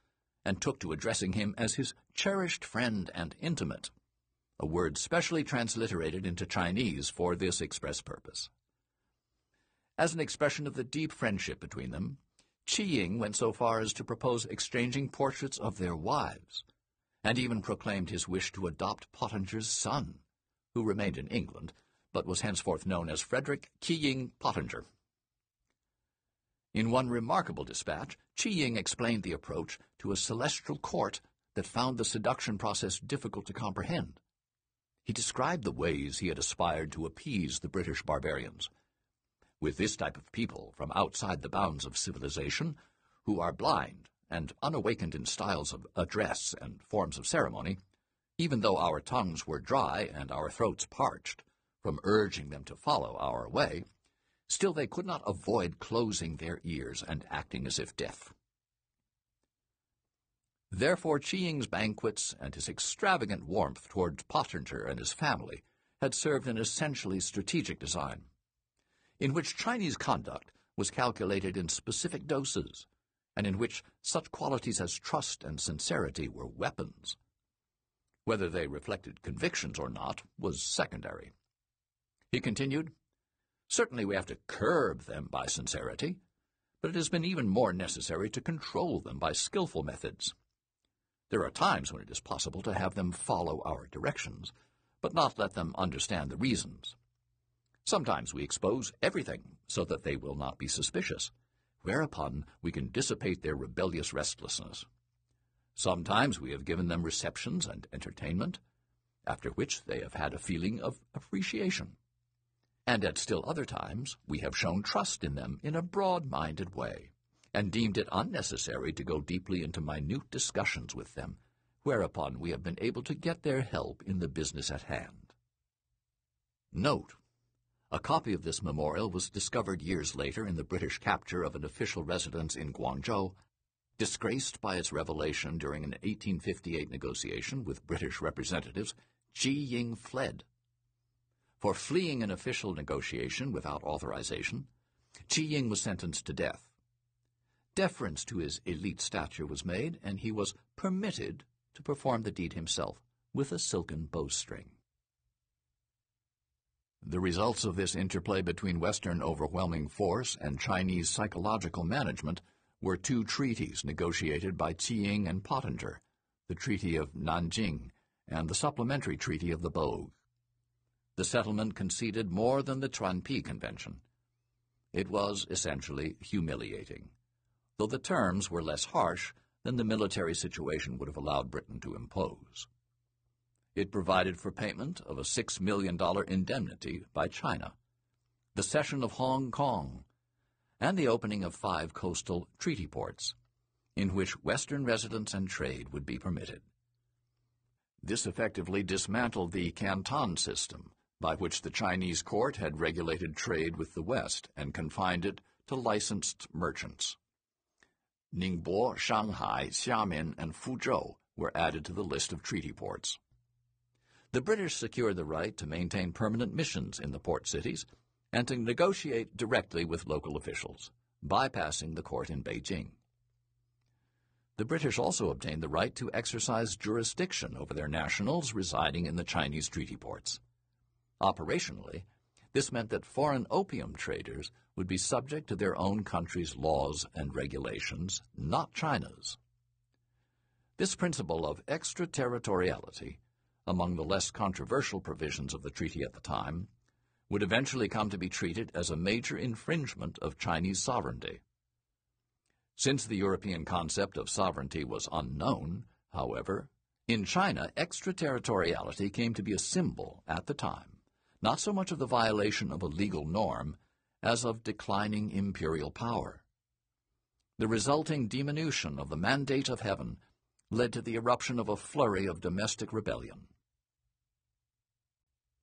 and took to addressing him as his cherished friend and intimate, a word specially transliterated into Chinese for this express purpose. As an expression of the deep friendship between them, Qi Ying went so far as to propose exchanging portraits of their wives, and even proclaimed his wish to adopt Pottinger's son who remained in England, but was henceforth known as Frederick Qi Ying Pottinger. In one remarkable dispatch, Qi Ying explained the approach to a celestial court that found the seduction process difficult to comprehend. He described the ways he had aspired to appease the British barbarians. With this type of people from outside the bounds of civilization, who are blind and unawakened in styles of address and forms of ceremony, even though our tongues were dry and our throats parched from urging them to follow our way, still they could not avoid closing their ears and acting as if deaf. Therefore Qi Ying's banquets and his extravagant warmth towards Pottinger and his family had served an essentially strategic design, in which Chinese conduct was calculated in specific doses, and in which such qualities as trust and sincerity were weapons. Whether they reflected convictions or not was secondary. He continued, Certainly we have to curb them by sincerity, but it has been even more necessary to control them by skilful methods. There are times when it is possible to have them follow our directions, but not let them understand the reasons. Sometimes we expose everything so that they will not be suspicious, whereupon we can dissipate their rebellious restlessness. Sometimes we have given them receptions and entertainment, after which they have had a feeling of appreciation. And at still other times we have shown trust in them in a broad-minded way, and deemed it unnecessary to go deeply into minute discussions with them, whereupon we have been able to get their help in the business at hand. Note, a copy of this memorial was discovered years later in the British capture of an official residence in Guangzhou Disgraced by its revelation during an 1858 negotiation with British representatives, Qi Ying fled. For fleeing an official negotiation without authorization, Qi Ying was sentenced to death. Deference to his elite stature was made, and he was permitted to perform the deed himself with a silken bowstring. The results of this interplay between Western overwhelming force and Chinese psychological management were two treaties negotiated by Qiying and Pottinger, the Treaty of Nanjing and the Supplementary Treaty of the Bogue. The settlement conceded more than the Chuanpi Convention. It was essentially humiliating, though the terms were less harsh than the military situation would have allowed Britain to impose. It provided for payment of a $6 million indemnity by China, the cession of Hong Kong, and the opening of five coastal treaty ports, in which Western residence and trade would be permitted. This effectively dismantled the Canton system, by which the Chinese court had regulated trade with the West and confined it to licensed merchants. Ningbo, Shanghai, Xiamen, and Fuzhou were added to the list of treaty ports. The British secured the right to maintain permanent missions in the port cities and to negotiate directly with local officials, bypassing the court in Beijing. The British also obtained the right to exercise jurisdiction over their nationals residing in the Chinese treaty ports. Operationally, this meant that foreign opium traders would be subject to their own country's laws and regulations, not China's. This principle of extraterritoriality, among the less controversial provisions of the treaty at the time, would eventually come to be treated as a major infringement of Chinese sovereignty. Since the European concept of sovereignty was unknown, however, in China extraterritoriality came to be a symbol at the time, not so much of the violation of a legal norm as of declining imperial power. The resulting diminution of the mandate of heaven led to the eruption of a flurry of domestic rebellion.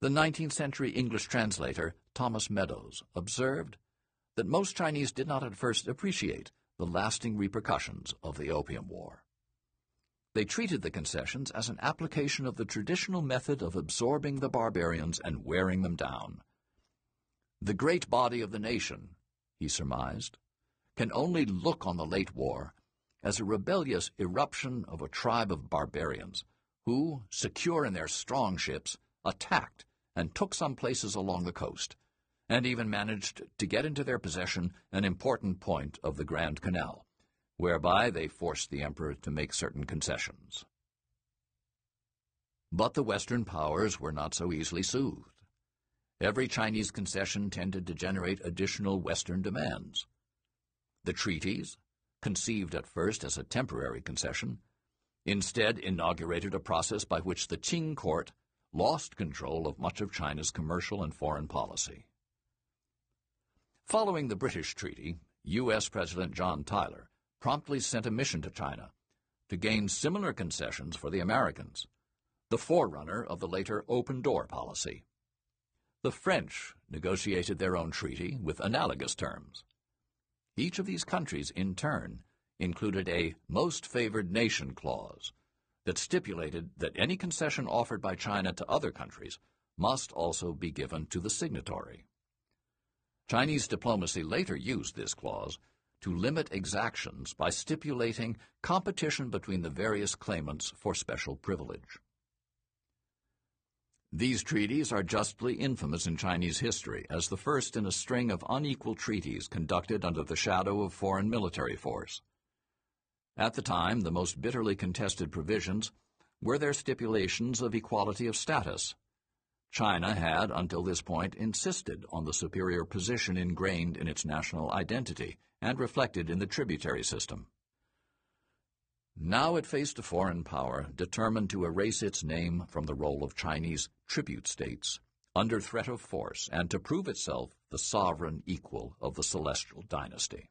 The 19th century English translator Thomas Meadows observed that most Chinese did not at first appreciate the lasting repercussions of the Opium War. They treated the concessions as an application of the traditional method of absorbing the barbarians and wearing them down. The great body of the nation, he surmised, can only look on the late war as a rebellious eruption of a tribe of barbarians who, secure in their strong ships, attacked and took some places along the coast, and even managed to get into their possession an important point of the Grand Canal, whereby they forced the emperor to make certain concessions. But the Western powers were not so easily soothed. Every Chinese concession tended to generate additional Western demands. The treaties, conceived at first as a temporary concession, instead inaugurated a process by which the Qing court lost control of much of China's commercial and foreign policy. Following the British treaty, U.S. President John Tyler promptly sent a mission to China to gain similar concessions for the Americans, the forerunner of the later open door policy. The French negotiated their own treaty with analogous terms. Each of these countries, in turn, included a most favored nation clause that stipulated that any concession offered by China to other countries must also be given to the signatory. Chinese diplomacy later used this clause to limit exactions by stipulating competition between the various claimants for special privilege. These treaties are justly infamous in Chinese history as the first in a string of unequal treaties conducted under the shadow of foreign military force. At the time, the most bitterly contested provisions were their stipulations of equality of status. China had, until this point, insisted on the superior position ingrained in its national identity and reflected in the tributary system. Now it faced a foreign power determined to erase its name from the roll of Chinese tribute states under threat of force and to prove itself the sovereign equal of the Celestial dynasty.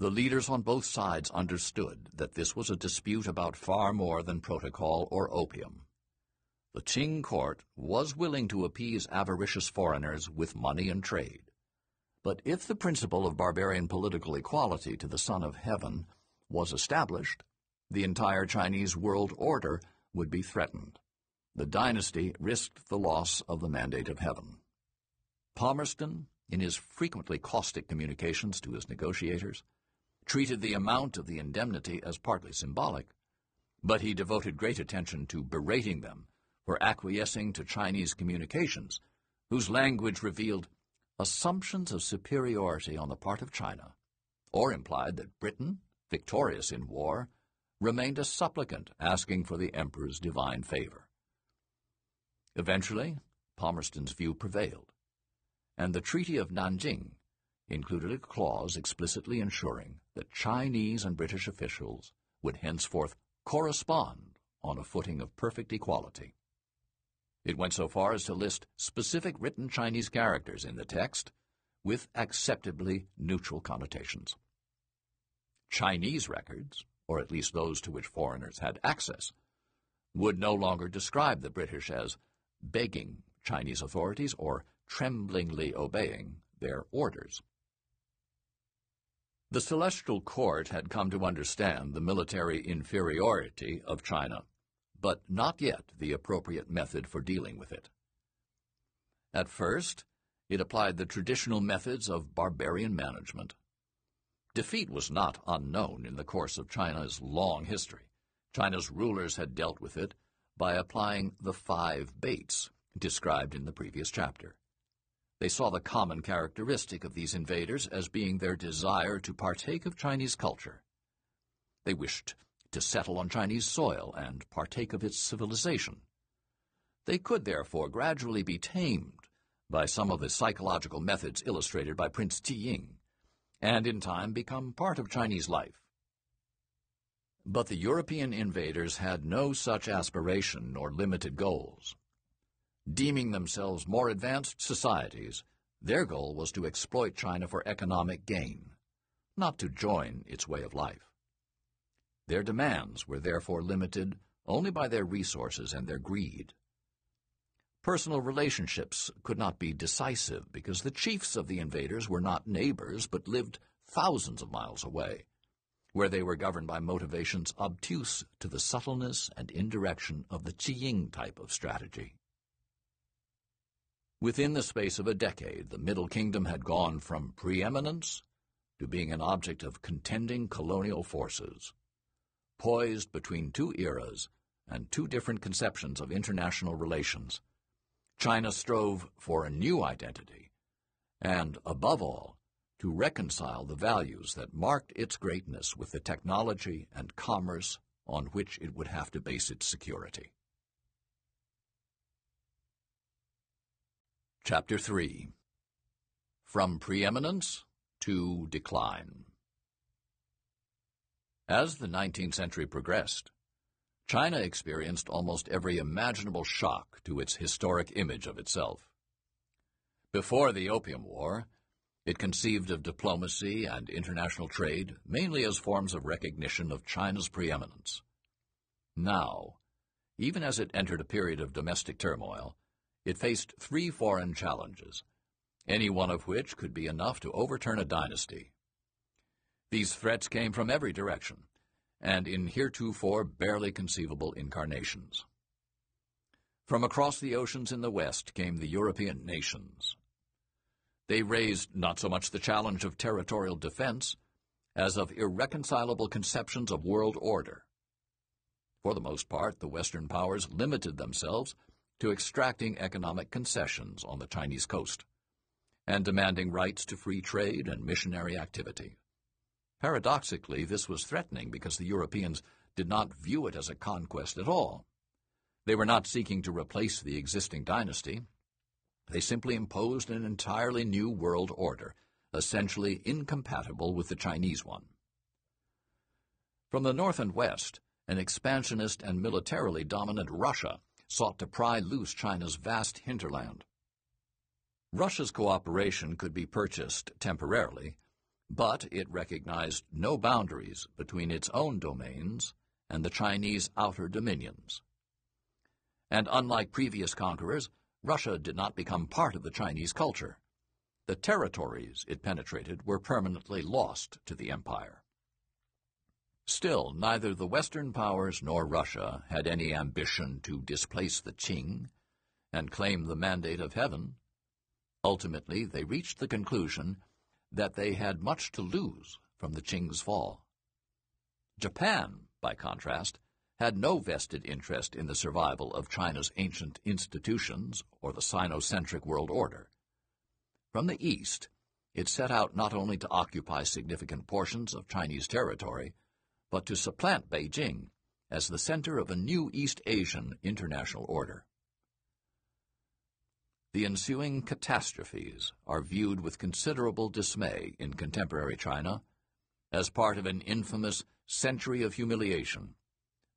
The leaders on both sides understood that this was a dispute about far more than protocol or opium. The Qing court was willing to appease avaricious foreigners with money and trade. But if the principle of barbarian political equality to the Son of Heaven was established, the entire Chinese world order would be threatened. The dynasty risked the loss of the mandate of heaven. Palmerston, in his frequently caustic communications to his negotiators, treated the amount of the indemnity as partly symbolic, but he devoted great attention to berating them for acquiescing to Chinese communications, whose language revealed assumptions of superiority on the part of China, or implied that Britain victorious in war, remained a supplicant asking for the emperor's divine favor. Eventually, Palmerston's view prevailed, and the Treaty of Nanjing included a clause explicitly ensuring that Chinese and British officials would henceforth correspond on a footing of perfect equality. It went so far as to list specific written Chinese characters in the text with acceptably neutral connotations. Chinese records, or at least those to which foreigners had access, would no longer describe the British as begging Chinese authorities or tremblingly obeying their orders. The Celestial Court had come to understand the military inferiority of China, but not yet the appropriate method for dealing with it. At first, it applied the traditional methods of barbarian management. Defeat was not unknown in the course of China's long history. China's rulers had dealt with it by applying the five baits described in the previous chapter. They saw the common characteristic of these invaders as being their desire to partake of Chinese culture. They wished to settle on Chinese soil and partake of its civilization. They could therefore gradually be tamed by some of the psychological methods illustrated by Prince Qiying and in time become part of Chinese life. But the European invaders had no such aspiration nor limited goals. Deeming themselves more advanced societies, their goal was to exploit China for economic gain, not to join its way of life. Their demands were therefore limited only by their resources and their greed. Personal relationships could not be decisive because the chiefs of the invaders were not neighbors but lived thousands of miles away, where they were governed by motivations obtuse to the subtleness and indirection of the Qiying type of strategy. Within the space of a decade, the Middle Kingdom had gone from preeminence to being an object of contending colonial forces, poised between two eras and two different conceptions of international relations China strove for a new identity, and, above all, to reconcile the values that marked its greatness with the technology and commerce on which it would have to base its security. Chapter 3 From Preeminence to Decline As the 19th century progressed, China experienced almost every imaginable shock to its historic image of itself. Before the Opium War, it conceived of diplomacy and international trade mainly as forms of recognition of China's preeminence. Now, even as it entered a period of domestic turmoil, it faced three foreign challenges, any one of which could be enough to overturn a dynasty. These threats came from every direction, and in heretofore barely conceivable incarnations. From across the oceans in the west came the European nations. They raised not so much the challenge of territorial defense as of irreconcilable conceptions of world order. For the most part, the Western powers limited themselves to extracting economic concessions on the Chinese coast and demanding rights to free trade and missionary activity. Paradoxically, this was threatening because the Europeans did not view it as a conquest at all. They were not seeking to replace the existing dynasty. They simply imposed an entirely new world order, essentially incompatible with the Chinese one. From the north and west, an expansionist and militarily dominant Russia sought to pry loose China's vast hinterland. Russia's cooperation could be purchased temporarily, but it recognized no boundaries between its own domains and the Chinese outer dominions. And unlike previous conquerors, Russia did not become part of the Chinese culture. The territories it penetrated were permanently lost to the empire. Still, neither the Western powers nor Russia had any ambition to displace the Qing and claim the mandate of heaven. Ultimately, they reached the conclusion that they had much to lose from the Qing's fall. Japan, by contrast, had no vested interest in the survival of China's ancient institutions or the Sinocentric world order. From the east, it set out not only to occupy significant portions of Chinese territory, but to supplant Beijing as the center of a new East Asian international order. The ensuing catastrophes are viewed with considerable dismay in contemporary China as part of an infamous century of humiliation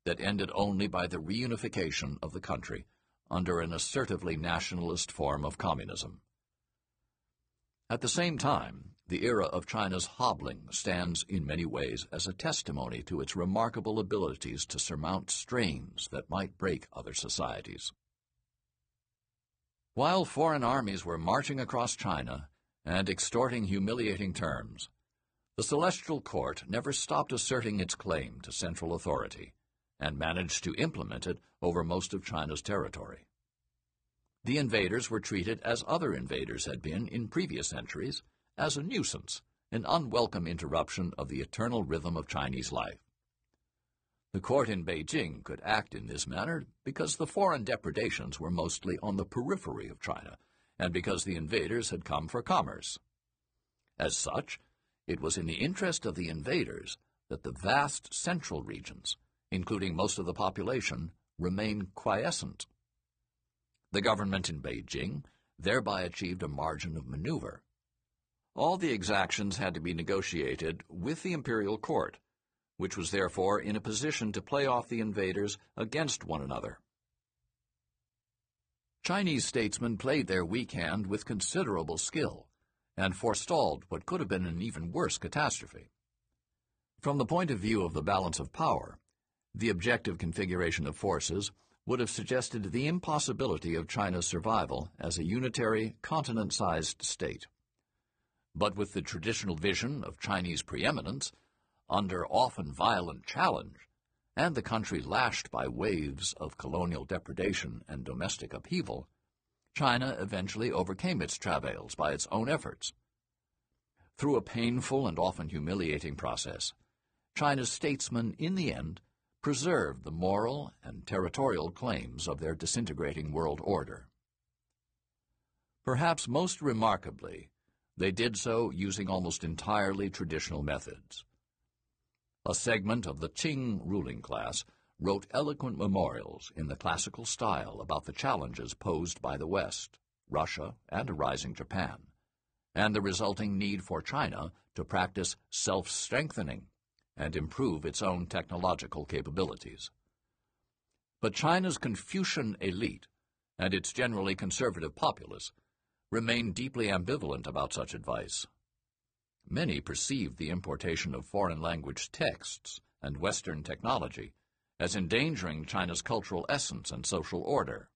that ended only by the reunification of the country under an assertively nationalist form of communism. At the same time, the era of China's hobbling stands in many ways as a testimony to its remarkable abilities to surmount strains that might break other societies. While foreign armies were marching across China and extorting humiliating terms, the Celestial Court never stopped asserting its claim to central authority and managed to implement it over most of China's territory. The invaders were treated as other invaders had been in previous centuries, as a nuisance, an unwelcome interruption of the eternal rhythm of Chinese life. The court in Beijing could act in this manner because the foreign depredations were mostly on the periphery of China, and because the invaders had come for commerce. As such, it was in the interest of the invaders that the vast central regions, including most of the population, remain quiescent. The government in Beijing thereby achieved a margin of maneuver. All the exactions had to be negotiated with the imperial court, which was therefore in a position to play off the invaders against one another. Chinese statesmen played their weak hand with considerable skill and forestalled what could have been an even worse catastrophe. From the point of view of the balance of power, the objective configuration of forces would have suggested the impossibility of China's survival as a unitary, continent-sized state. But with the traditional vision of Chinese preeminence, under often violent challenge, and the country lashed by waves of colonial depredation and domestic upheaval, China eventually overcame its travails by its own efforts. Through a painful and often humiliating process, China's statesmen, in the end, preserved the moral and territorial claims of their disintegrating world order. Perhaps most remarkably, they did so using almost entirely traditional methods. A segment of the Qing ruling class wrote eloquent memorials in the classical style about the challenges posed by the West, Russia, and a rising Japan, and the resulting need for China to practice self-strengthening and improve its own technological capabilities. But China's Confucian elite and its generally conservative populace remained deeply ambivalent about such advice. Many perceived the importation of foreign language texts and Western technology as endangering China's cultural essence and social order.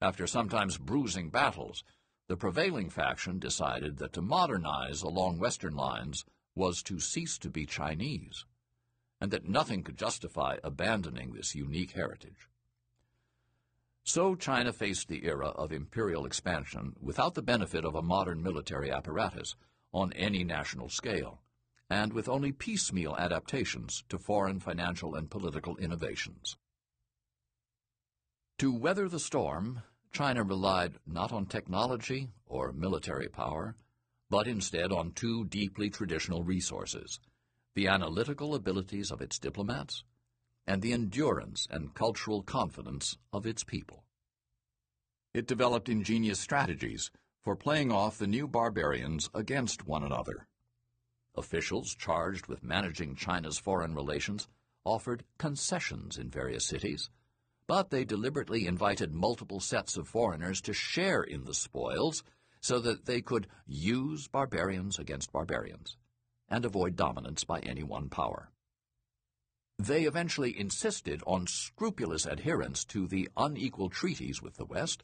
After sometimes bruising battles, the prevailing faction decided that to modernize along Western lines was to cease to be Chinese, and that nothing could justify abandoning this unique heritage. So China faced the era of imperial expansion without the benefit of a modern military apparatus on any national scale, and with only piecemeal adaptations to foreign financial and political innovations. To weather the storm, China relied not on technology or military power, but instead on two deeply traditional resources the analytical abilities of its diplomats and the endurance and cultural confidence of its people. It developed ingenious strategies for playing off the new barbarians against one another. Officials charged with managing China's foreign relations offered concessions in various cities, but they deliberately invited multiple sets of foreigners to share in the spoils so that they could use barbarians against barbarians and avoid dominance by any one power. They eventually insisted on scrupulous adherence to the unequal treaties with the West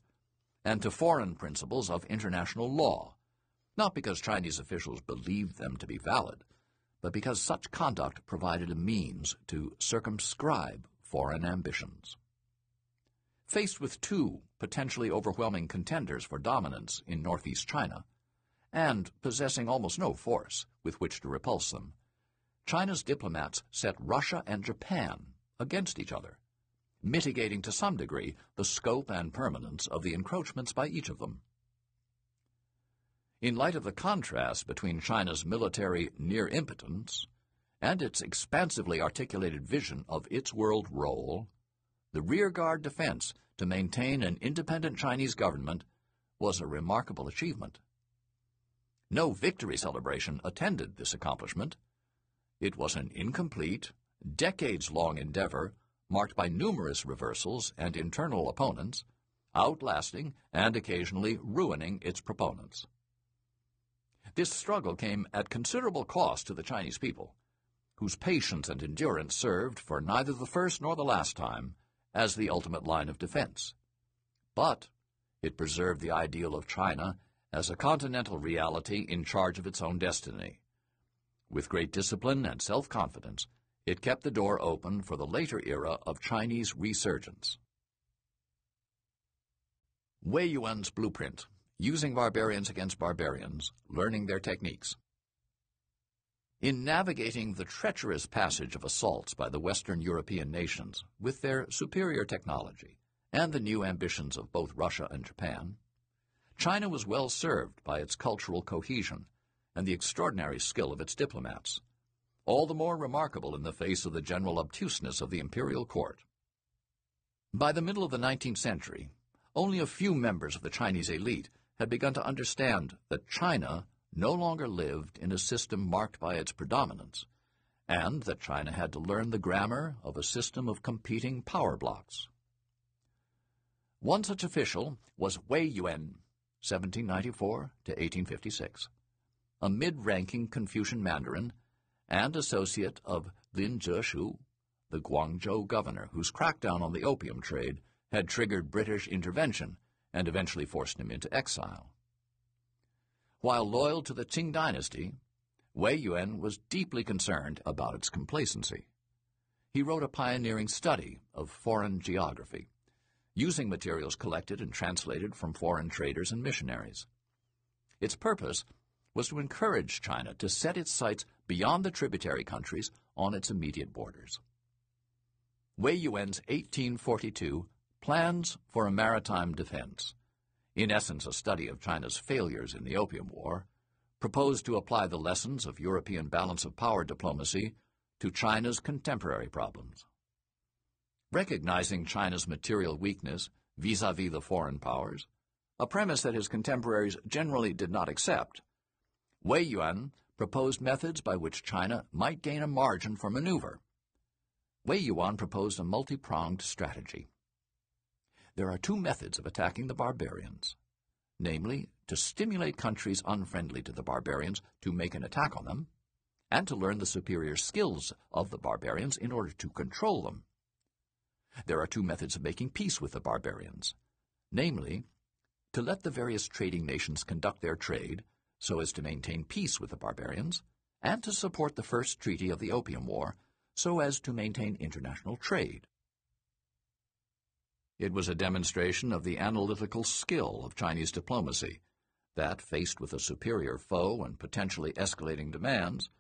and to foreign principles of international law, not because Chinese officials believed them to be valid, but because such conduct provided a means to circumscribe foreign ambitions. Faced with two potentially overwhelming contenders for dominance in northeast China, and possessing almost no force with which to repulse them, China's diplomats set Russia and Japan against each other, mitigating to some degree the scope and permanence of the encroachments by each of them. In light of the contrast between China's military near impotence and its expansively articulated vision of its world role, the rearguard defense to maintain an independent Chinese government was a remarkable achievement. No victory celebration attended this accomplishment. It was an incomplete, decades-long endeavor marked by numerous reversals and internal opponents, outlasting and occasionally ruining its proponents. This struggle came at considerable cost to the Chinese people, whose patience and endurance served for neither the first nor the last time as the ultimate line of defense. But it preserved the ideal of China as a continental reality in charge of its own destiny. With great discipline and self-confidence, it kept the door open for the later era of Chinese resurgence. Wei Yuan's blueprint, using barbarians against barbarians, learning their techniques. In navigating the treacherous passage of assaults by the Western European nations with their superior technology and the new ambitions of both Russia and Japan, China was well served by its cultural cohesion and the extraordinary skill of its diplomats, all the more remarkable in the face of the general obtuseness of the imperial court. By the middle of the 19th century, only a few members of the Chinese elite had begun to understand that China no longer lived in a system marked by its predominance, and that China had to learn the grammar of a system of competing power blocks. One such official was Wei Yuan, 1794 to 1856, a mid-ranking Confucian mandarin and associate of Lin Zexu, the Guangzhou governor whose crackdown on the opium trade had triggered British intervention and eventually forced him into exile. While loyal to the Qing dynasty, Wei Yuan was deeply concerned about its complacency. He wrote a pioneering study of foreign geography using materials collected and translated from foreign traders and missionaries. Its purpose was to encourage China to set its sights beyond the tributary countries on its immediate borders. Wei Yuan's 1842 Plans for a Maritime Defense, in essence a study of China's failures in the Opium War, proposed to apply the lessons of European balance of power diplomacy to China's contemporary problems. Recognizing China's material weakness vis-a-vis -vis the foreign powers, a premise that his contemporaries generally did not accept, Wei Yuan proposed methods by which China might gain a margin for maneuver. Wei Yuan proposed a multi-pronged strategy. There are two methods of attacking the barbarians, namely, to stimulate countries unfriendly to the barbarians to make an attack on them, and to learn the superior skills of the barbarians in order to control them. There are two methods of making peace with the barbarians, namely, to let the various trading nations conduct their trade so as to maintain peace with the barbarians, and to support the first treaty of the Opium War so as to maintain international trade. It was a demonstration of the analytical skill of Chinese diplomacy that, faced with a superior foe and potentially escalating demands,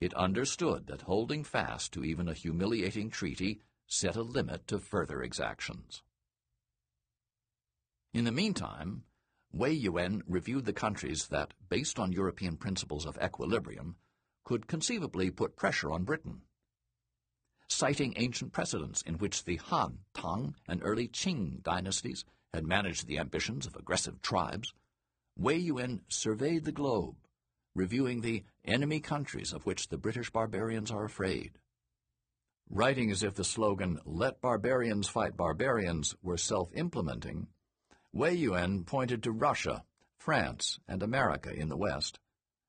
it understood that holding fast to even a humiliating treaty set a limit to further exactions. In the meantime, Wei Yuan reviewed the countries that, based on European principles of equilibrium, could conceivably put pressure on Britain. Citing ancient precedents in which the Han, Tang, and early Qing dynasties had managed the ambitions of aggressive tribes, Wei Yuan surveyed the globe, reviewing the enemy countries of which the British barbarians are afraid. Writing as if the slogan, Let barbarians fight barbarians, were self-implementing, Wei Yuan pointed to Russia, France, and America in the west,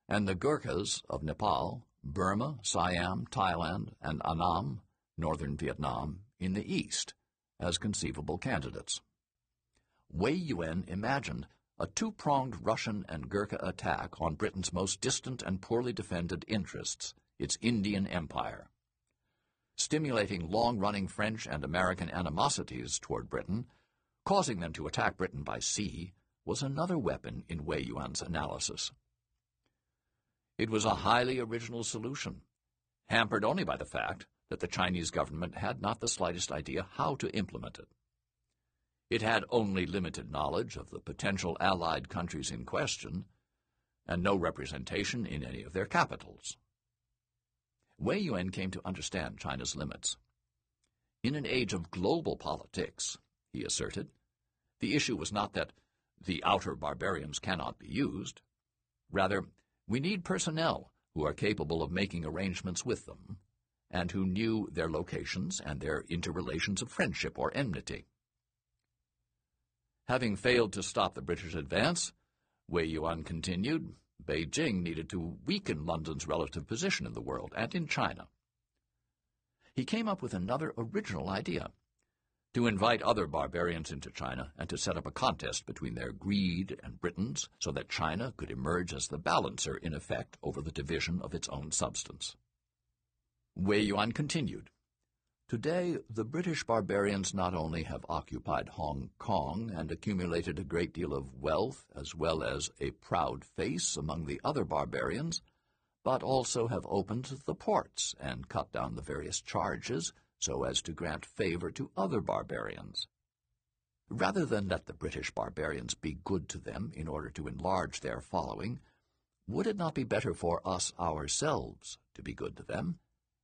and the Gurkhas of Nepal, Burma, Siam, Thailand, and Annam, northern Vietnam, in the east, as conceivable candidates. Wei Yuan imagined a two-pronged Russian and Gurkha attack on Britain's most distant and poorly defended interests, its Indian Empire. Stimulating long-running French and American animosities toward Britain Causing them to attack Britain by sea was another weapon in Wei Yuan's analysis. It was a highly original solution, hampered only by the fact that the Chinese government had not the slightest idea how to implement it. It had only limited knowledge of the potential allied countries in question, and no representation in any of their capitals. Wei Yuan came to understand China's limits. In an age of global politics, he asserted. The issue was not that the outer barbarians cannot be used. Rather, we need personnel who are capable of making arrangements with them, and who knew their locations and their interrelations of friendship or enmity. Having failed to stop the British advance, Wei Yuan continued, Beijing needed to weaken London's relative position in the world and in China. He came up with another original idea to invite other barbarians into China and to set up a contest between their greed and Britain's so that China could emerge as the balancer in effect over the division of its own substance. Wei Yuan continued. Today, the British barbarians not only have occupied Hong Kong and accumulated a great deal of wealth as well as a proud face among the other barbarians, but also have opened the ports and cut down the various charges so as to grant favor to other barbarians. Rather than let the British barbarians be good to them in order to enlarge their following, would it not be better for us ourselves to be good to them,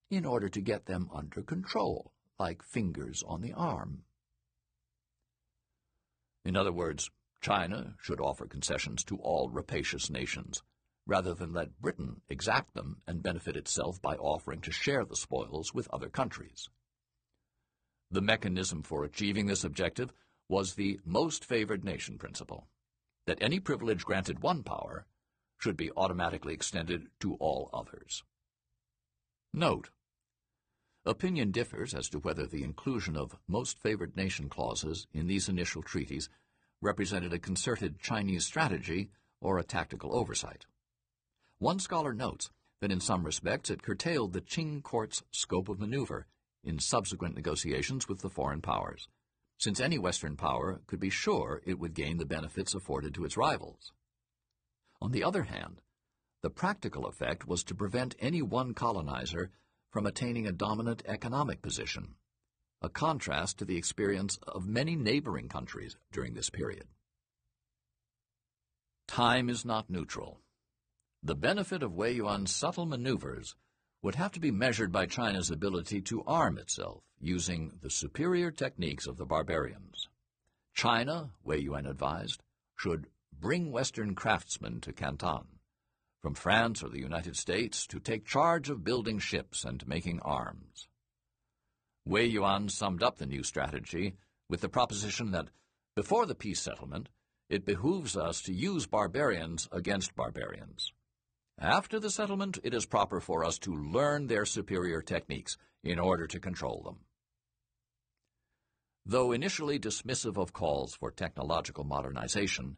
in order to get them under control, like fingers on the arm? In other words, China should offer concessions to all rapacious nations, rather than let Britain exact them and benefit itself by offering to share the spoils with other countries. The mechanism for achieving this objective was the most favored nation principle, that any privilege granted one power should be automatically extended to all others. Note, opinion differs as to whether the inclusion of most favored nation clauses in these initial treaties represented a concerted Chinese strategy or a tactical oversight. One scholar notes that in some respects it curtailed the Qing court's scope of maneuver in subsequent negotiations with the foreign powers, since any Western power could be sure it would gain the benefits afforded to its rivals. On the other hand, the practical effect was to prevent any one colonizer from attaining a dominant economic position, a contrast to the experience of many neighboring countries during this period. Time is not neutral. The benefit of Wei Yuan's subtle maneuvers would have to be measured by China's ability to arm itself using the superior techniques of the barbarians. China, Wei Yuan advised, should bring Western craftsmen to Canton, from France or the United States, to take charge of building ships and making arms. Wei Yuan summed up the new strategy with the proposition that before the peace settlement, it behooves us to use barbarians against barbarians. After the settlement, it is proper for us to learn their superior techniques in order to control them. Though initially dismissive of calls for technological modernization,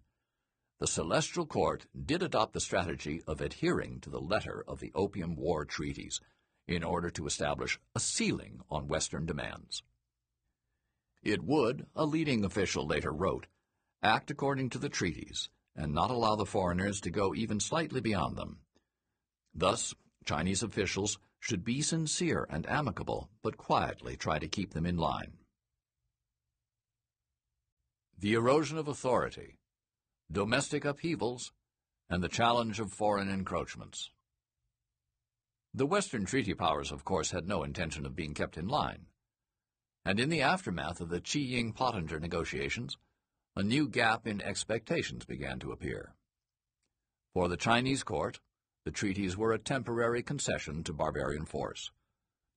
the Celestial Court did adopt the strategy of adhering to the letter of the Opium War treaties in order to establish a ceiling on Western demands. It would, a leading official later wrote, act according to the treaties and not allow the foreigners to go even slightly beyond them. Thus, Chinese officials should be sincere and amicable, but quietly try to keep them in line. The erosion of authority, domestic upheavals, and the challenge of foreign encroachments. The Western treaty powers, of course, had no intention of being kept in line. And in the aftermath of the Chi Qiying-Pottinger negotiations, a new gap in expectations began to appear. For the Chinese court, the treaties were a temporary concession to barbarian force,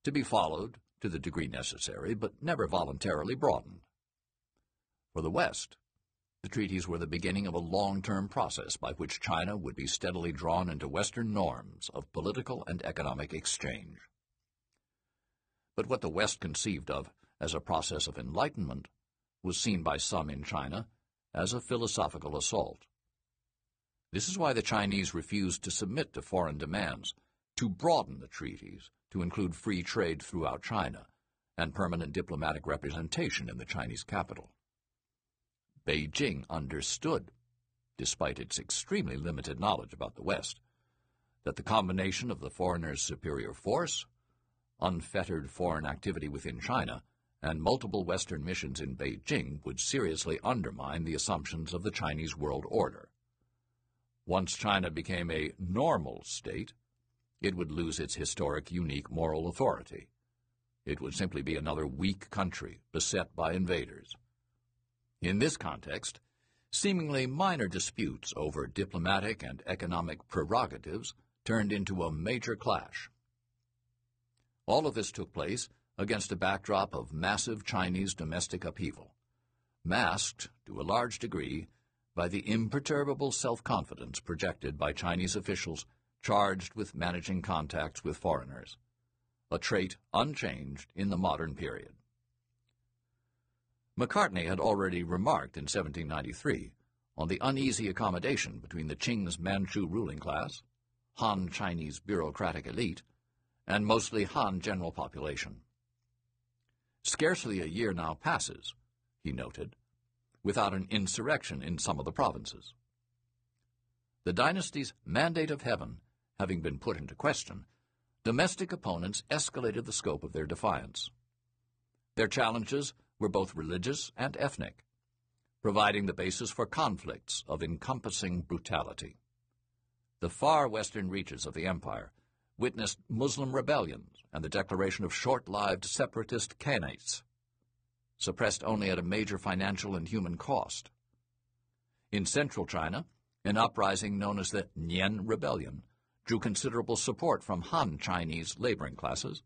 to be followed to the degree necessary, but never voluntarily broadened. For the West, the treaties were the beginning of a long-term process by which China would be steadily drawn into Western norms of political and economic exchange. But what the West conceived of as a process of enlightenment was seen by some in China as a philosophical assault. This is why the Chinese refused to submit to foreign demands, to broaden the treaties to include free trade throughout China and permanent diplomatic representation in the Chinese capital. Beijing understood, despite its extremely limited knowledge about the West, that the combination of the foreigner's superior force, unfettered foreign activity within China, and multiple Western missions in Beijing would seriously undermine the assumptions of the Chinese world order. Once China became a normal state, it would lose its historic, unique moral authority. It would simply be another weak country beset by invaders. In this context, seemingly minor disputes over diplomatic and economic prerogatives turned into a major clash. All of this took place against a backdrop of massive Chinese domestic upheaval, masked, to a large degree, by the imperturbable self-confidence projected by Chinese officials charged with managing contacts with foreigners, a trait unchanged in the modern period. Macartney had already remarked in 1793 on the uneasy accommodation between the Qing's Manchu ruling class, Han Chinese bureaucratic elite, and mostly Han general population. Scarcely a year now passes, he noted, without an insurrection in some of the provinces. The dynasty's mandate of heaven having been put into question, domestic opponents escalated the scope of their defiance. Their challenges were both religious and ethnic, providing the basis for conflicts of encompassing brutality. The far western reaches of the empire witnessed Muslim rebellions and the declaration of short-lived separatist khanates, suppressed only at a major financial and human cost. In central China, an uprising known as the Nian Rebellion drew considerable support from Han Chinese laboring classes,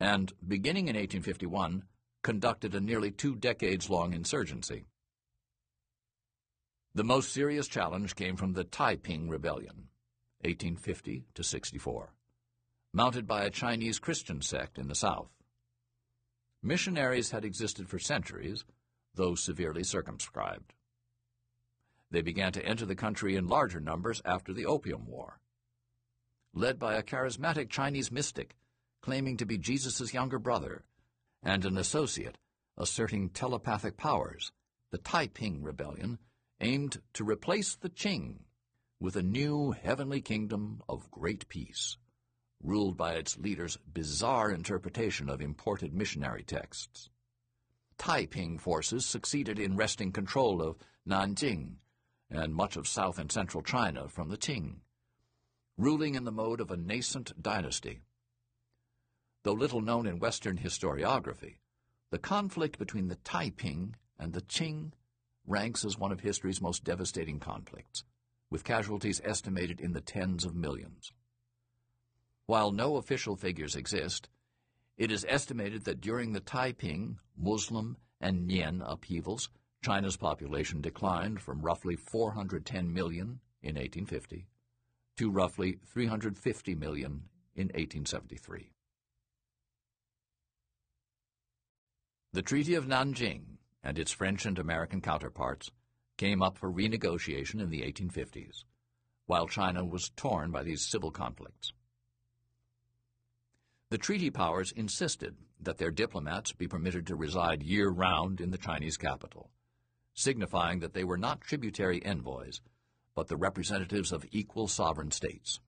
and, beginning in 1851, conducted a nearly two decades-long insurgency. The most serious challenge came from the Taiping Rebellion, 1850 to 64, mounted by a Chinese Christian sect in the south. Missionaries had existed for centuries, though severely circumscribed. They began to enter the country in larger numbers after the Opium War. Led by a charismatic Chinese mystic claiming to be Jesus' younger brother, and an associate asserting telepathic powers, the Taiping Rebellion aimed to replace the Qing with a new heavenly kingdom of great peace, ruled by its leader's bizarre interpretation of imported missionary texts. Taiping forces succeeded in wresting control of Nanjing and much of south and central China from the Qing, ruling in the mode of a nascent dynasty. Though little known in Western historiography, the conflict between the Taiping and the Qing ranks as one of history's most devastating conflicts, with casualties estimated in the tens of millions. While no official figures exist, it is estimated that during the Taiping, Muslim, and Nian upheavals, China's population declined from roughly 410 million in 1850 to roughly 350 million in 1873. The Treaty of Nanjing and its French and American counterparts came up for renegotiation in the 1850s, while China was torn by these civil conflicts. The treaty powers insisted that their diplomats be permitted to reside year-round in the Chinese capital, signifying that they were not tributary envoys, but the representatives of equal sovereign states.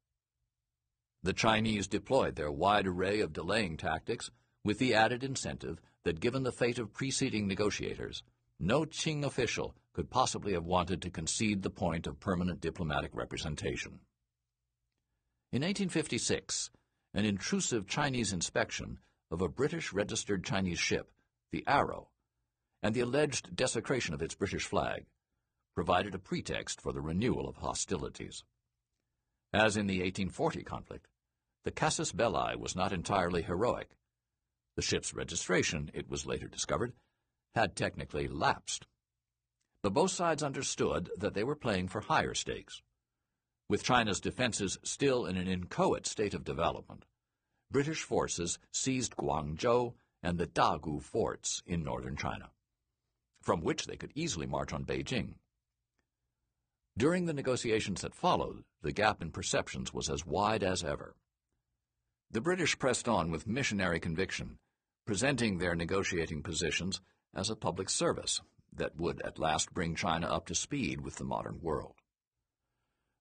The Chinese deployed their wide array of delaying tactics with the added incentive that given the fate of preceding negotiators, no Qing official could possibly have wanted to concede the point of permanent diplomatic representation. In 1856, an intrusive Chinese inspection of a British registered Chinese ship, the Arrow, and the alleged desecration of its British flag, provided a pretext for the renewal of hostilities. As in the 1840 conflict, the casus belli was not entirely heroic. The ship's registration, it was later discovered, had technically lapsed. But both sides understood that they were playing for higher stakes. With China's defenses still in an inchoate state of development, British forces seized Guangzhou and the Dagu forts in northern China, from which they could easily march on Beijing. During the negotiations that followed, the gap in perceptions was as wide as ever. The British pressed on with missionary conviction, presenting their negotiating positions as a public service that would at last bring China up to speed with the modern world.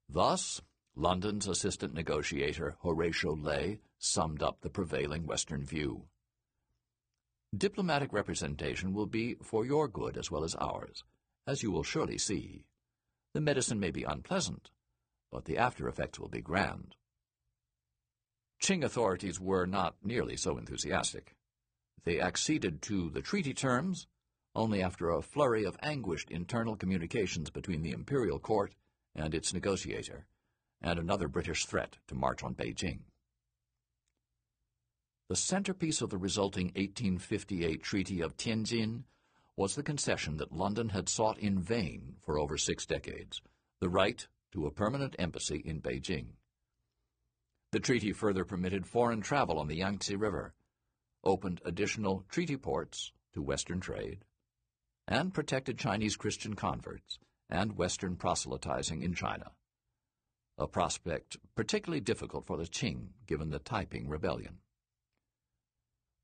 Thus, London's assistant negotiator Horatio Lay summed up the prevailing Western view. Diplomatic representation will be for your good as well as ours, as you will surely see. The medicine may be unpleasant, but the after effects will be grand. Qing authorities were not nearly so enthusiastic. They acceded to the treaty terms only after a flurry of anguished internal communications between the imperial court and its negotiator, and another British threat to march on Beijing. The centerpiece of the resulting 1858 Treaty of Tianjin was the concession that London had sought in vain for over six decades, the right to a permanent embassy in Beijing. The treaty further permitted foreign travel on the Yangtze River, opened additional treaty ports to Western trade, and protected Chinese Christian converts and Western proselytizing in China, a prospect particularly difficult for the Qing given the Taiping Rebellion.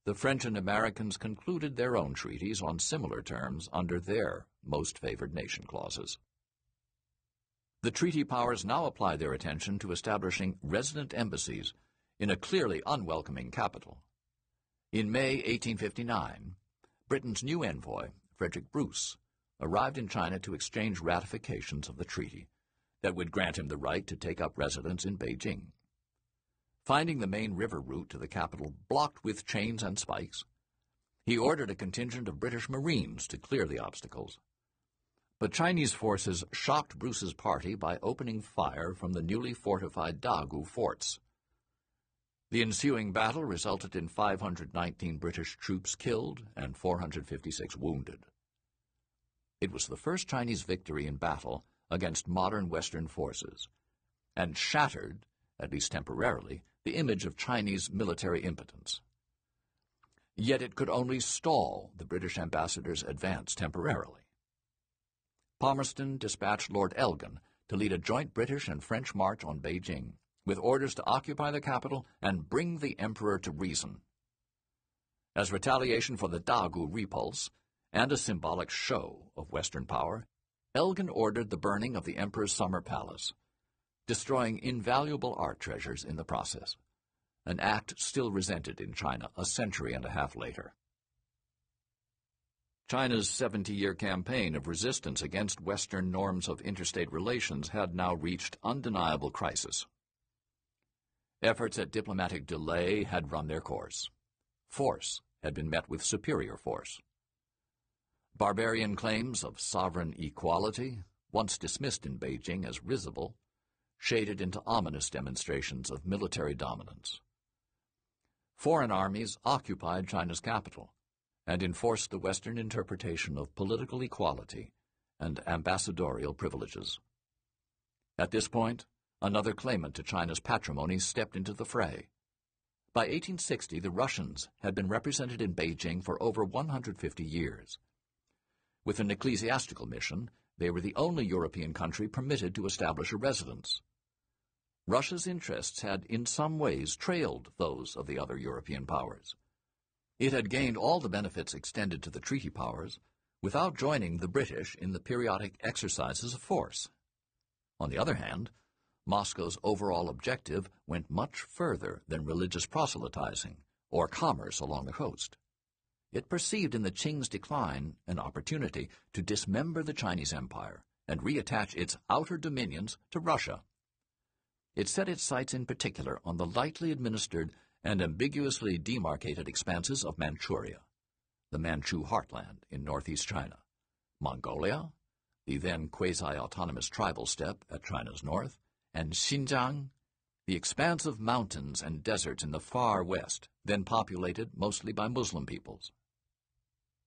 The French and Americans concluded their own treaties on similar terms under their most favored nation clauses. The treaty powers now apply their attention to establishing resident embassies in a clearly unwelcoming capital. In May 1859, Britain's new envoy, Frederick Bruce, arrived in China to exchange ratifications of the treaty that would grant him the right to take up residence in Beijing. Finding the main river route to the capital blocked with chains and spikes, he ordered a contingent of British Marines to clear the obstacles. But Chinese forces shocked Bruce's party by opening fire from the newly fortified Dagu forts. The ensuing battle resulted in 519 British troops killed and 456 wounded. It was the first Chinese victory in battle against modern Western forces, and shattered, at least temporarily, the image of Chinese military impotence. Yet it could only stall the British ambassador's advance temporarily. Palmerston dispatched Lord Elgin to lead a joint British and French march on Beijing, with orders to occupy the capital and bring the emperor to reason. As retaliation for the Dagu repulse, and a symbolic show of Western power, Elgin ordered the burning of the emperor's summer palace, destroying invaluable art treasures in the process, an act still resented in China a century and a half later. China's 70-year campaign of resistance against Western norms of interstate relations had now reached undeniable crisis. Efforts at diplomatic delay had run their course. Force had been met with superior force. Barbarian claims of sovereign equality, once dismissed in Beijing as risible, shaded into ominous demonstrations of military dominance. Foreign armies occupied China's capital and enforced the Western interpretation of political equality and ambassadorial privileges. At this point, another claimant to China's patrimony stepped into the fray. By 1860, the Russians had been represented in Beijing for over 150 years. With an ecclesiastical mission, they were the only European country permitted to establish a residence. Russia's interests had in some ways trailed those of the other European powers. It had gained all the benefits extended to the treaty powers without joining the British in the periodic exercises of force. On the other hand, Moscow's overall objective went much further than religious proselytizing or commerce along the coast. It perceived in the Qing's decline an opportunity to dismember the Chinese Empire and reattach its outer dominions to Russia. It set its sights in particular on the lightly administered and ambiguously demarcated expanses of Manchuria, the Manchu heartland in northeast China, Mongolia, the then quasi-autonomous tribal steppe at China's north, and Xinjiang, the expanse of mountains and deserts in the far west, then populated mostly by Muslim peoples.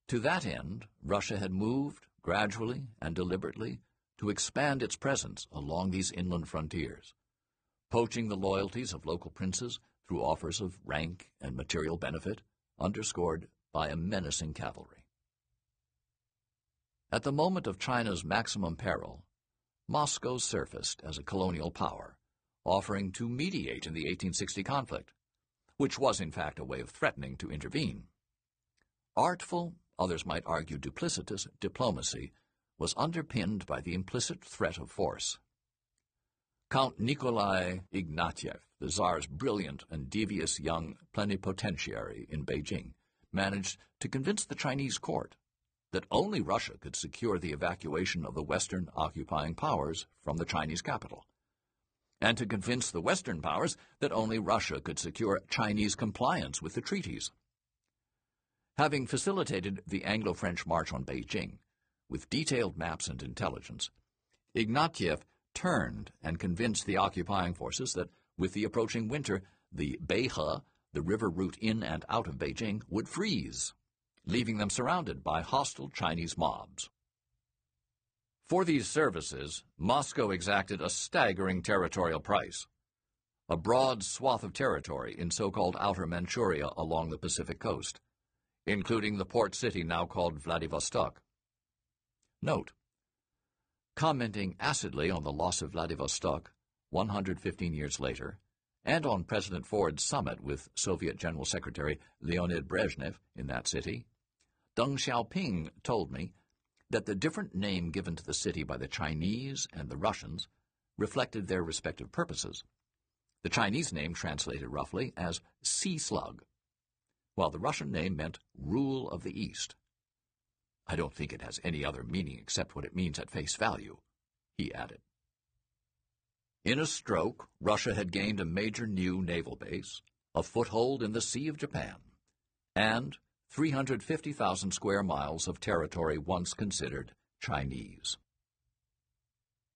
To that end, Russia had moved, gradually and deliberately, to expand its presence along these inland frontiers, poaching the loyalties of local princes through offers of rank and material benefit, underscored by a menacing cavalry. At the moment of China's maximum peril, Moscow surfaced as a colonial power, offering to mediate in the 1860 conflict, which was in fact a way of threatening to intervene. Artful, others might argue duplicitous, diplomacy was underpinned by the implicit threat of force. Count Nikolai Ignatieff, the Tsar's brilliant and devious young plenipotentiary in Beijing, managed to convince the Chinese court that only Russia could secure the evacuation of the Western occupying powers from the Chinese capital, and to convince the Western powers that only Russia could secure Chinese compliance with the treaties. Having facilitated the Anglo-French march on Beijing, with detailed maps and intelligence, Ignatieff turned and convinced the occupying forces that with the approaching winter, the Beihe, the river route in and out of Beijing, would freeze, leaving them surrounded by hostile Chinese mobs. For these services, Moscow exacted a staggering territorial price. A broad swath of territory in so-called Outer Manchuria along the Pacific coast, including the port city now called Vladivostok. Note, commenting acidly on the loss of Vladivostok 115 years later, and on President Ford's summit with Soviet General Secretary Leonid Brezhnev in that city, Deng Xiaoping told me that the different name given to the city by the Chinese and the Russians reflected their respective purposes. The Chinese name translated roughly as sea slug, while the Russian name meant rule of the East. I don't think it has any other meaning except what it means at face value, he added. In a stroke, Russia had gained a major new naval base, a foothold in the Sea of Japan, and 350,000 square miles of territory once considered Chinese.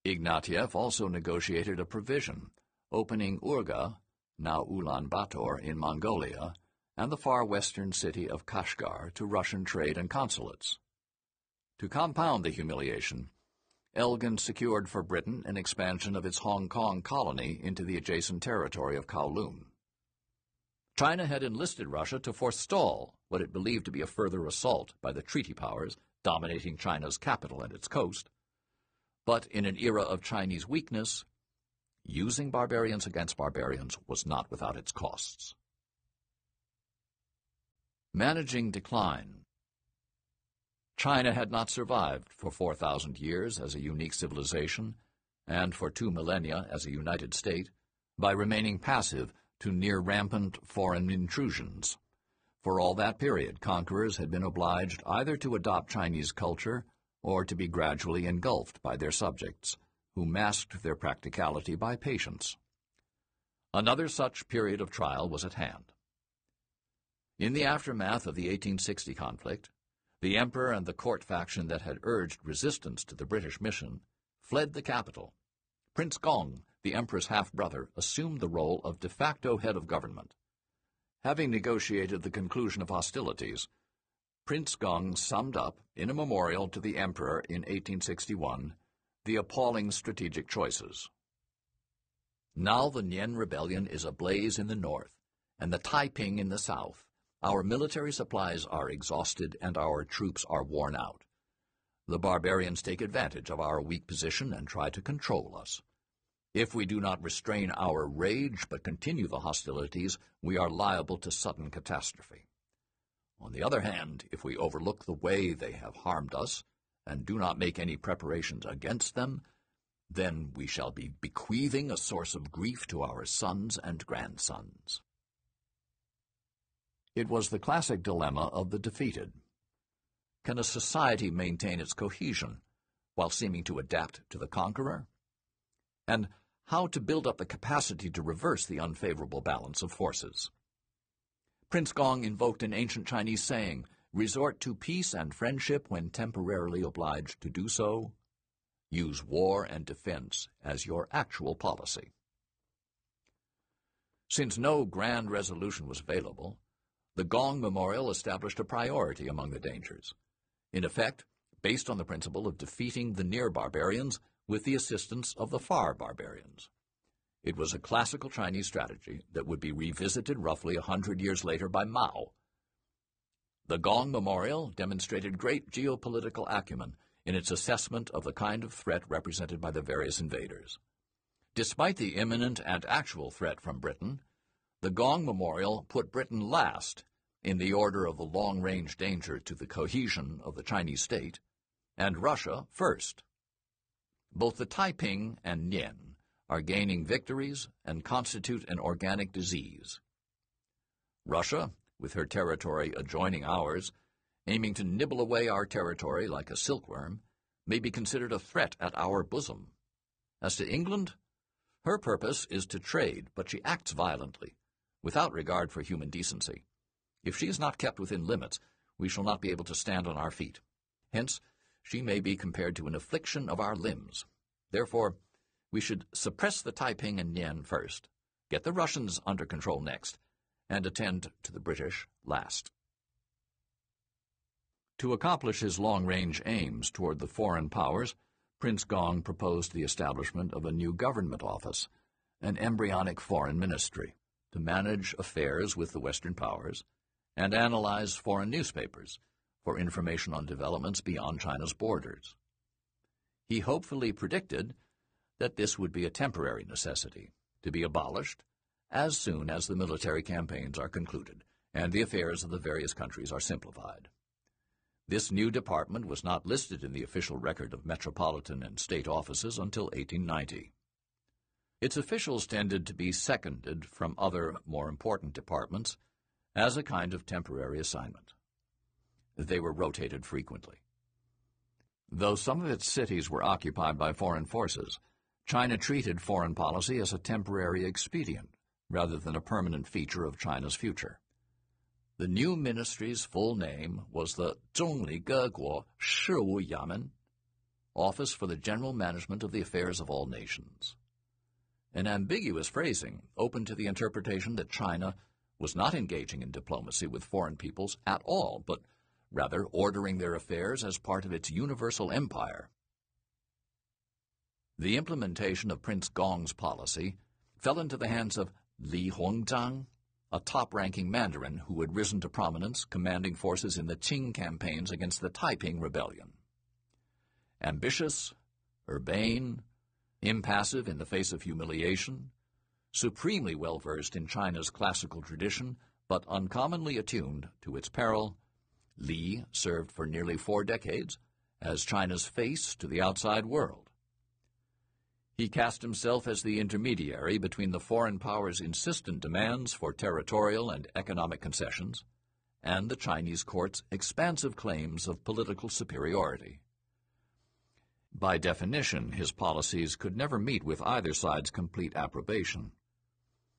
Ignatieff also negotiated a provision opening Urga, now Ulaanbaatar in Mongolia, and the far western city of Kashgar to Russian trade and consulates. To compound the humiliation, Elgin secured for Britain an expansion of its Hong Kong colony into the adjacent territory of Kowloon. China had enlisted Russia to forestall what it believed to be a further assault by the treaty powers dominating China's capital and its coast. But in an era of Chinese weakness, using barbarians against barbarians was not without its costs. Managing decline China had not survived for 4,000 years as a unique civilization, and for two millennia as a united state, by remaining passive to near-rampant foreign intrusions. For all that period, conquerors had been obliged either to adopt Chinese culture or to be gradually engulfed by their subjects, who masked their practicality by patience. Another such period of trial was at hand. In the aftermath of the 1860 conflict, the emperor and the court faction that had urged resistance to the British mission fled the capital. Prince Gong, the emperor's half-brother, assumed the role of de facto head of government. Having negotiated the conclusion of hostilities, Prince Gong summed up, in a memorial to the emperor in 1861, the appalling strategic choices. Now the Nian Rebellion is ablaze in the north, and the Taiping in the south, our military supplies are exhausted and our troops are worn out. The barbarians take advantage of our weak position and try to control us. If we do not restrain our rage but continue the hostilities, we are liable to sudden catastrophe. On the other hand, if we overlook the way they have harmed us and do not make any preparations against them, then we shall be bequeathing a source of grief to our sons and grandsons. It was the classic dilemma of the defeated. Can a society maintain its cohesion while seeming to adapt to the conqueror? And how to build up the capacity to reverse the unfavorable balance of forces. Prince Gong invoked an ancient Chinese saying, resort to peace and friendship when temporarily obliged to do so. Use war and defense as your actual policy. Since no grand resolution was available, the Gong Memorial established a priority among the dangers, in effect, based on the principle of defeating the near barbarians with the assistance of the far barbarians. It was a classical Chinese strategy that would be revisited roughly a hundred years later by Mao. The Gong Memorial demonstrated great geopolitical acumen in its assessment of the kind of threat represented by the various invaders. Despite the imminent and actual threat from Britain, the Gong Memorial put Britain last in the order of the long-range danger to the cohesion of the Chinese state, and Russia first. Both the Taiping and Nian are gaining victories and constitute an organic disease. Russia, with her territory adjoining ours, aiming to nibble away our territory like a silkworm, may be considered a threat at our bosom. As to England, her purpose is to trade, but she acts violently, without regard for human decency. If she is not kept within limits, we shall not be able to stand on our feet. Hence, she may be compared to an affliction of our limbs. Therefore, we should suppress the Taiping and Nian first, get the Russians under control next, and attend to the British last. To accomplish his long-range aims toward the foreign powers, Prince Gong proposed the establishment of a new government office, an embryonic foreign ministry, to manage affairs with the Western powers and analyze foreign newspapers for information on developments beyond China's borders. He hopefully predicted that this would be a temporary necessity, to be abolished as soon as the military campaigns are concluded and the affairs of the various countries are simplified. This new department was not listed in the official record of metropolitan and state offices until 1890. Its officials tended to be seconded from other more important departments as a kind of temporary assignment. They were rotated frequently. Though some of its cities were occupied by foreign forces, China treated foreign policy as a temporary expedient rather than a permanent feature of China's future. The new ministry's full name was the Zongli Geguo Shiwu Yamen, Office for the General Management of the Affairs of All Nations. An ambiguous phrasing open to the interpretation that China was not engaging in diplomacy with foreign peoples at all, but rather ordering their affairs as part of its universal empire. The implementation of Prince Gong's policy fell into the hands of Li Hongzhang, a top-ranking Mandarin who had risen to prominence commanding forces in the Qing campaigns against the Taiping Rebellion. Ambitious, urbane, impassive in the face of humiliation, supremely well-versed in China's classical tradition, but uncommonly attuned to its peril, Li served for nearly four decades as China's face to the outside world. He cast himself as the intermediary between the foreign powers' insistent demands for territorial and economic concessions and the Chinese court's expansive claims of political superiority. By definition, his policies could never meet with either side's complete approbation.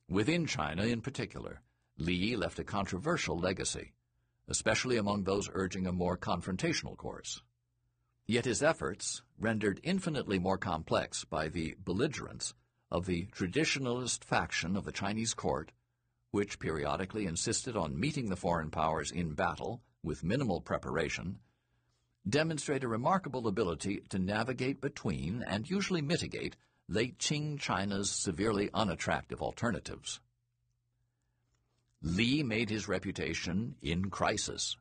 Within China, in particular, Li left a controversial legacy, especially among those urging a more confrontational course. Yet his efforts, rendered infinitely more complex by the belligerence of the traditionalist faction of the Chinese court, which periodically insisted on meeting the foreign powers in battle with minimal preparation, demonstrate a remarkable ability to navigate between and usually mitigate late Qing China's severely unattractive alternatives. Li made his reputation in crisis,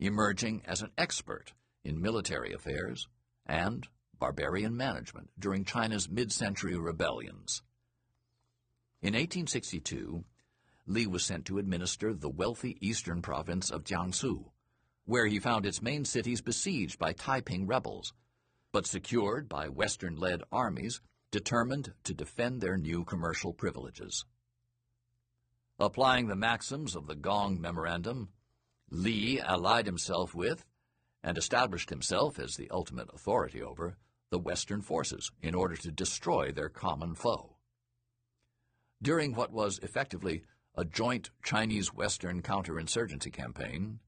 emerging as an expert in military affairs and barbarian management during China's mid-century rebellions. In 1862, Li was sent to administer the wealthy eastern province of Jiangsu, where he found its main cities besieged by Taiping rebels, but secured by Western-led armies determined to defend their new commercial privileges. Applying the maxims of the Gong Memorandum, Li allied himself with and established himself as the ultimate authority over the Western forces in order to destroy their common foe. During what was effectively a joint Chinese-Western counterinsurgency campaign,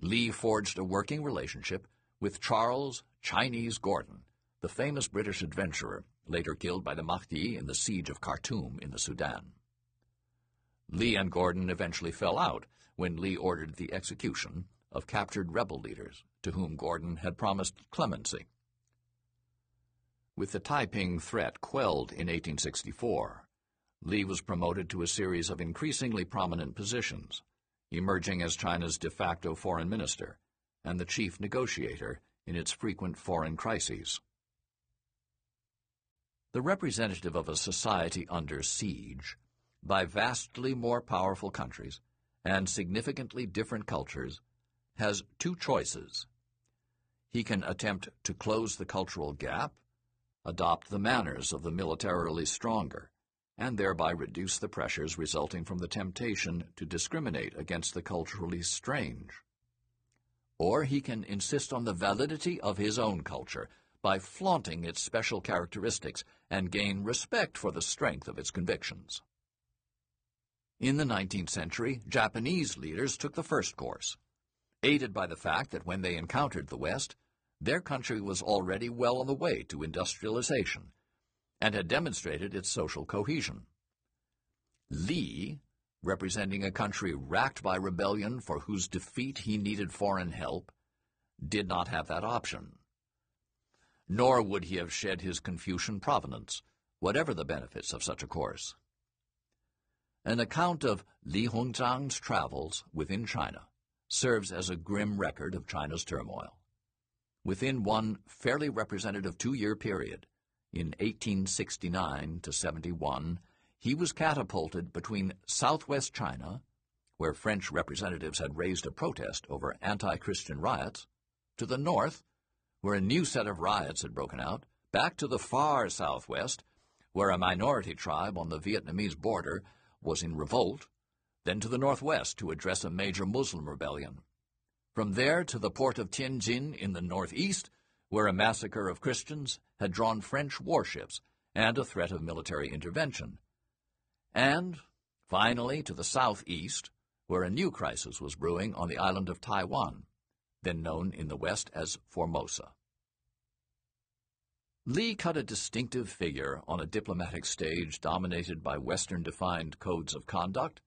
Li forged a working relationship with Charles Chinese Gordon, the famous British adventurer later killed by the Mahdi in the siege of Khartoum in the Sudan. Li and Gordon eventually fell out when Li ordered the execution of captured rebel leaders to whom Gordon had promised clemency. With the Taiping threat quelled in 1864, Li was promoted to a series of increasingly prominent positions, emerging as China's de facto foreign minister and the chief negotiator in its frequent foreign crises. The representative of a society under siege by vastly more powerful countries and significantly different cultures has two choices. He can attempt to close the cultural gap, adopt the manners of the militarily stronger, and thereby reduce the pressures resulting from the temptation to discriminate against the culturally strange. Or he can insist on the validity of his own culture by flaunting its special characteristics and gain respect for the strength of its convictions. In the 19th century, Japanese leaders took the first course, aided by the fact that when they encountered the West, their country was already well on the way to industrialization and had demonstrated its social cohesion. Li, representing a country racked by rebellion for whose defeat he needed foreign help, did not have that option. Nor would he have shed his Confucian provenance, whatever the benefits of such a course. An account of Li Hongzhang's travels within China serves as a grim record of China's turmoil. Within one fairly representative two-year period, in 1869 to 71, he was catapulted between southwest China, where French representatives had raised a protest over anti-Christian riots, to the north, where a new set of riots had broken out, back to the far southwest, where a minority tribe on the Vietnamese border was in revolt, then to the northwest to address a major Muslim rebellion. From there to the port of Tianjin in the northeast, where a massacre of Christians had drawn French warships and a threat of military intervention. And, finally, to the southeast, where a new crisis was brewing on the island of Taiwan, then known in the West as Formosa. Li cut a distinctive figure on a diplomatic stage dominated by Western-defined codes of conduct.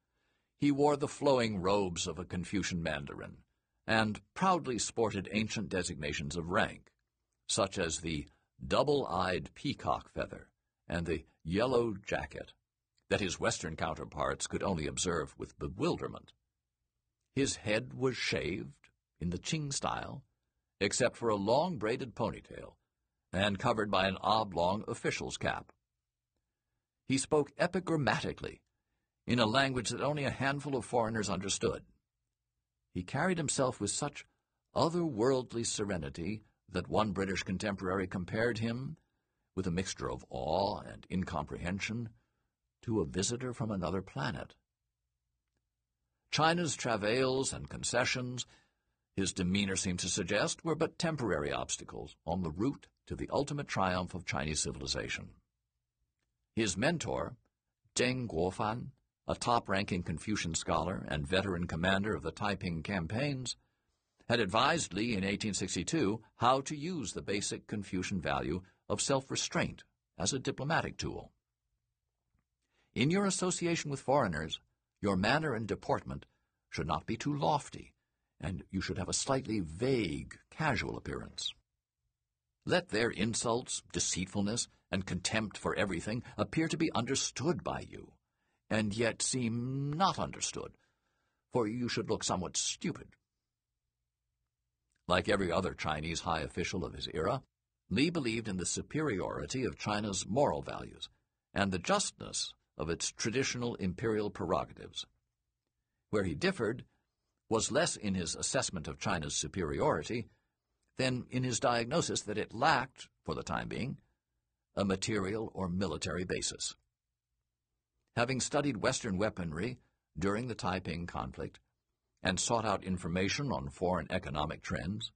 He wore the flowing robes of a Confucian mandarin, and proudly sported ancient designations of rank such as the double-eyed peacock feather and the yellow jacket, that his Western counterparts could only observe with bewilderment. His head was shaved, in the Qing style, except for a long braided ponytail, and covered by an oblong official's cap. He spoke epigrammatically, in a language that only a handful of foreigners understood. He carried himself with such otherworldly serenity that one British contemporary compared him, with a mixture of awe and incomprehension, to a visitor from another planet. China's travails and concessions, his demeanor seemed to suggest, were but temporary obstacles on the route to the ultimate triumph of Chinese civilization. His mentor, Zeng Guofan, a top-ranking Confucian scholar and veteran commander of the Taiping campaigns, had advised Li in 1862 how to use the basic Confucian value of self-restraint as a diplomatic tool. In your association with foreigners, your manner and deportment should not be too lofty, and you should have a slightly vague, casual appearance. Let their insults, deceitfulness, and contempt for everything appear to be understood by you, and yet seem not understood, for you should look somewhat stupid. Like every other Chinese high official of his era, Li believed in the superiority of China's moral values and the justness of its traditional imperial prerogatives. Where he differed was less in his assessment of China's superiority than in his diagnosis that it lacked for the time being, a material or military basis. Having studied Western weaponry during the Taiping conflict and sought out information on foreign economic trends,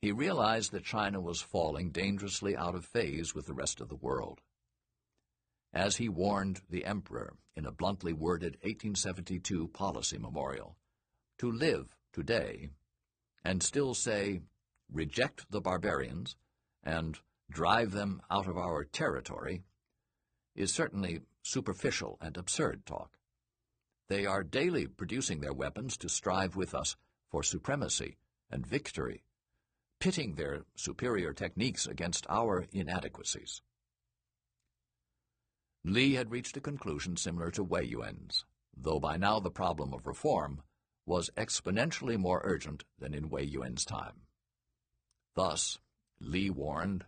he realized that China was falling dangerously out of phase with the rest of the world. As he warned the emperor in a bluntly worded 1872 policy memorial, to live today and still say, reject the barbarians and drive them out of our territory is certainly superficial and absurd talk. They are daily producing their weapons to strive with us for supremacy and victory, pitting their superior techniques against our inadequacies. Li had reached a conclusion similar to Wei Yuan's, though by now the problem of reform was exponentially more urgent than in Wei Yuan's time. Thus, Li warned,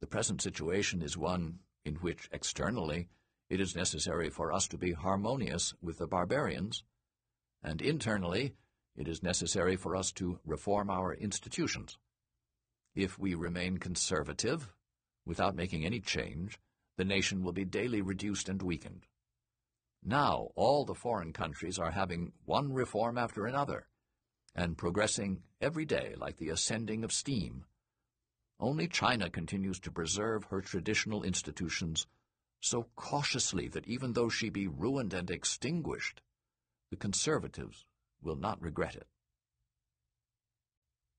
the present situation is one in which externally it is necessary for us to be harmonious with the barbarians, and internally it is necessary for us to reform our institutions. If we remain conservative, without making any change, the nation will be daily reduced and weakened. Now all the foreign countries are having one reform after another, and progressing every day like the ascending of steam. Only China continues to preserve her traditional institutions so cautiously that even though she be ruined and extinguished, the conservatives will not regret it.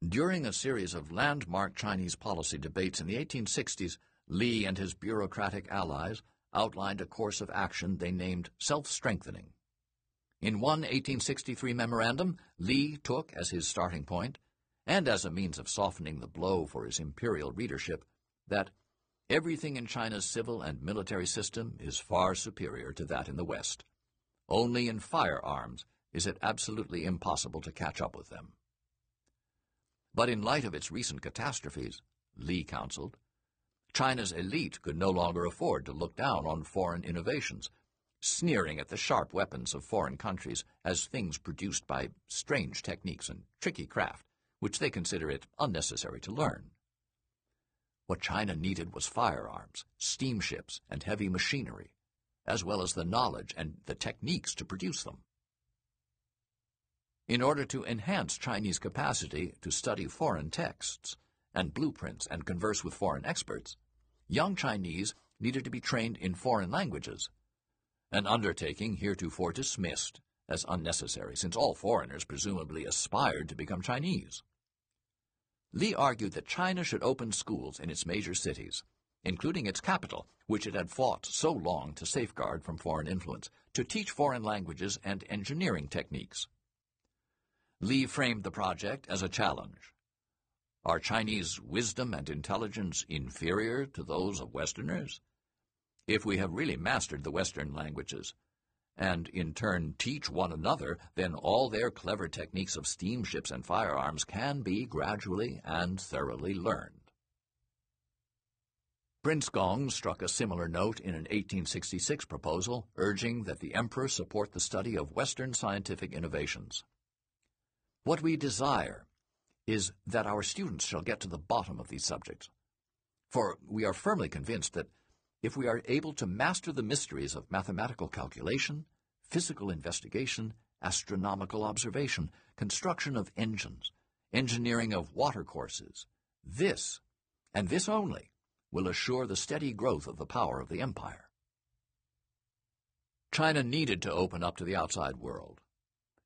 During a series of landmark Chinese policy debates in the 1860s, Li and his bureaucratic allies outlined a course of action they named self-strengthening. In one 1863 memorandum, Li took as his starting point, and as a means of softening the blow for his imperial readership, that everything in China's civil and military system is far superior to that in the West. Only in firearms is it absolutely impossible to catch up with them. But in light of its recent catastrophes, Li counseled, China's elite could no longer afford to look down on foreign innovations, sneering at the sharp weapons of foreign countries as things produced by strange techniques and tricky craft, which they consider it unnecessary to learn. What China needed was firearms, steamships, and heavy machinery, as well as the knowledge and the techniques to produce them. In order to enhance Chinese capacity to study foreign texts and blueprints and converse with foreign experts, young Chinese needed to be trained in foreign languages, an undertaking heretofore dismissed as unnecessary since all foreigners presumably aspired to become Chinese. Li argued that China should open schools in its major cities, including its capital, which it had fought so long to safeguard from foreign influence, to teach foreign languages and engineering techniques. Li framed the project as a challenge. Are Chinese wisdom and intelligence inferior to those of Westerners? If we have really mastered the Western languages, and in turn teach one another, then all their clever techniques of steamships and firearms can be gradually and thoroughly learned. Prince Gong struck a similar note in an 1866 proposal urging that the emperor support the study of Western scientific innovations. What we desire is that our students shall get to the bottom of these subjects. For we are firmly convinced that if we are able to master the mysteries of mathematical calculation, physical investigation, astronomical observation, construction of engines, engineering of watercourses, this, and this only, will assure the steady growth of the power of the empire. China needed to open up to the outside world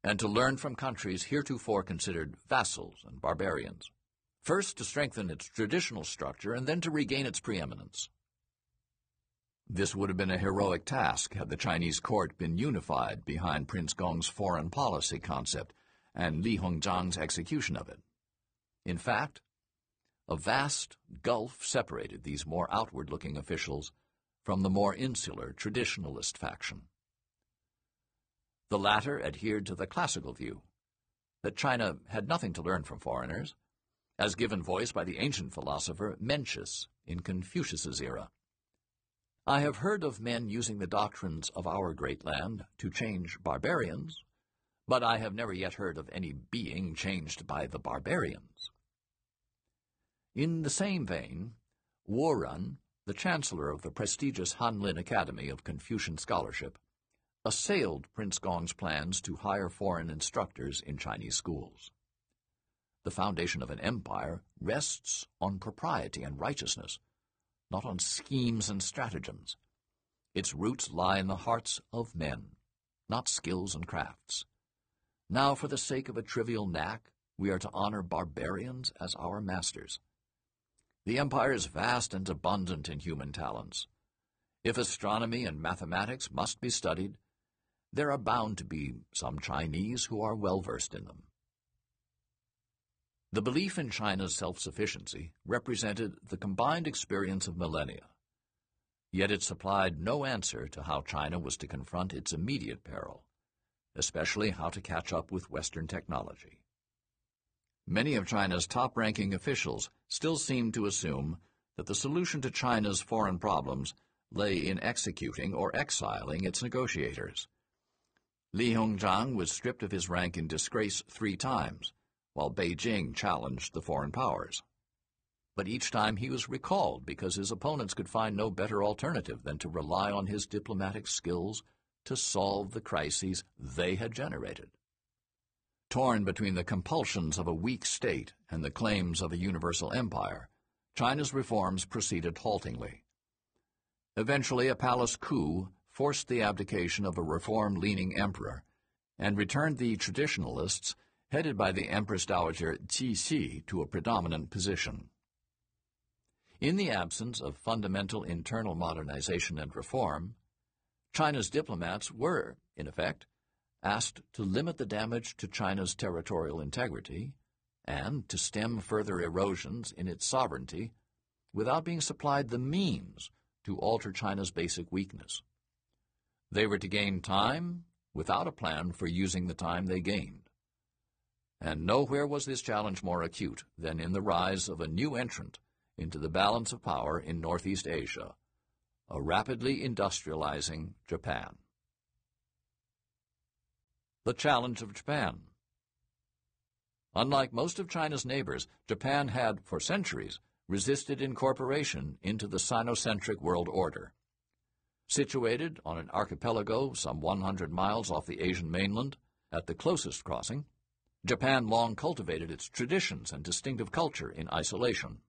and to learn from countries heretofore considered vassals and barbarians, first to strengthen its traditional structure and then to regain its preeminence. This would have been a heroic task had the Chinese court been unified behind Prince Gong's foreign policy concept and Li Hongzhang's execution of it. In fact, a vast gulf separated these more outward-looking officials from the more insular traditionalist faction. The latter adhered to the classical view that China had nothing to learn from foreigners, as given voice by the ancient philosopher Mencius in Confucius's era. I have heard of men using the doctrines of our great land to change barbarians, but I have never yet heard of any being changed by the barbarians. In the same vein, Woren, the chancellor of the prestigious Hanlin Academy of Confucian Scholarship, assailed Prince Gong's plans to hire foreign instructors in Chinese schools. The foundation of an empire rests on propriety and righteousness, not on schemes and stratagems. Its roots lie in the hearts of men, not skills and crafts. Now, for the sake of a trivial knack, we are to honor barbarians as our masters. The empire is vast and abundant in human talents. If astronomy and mathematics must be studied, there are bound to be some Chinese who are well versed in them. The belief in China's self-sufficiency represented the combined experience of millennia. Yet it supplied no answer to how China was to confront its immediate peril, especially how to catch up with Western technology. Many of China's top-ranking officials still seem to assume that the solution to China's foreign problems lay in executing or exiling its negotiators. Li Hongzhang was stripped of his rank in disgrace three times, while Beijing challenged the foreign powers. But each time he was recalled because his opponents could find no better alternative than to rely on his diplomatic skills to solve the crises they had generated. Torn between the compulsions of a weak state and the claims of a universal empire, China's reforms proceeded haltingly. Eventually, a palace coup forced the abdication of a reform-leaning emperor and returned the traditionalists headed by the Empress Dowager Cixi to a predominant position. In the absence of fundamental internal modernization and reform, China's diplomats were, in effect, asked to limit the damage to China's territorial integrity and to stem further erosions in its sovereignty without being supplied the means to alter China's basic weakness. They were to gain time without a plan for using the time they gained. And nowhere was this challenge more acute than in the rise of a new entrant into the balance of power in Northeast Asia, a rapidly industrializing Japan. The Challenge of Japan Unlike most of China's neighbors, Japan had, for centuries, resisted incorporation into the Sinocentric world order. Situated on an archipelago some 100 miles off the Asian mainland, at the closest crossing, Japan long cultivated its traditions and distinctive culture in isolation.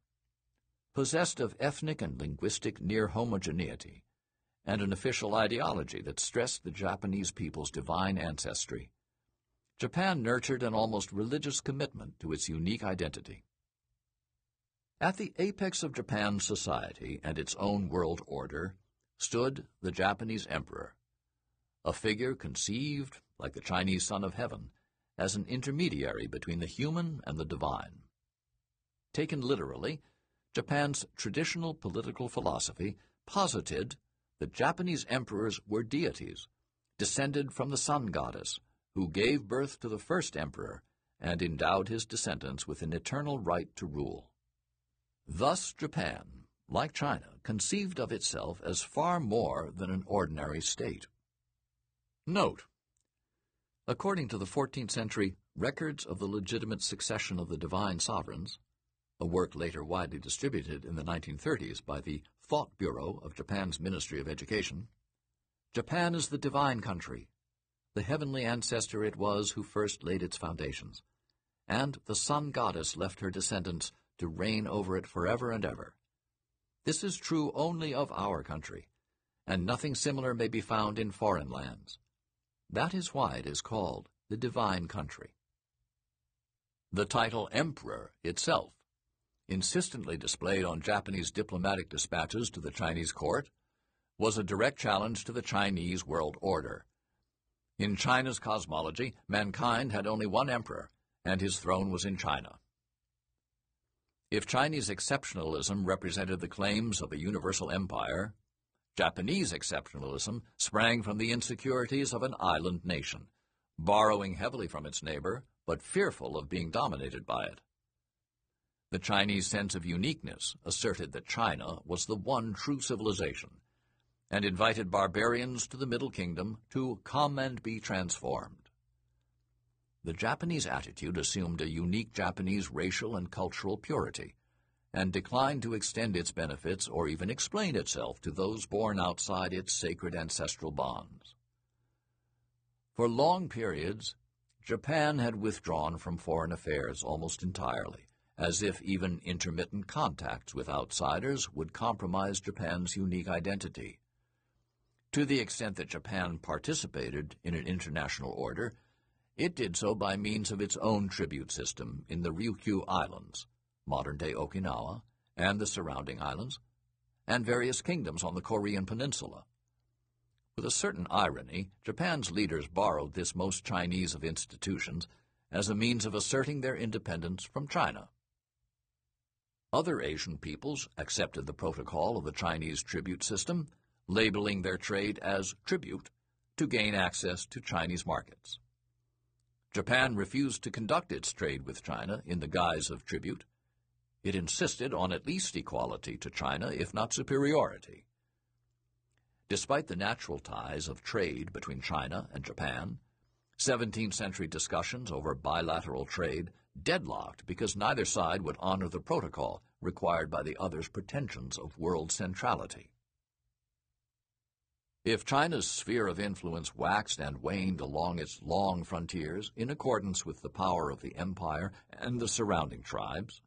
Possessed of ethnic and linguistic near homogeneity, and an official ideology that stressed the Japanese people's divine ancestry, Japan nurtured an almost religious commitment to its unique identity. At the apex of Japan's society and its own world order stood the Japanese emperor, a figure conceived, like the Chinese Son of Heaven, as an intermediary between the human and the divine. Taken literally, Japan's traditional political philosophy posited that Japanese emperors were deities, descended from the sun goddess, who gave birth to the first emperor and endowed his descendants with an eternal right to rule. Thus Japan, like China, conceived of itself as far more than an ordinary state. Note According to the 14th century Records of the Legitimate Succession of the Divine Sovereigns, a work later widely distributed in the 1930s by the Thought Bureau of Japan's Ministry of Education, Japan is the divine country, the heavenly ancestor it was who first laid its foundations, and the sun goddess left her descendants to reign over it forever and ever. This is true only of our country, and nothing similar may be found in foreign lands. That is why it is called the divine country. The title emperor itself, insistently displayed on Japanese diplomatic dispatches to the Chinese court, was a direct challenge to the Chinese world order. In China's cosmology, mankind had only one emperor, and his throne was in China. If Chinese exceptionalism represented the claims of a universal empire, Japanese exceptionalism sprang from the insecurities of an island nation, borrowing heavily from its neighbor, but fearful of being dominated by it. The Chinese sense of uniqueness asserted that China was the one true civilization, and invited barbarians to the Middle Kingdom to come and be transformed. The Japanese attitude assumed a unique Japanese racial and cultural purity, and declined to extend its benefits or even explain itself to those born outside its sacred ancestral bonds. For long periods, Japan had withdrawn from foreign affairs almost entirely, as if even intermittent contacts with outsiders would compromise Japan's unique identity. To the extent that Japan participated in an international order, it did so by means of its own tribute system in the Ryukyu Islands, modern-day Okinawa, and the surrounding islands, and various kingdoms on the Korean peninsula. With a certain irony, Japan's leaders borrowed this most Chinese of institutions as a means of asserting their independence from China. Other Asian peoples accepted the protocol of the Chinese tribute system, labeling their trade as tribute to gain access to Chinese markets. Japan refused to conduct its trade with China in the guise of tribute. It insisted on at least equality to China, if not superiority. Despite the natural ties of trade between China and Japan, 17th century discussions over bilateral trade deadlocked because neither side would honor the protocol required by the other's pretensions of world centrality. If China's sphere of influence waxed and waned along its long frontiers in accordance with the power of the empire and the surrounding tribes,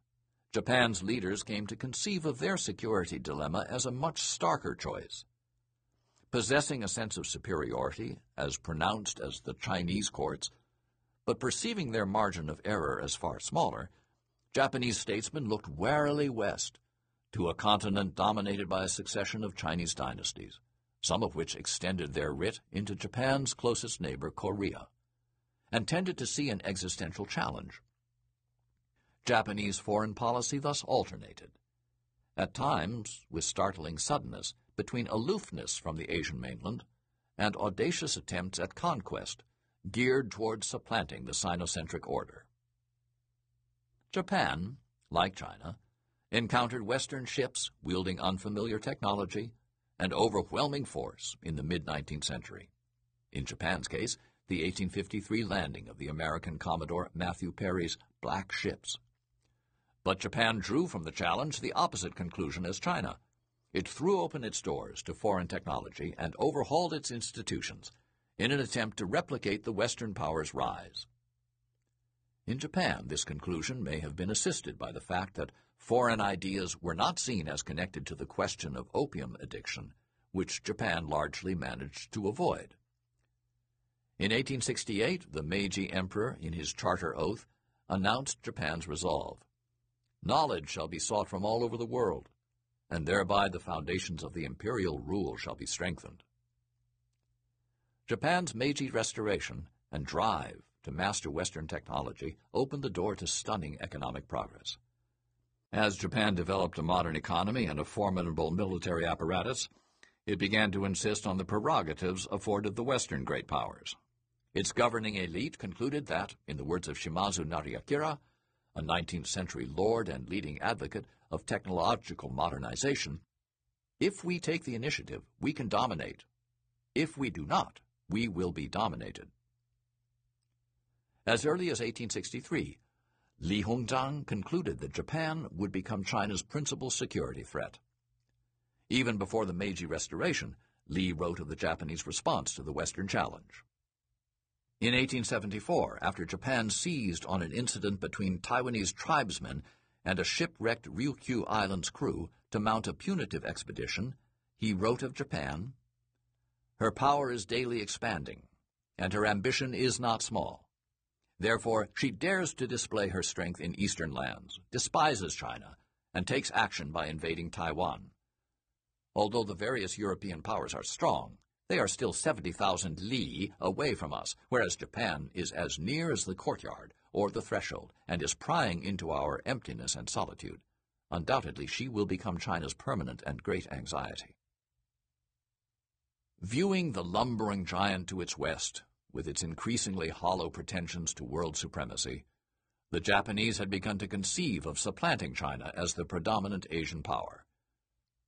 Japan's leaders came to conceive of their security dilemma as a much starker choice. Possessing a sense of superiority, as pronounced as the Chinese courts, but perceiving their margin of error as far smaller, Japanese statesmen looked warily west to a continent dominated by a succession of Chinese dynasties, some of which extended their writ into Japan's closest neighbor, Korea, and tended to see an existential challenge. Japanese foreign policy thus alternated, at times with startling suddenness, between aloofness from the Asian mainland and audacious attempts at conquest geared toward supplanting the Sinocentric order. Japan, like China, encountered Western ships wielding unfamiliar technology and overwhelming force in the mid-19th century. In Japan's case, the 1853 landing of the American Commodore Matthew Perry's Black Ships but Japan drew from the challenge the opposite conclusion as China. It threw open its doors to foreign technology and overhauled its institutions in an attempt to replicate the Western powers' rise. In Japan, this conclusion may have been assisted by the fact that foreign ideas were not seen as connected to the question of opium addiction, which Japan largely managed to avoid. In 1868, the Meiji Emperor, in his charter oath, announced Japan's resolve. Knowledge shall be sought from all over the world, and thereby the foundations of the imperial rule shall be strengthened. Japan's Meiji Restoration and drive to master Western technology opened the door to stunning economic progress. As Japan developed a modern economy and a formidable military apparatus, it began to insist on the prerogatives afforded the Western great powers. Its governing elite concluded that, in the words of Shimazu Nariakira, a 19th century lord and leading advocate of technological modernization, if we take the initiative, we can dominate. If we do not, we will be dominated. As early as 1863, Li Hongzhang concluded that Japan would become China's principal security threat. Even before the Meiji Restoration, Li wrote of the Japanese response to the Western challenge. In 1874, after Japan seized on an incident between Taiwanese tribesmen and a shipwrecked Ryukyu Island's crew to mount a punitive expedition, he wrote of Japan, Her power is daily expanding, and her ambition is not small. Therefore, she dares to display her strength in eastern lands, despises China, and takes action by invading Taiwan. Although the various European powers are strong, they are still 70,000 li away from us, whereas Japan is as near as the courtyard or the threshold and is prying into our emptiness and solitude. Undoubtedly, she will become China's permanent and great anxiety. Viewing the lumbering giant to its west, with its increasingly hollow pretensions to world supremacy, the Japanese had begun to conceive of supplanting China as the predominant Asian power.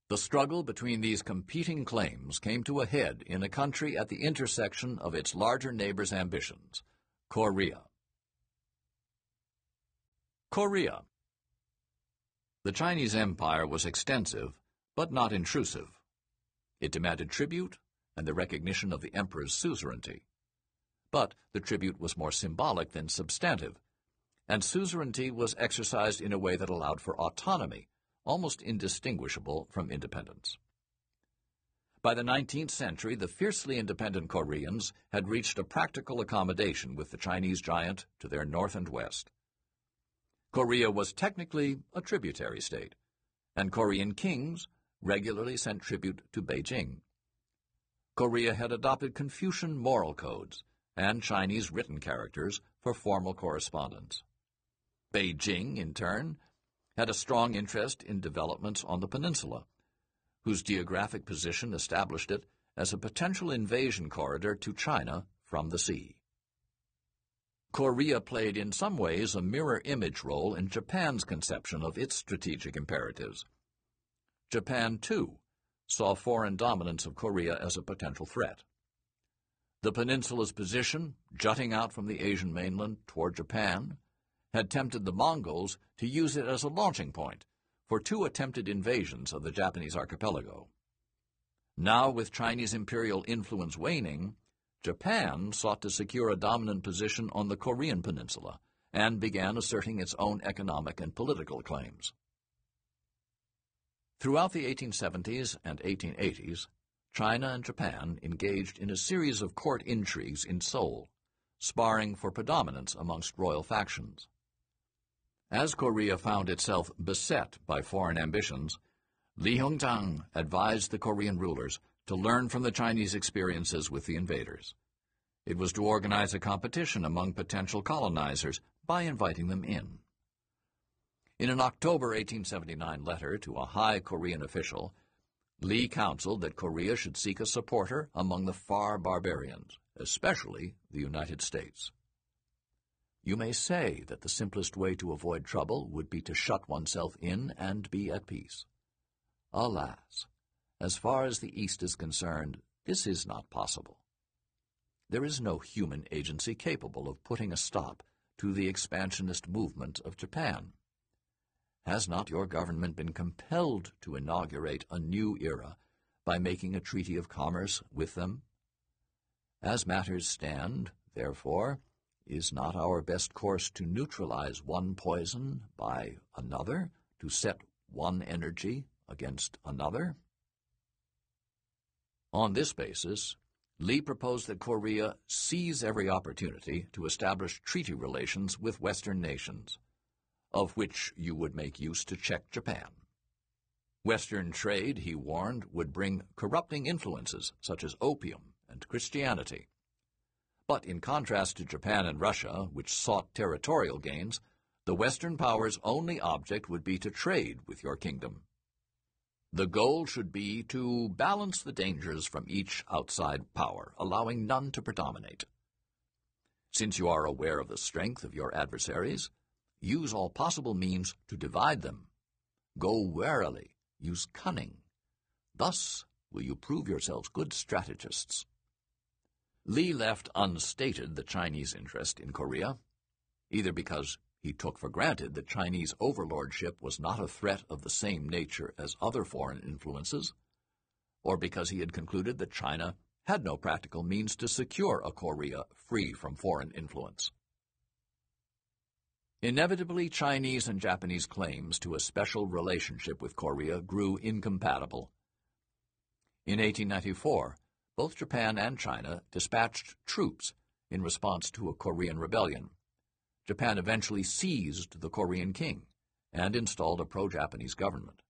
The struggle between these competing claims came to a head in a country at the intersection of its larger neighbor's ambitions, Korea. Korea The Chinese Empire was extensive, but not intrusive. It demanded tribute and the recognition of the emperor's suzerainty. But the tribute was more symbolic than substantive, and suzerainty was exercised in a way that allowed for autonomy, almost indistinguishable from independence. By the 19th century, the fiercely independent Koreans had reached a practical accommodation with the Chinese giant to their north and west. Korea was technically a tributary state, and Korean kings regularly sent tribute to Beijing. Korea had adopted Confucian moral codes and Chinese written characters for formal correspondence. Beijing, in turn, had a strong interest in developments on the peninsula, whose geographic position established it as a potential invasion corridor to China from the sea. Korea played in some ways a mirror image role in Japan's conception of its strategic imperatives. Japan, too, saw foreign dominance of Korea as a potential threat. The peninsula's position, jutting out from the Asian mainland toward Japan, had tempted the Mongols to use it as a launching point for two attempted invasions of the Japanese archipelago. Now, with Chinese imperial influence waning, Japan sought to secure a dominant position on the Korean peninsula and began asserting its own economic and political claims. Throughout the 1870s and 1880s, China and Japan engaged in a series of court intrigues in Seoul, sparring for predominance amongst royal factions. As Korea found itself beset by foreign ambitions, Li Hongzhang advised the Korean rulers to learn from the Chinese experiences with the invaders. It was to organize a competition among potential colonizers by inviting them in. In an October 1879 letter to a high Korean official, Li counseled that Korea should seek a supporter among the far barbarians, especially the United States. You may say that the simplest way to avoid trouble would be to shut oneself in and be at peace. Alas, as far as the East is concerned, this is not possible. There is no human agency capable of putting a stop to the expansionist movement of Japan. Has not your government been compelled to inaugurate a new era by making a treaty of commerce with them? As matters stand, therefore, is not our best course to neutralize one poison by another, to set one energy against another? On this basis, Li proposed that Korea seize every opportunity to establish treaty relations with Western nations of which you would make use to check Japan. Western trade, he warned, would bring corrupting influences such as opium and Christianity. But in contrast to Japan and Russia, which sought territorial gains, the Western powers' only object would be to trade with your kingdom. The goal should be to balance the dangers from each outside power, allowing none to predominate. Since you are aware of the strength of your adversaries, Use all possible means to divide them. Go warily, use cunning. Thus will you prove yourselves good strategists. Li left unstated the Chinese interest in Korea, either because he took for granted that Chinese overlordship was not a threat of the same nature as other foreign influences, or because he had concluded that China had no practical means to secure a Korea free from foreign influence. Inevitably, Chinese and Japanese claims to a special relationship with Korea grew incompatible. In 1894, both Japan and China dispatched troops in response to a Korean rebellion. Japan eventually seized the Korean king and installed a pro-Japanese government.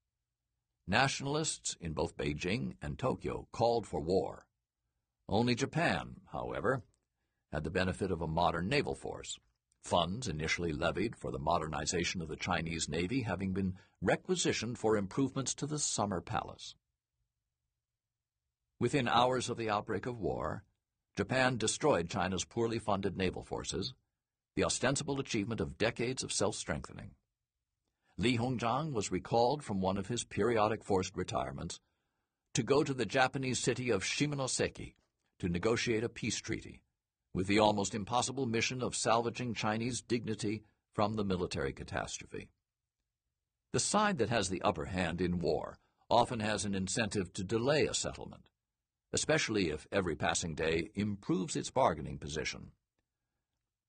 Nationalists in both Beijing and Tokyo called for war. Only Japan, however, had the benefit of a modern naval force funds initially levied for the modernization of the Chinese Navy having been requisitioned for improvements to the Summer Palace. Within hours of the outbreak of war, Japan destroyed China's poorly funded naval forces, the ostensible achievement of decades of self-strengthening. Li Hongzhang was recalled from one of his periodic forced retirements to go to the Japanese city of Shimonoseki to negotiate a peace treaty with the almost impossible mission of salvaging Chinese dignity from the military catastrophe. The side that has the upper hand in war often has an incentive to delay a settlement, especially if every passing day improves its bargaining position.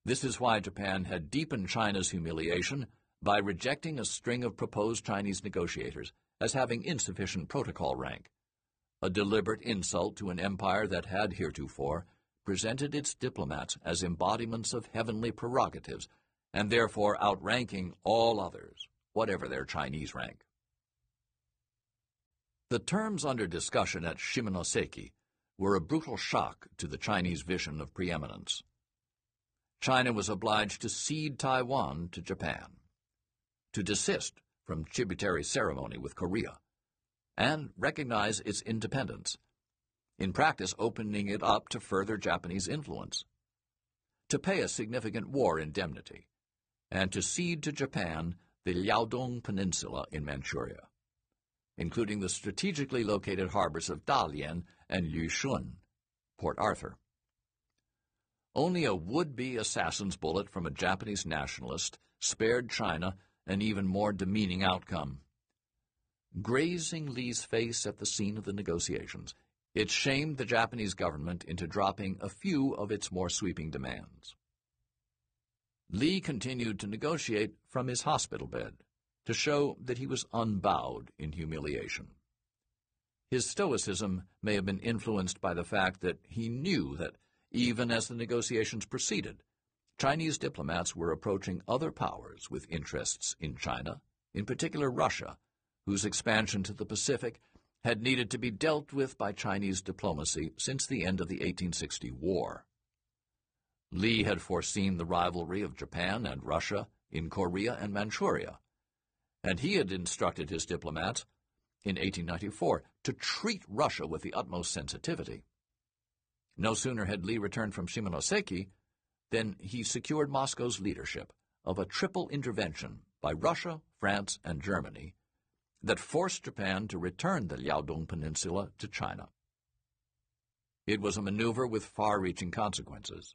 This is why Japan had deepened China's humiliation by rejecting a string of proposed Chinese negotiators as having insufficient protocol rank, a deliberate insult to an empire that had heretofore presented its diplomats as embodiments of heavenly prerogatives and therefore outranking all others, whatever their Chinese rank. The terms under discussion at Shimonoseki were a brutal shock to the Chinese vision of preeminence. China was obliged to cede Taiwan to Japan, to desist from tributary ceremony with Korea, and recognize its independence, in practice opening it up to further Japanese influence, to pay a significant war indemnity, and to cede to Japan the Liaodong Peninsula in Manchuria, including the strategically located harbors of Dalian and Lüshun, Port Arthur. Only a would-be assassin's bullet from a Japanese nationalist spared China an even more demeaning outcome. Grazing Li's face at the scene of the negotiations, it shamed the Japanese government into dropping a few of its more sweeping demands. Li continued to negotiate from his hospital bed to show that he was unbowed in humiliation. His stoicism may have been influenced by the fact that he knew that, even as the negotiations proceeded, Chinese diplomats were approaching other powers with interests in China, in particular Russia, whose expansion to the Pacific had needed to be dealt with by Chinese diplomacy since the end of the 1860 war. Li had foreseen the rivalry of Japan and Russia in Korea and Manchuria, and he had instructed his diplomats in 1894 to treat Russia with the utmost sensitivity. No sooner had Li returned from Shimonoseki than he secured Moscow's leadership of a triple intervention by Russia, France, and Germany that forced Japan to return the Liaodong Peninsula to China. It was a maneuver with far-reaching consequences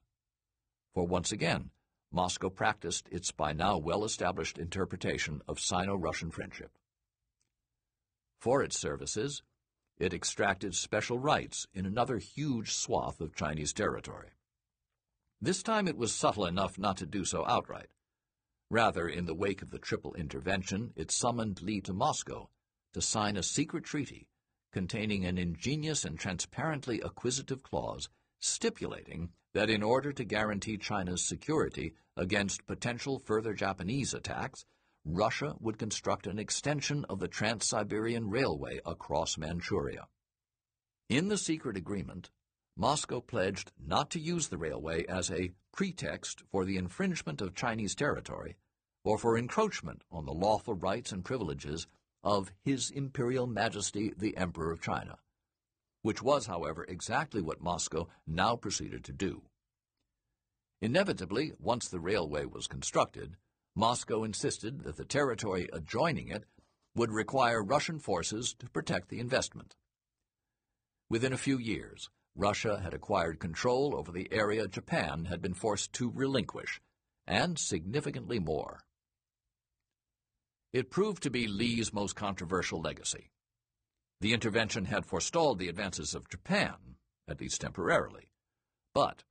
for once again, Moscow practiced its by now well-established interpretation of Sino-Russian friendship. For its services, it extracted special rights in another huge swath of Chinese territory. This time it was subtle enough not to do so outright. Rather, in the wake of the Triple Intervention, it summoned Li to Moscow to sign a secret treaty containing an ingenious and transparently acquisitive clause stipulating that in order to guarantee China's security against potential further Japanese attacks, Russia would construct an extension of the Trans-Siberian Railway across Manchuria. In the secret agreement, Moscow pledged not to use the railway as a pretext for the infringement of Chinese territory or for encroachment on the lawful rights and privileges of His Imperial Majesty the Emperor of China which was, however, exactly what Moscow now proceeded to do. Inevitably, once the railway was constructed, Moscow insisted that the territory adjoining it would require Russian forces to protect the investment. Within a few years, Russia had acquired control over the area Japan had been forced to relinquish, and significantly more. It proved to be Li's most controversial legacy. The intervention had forestalled the advances of Japan, at least temporarily, but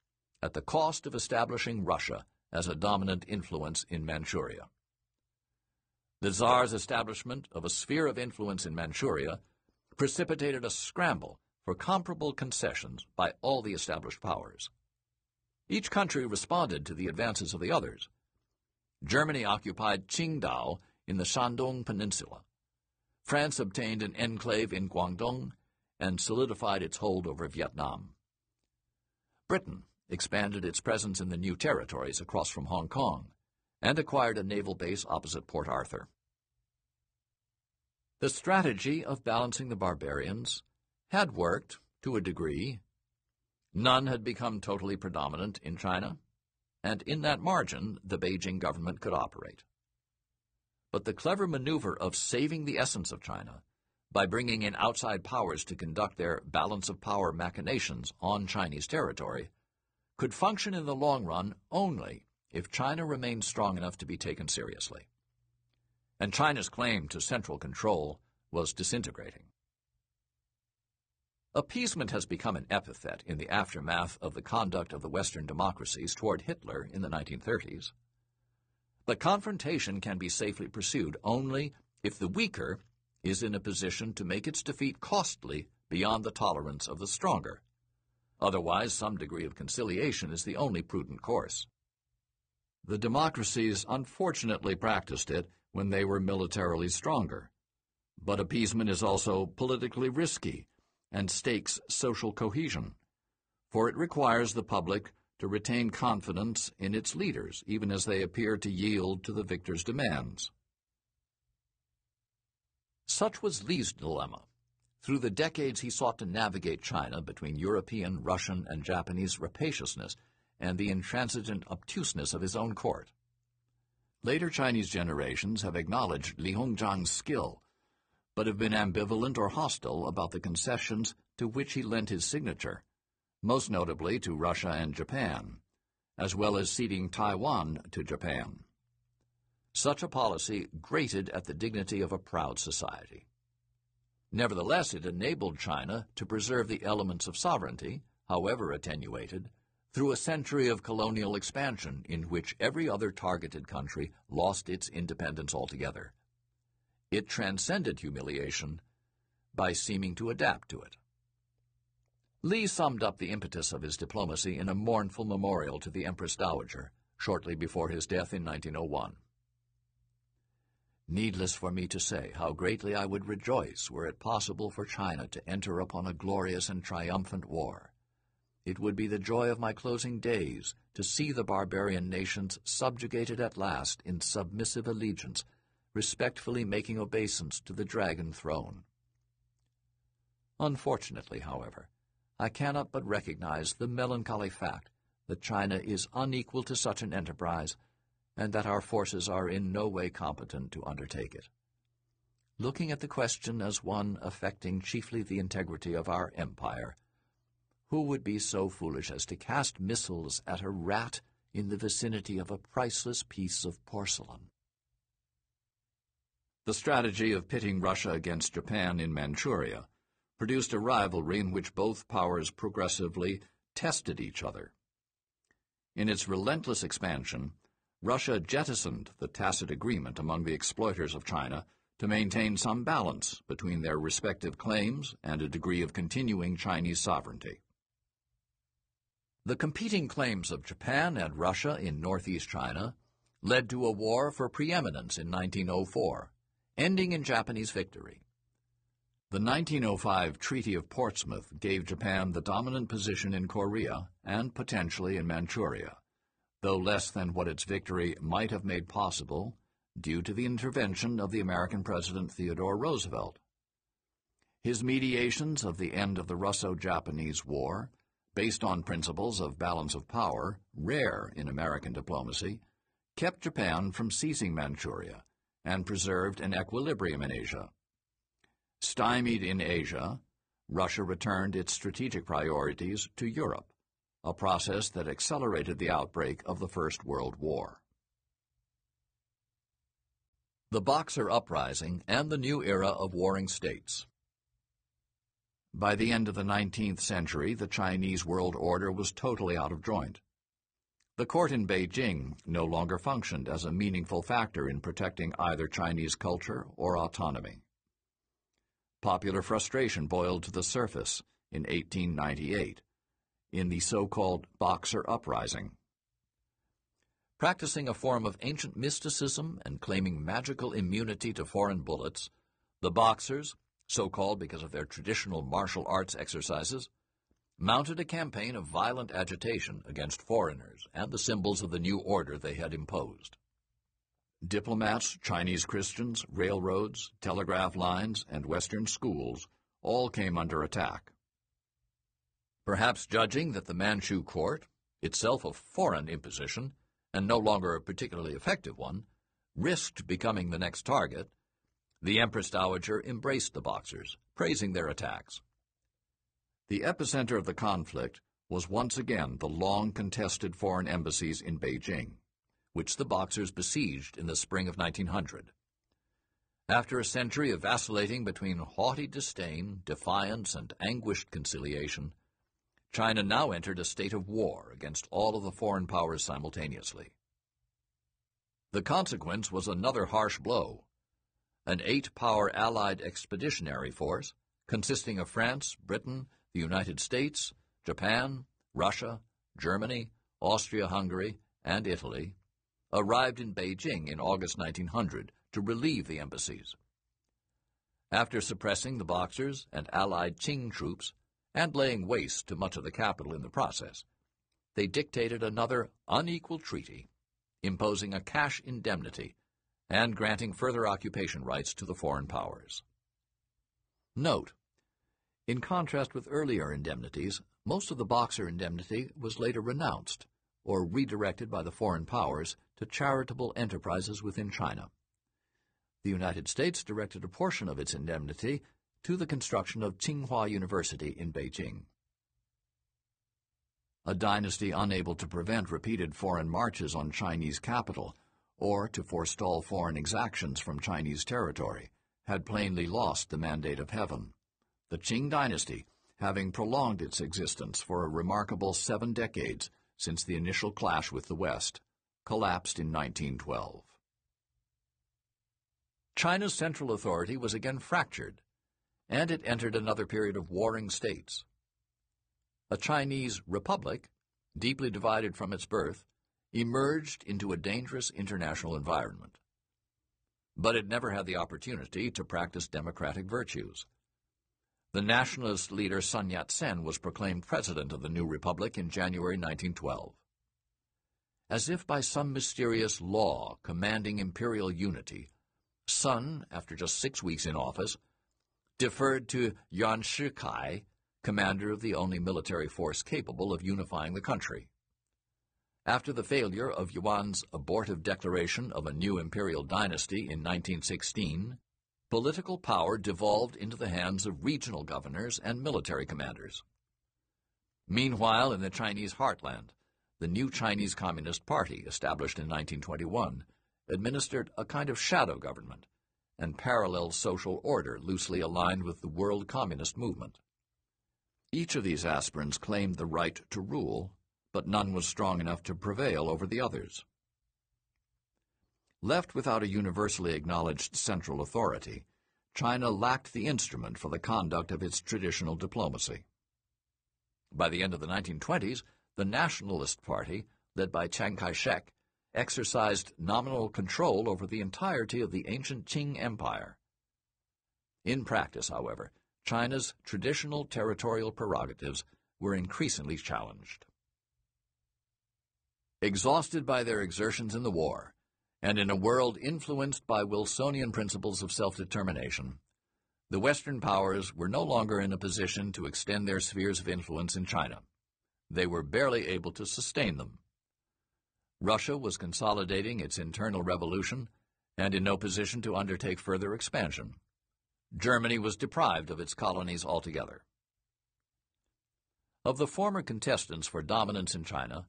at the cost of establishing Russia as a dominant influence in Manchuria. The Tsar's establishment of a sphere of influence in Manchuria precipitated a scramble for comparable concessions by all the established powers. Each country responded to the advances of the others. Germany occupied Qingdao in the Shandong Peninsula. France obtained an enclave in Guangdong and solidified its hold over Vietnam. Britain expanded its presence in the new territories across from Hong Kong and acquired a naval base opposite Port Arthur. The strategy of balancing the barbarians had worked to a degree. None had become totally predominant in China, and in that margin the Beijing government could operate but the clever maneuver of saving the essence of China by bringing in outside powers to conduct their balance of power machinations on Chinese territory could function in the long run only if China remained strong enough to be taken seriously. and China's claim to central control was disintegrating. Appeasement has become an epithet in the aftermath of the conduct of the Western democracies toward Hitler in the 1930s. But confrontation can be safely pursued only if the weaker is in a position to make its defeat costly beyond the tolerance of the stronger. Otherwise, some degree of conciliation is the only prudent course. The democracies unfortunately practiced it when they were militarily stronger. But appeasement is also politically risky and stakes social cohesion, for it requires the public to retain confidence in its leaders, even as they appear to yield to the victor's demands. Such was Li's dilemma. Through the decades he sought to navigate China between European, Russian, and Japanese rapaciousness and the intransigent obtuseness of his own court. Later Chinese generations have acknowledged Li Hongzhang's skill, but have been ambivalent or hostile about the concessions to which he lent his signature, most notably to Russia and Japan, as well as ceding Taiwan to Japan. Such a policy grated at the dignity of a proud society. Nevertheless, it enabled China to preserve the elements of sovereignty, however attenuated, through a century of colonial expansion in which every other targeted country lost its independence altogether. It transcended humiliation by seeming to adapt to it. Li summed up the impetus of his diplomacy in a mournful memorial to the Empress Dowager shortly before his death in 1901. Needless for me to say how greatly I would rejoice were it possible for China to enter upon a glorious and triumphant war. It would be the joy of my closing days to see the barbarian nations subjugated at last in submissive allegiance, respectfully making obeisance to the dragon throne. Unfortunately, however, I cannot but recognize the melancholy fact that China is unequal to such an enterprise, and that our forces are in no way competent to undertake it. Looking at the question as one affecting chiefly the integrity of our empire, who would be so foolish as to cast missiles at a rat in the vicinity of a priceless piece of porcelain? The strategy of pitting Russia against Japan in Manchuria produced a rivalry in which both powers progressively tested each other. In its relentless expansion, Russia jettisoned the tacit agreement among the exploiters of China to maintain some balance between their respective claims and a degree of continuing Chinese sovereignty. The competing claims of Japan and Russia in northeast China led to a war for preeminence in 1904, ending in Japanese victory. The 1905 Treaty of Portsmouth gave Japan the dominant position in Korea and potentially in Manchuria, though less than what its victory might have made possible due to the intervention of the American President Theodore Roosevelt. His mediations of the end of the Russo-Japanese War based on principles of balance of power, rare in American diplomacy, kept Japan from seizing Manchuria and preserved an equilibrium in Asia. Stymied in Asia, Russia returned its strategic priorities to Europe, a process that accelerated the outbreak of the First World War. The Boxer Uprising and the New Era of Warring States by the end of the 19th century, the Chinese world order was totally out of joint. The court in Beijing no longer functioned as a meaningful factor in protecting either Chinese culture or autonomy. Popular frustration boiled to the surface in 1898 in the so-called Boxer Uprising. Practicing a form of ancient mysticism and claiming magical immunity to foreign bullets, the Boxers so-called because of their traditional martial arts exercises, mounted a campaign of violent agitation against foreigners and the symbols of the new order they had imposed. Diplomats, Chinese Christians, railroads, telegraph lines, and Western schools all came under attack. Perhaps judging that the Manchu court, itself a foreign imposition, and no longer a particularly effective one, risked becoming the next target, the Empress Dowager embraced the Boxers, praising their attacks. The epicenter of the conflict was once again the long-contested foreign embassies in Beijing, which the Boxers besieged in the spring of 1900. After a century of vacillating between haughty disdain, defiance, and anguished conciliation, China now entered a state of war against all of the foreign powers simultaneously. The consequence was another harsh blow. An eight-power Allied expeditionary force, consisting of France, Britain, the United States, Japan, Russia, Germany, Austria-Hungary, and Italy, arrived in Beijing in August 1900 to relieve the embassies. After suppressing the Boxers and allied Qing troops, and laying waste to much of the capital in the process, they dictated another unequal treaty, imposing a cash indemnity and granting further occupation rights to the foreign powers. Note, in contrast with earlier indemnities, most of the Boxer indemnity was later renounced or redirected by the foreign powers to charitable enterprises within China the United States directed a portion of its indemnity to the construction of Tsinghua University in Beijing. A dynasty unable to prevent repeated foreign marches on Chinese capital or to forestall foreign exactions from Chinese territory had plainly lost the mandate of heaven. The Qing dynasty, having prolonged its existence for a remarkable seven decades since the initial clash with the West, collapsed in 1912. China's central authority was again fractured, and it entered another period of warring states. A Chinese republic, deeply divided from its birth, emerged into a dangerous international environment. But it never had the opportunity to practice democratic virtues. The nationalist leader Sun Yat-sen was proclaimed president of the new republic in January 1912. As if by some mysterious law commanding imperial unity, Sun, after just six weeks in office, deferred to Yuan Shikai, commander of the only military force capable of unifying the country. After the failure of Yuan's abortive declaration of a new imperial dynasty in 1916, political power devolved into the hands of regional governors and military commanders. Meanwhile, in the Chinese heartland, the new Chinese Communist Party, established in 1921, administered a kind of shadow government and parallel social order loosely aligned with the world communist movement. Each of these aspirants claimed the right to rule, but none was strong enough to prevail over the others. Left without a universally acknowledged central authority, China lacked the instrument for the conduct of its traditional diplomacy. By the end of the 1920s, the Nationalist Party, led by Chiang Kai-shek, exercised nominal control over the entirety of the ancient Qing Empire. In practice, however, China's traditional territorial prerogatives were increasingly challenged. Exhausted by their exertions in the war, and in a world influenced by Wilsonian principles of self-determination, the Western powers were no longer in a position to extend their spheres of influence in China. They were barely able to sustain them. Russia was consolidating its internal revolution and in no position to undertake further expansion. Germany was deprived of its colonies altogether. Of the former contestants for dominance in China,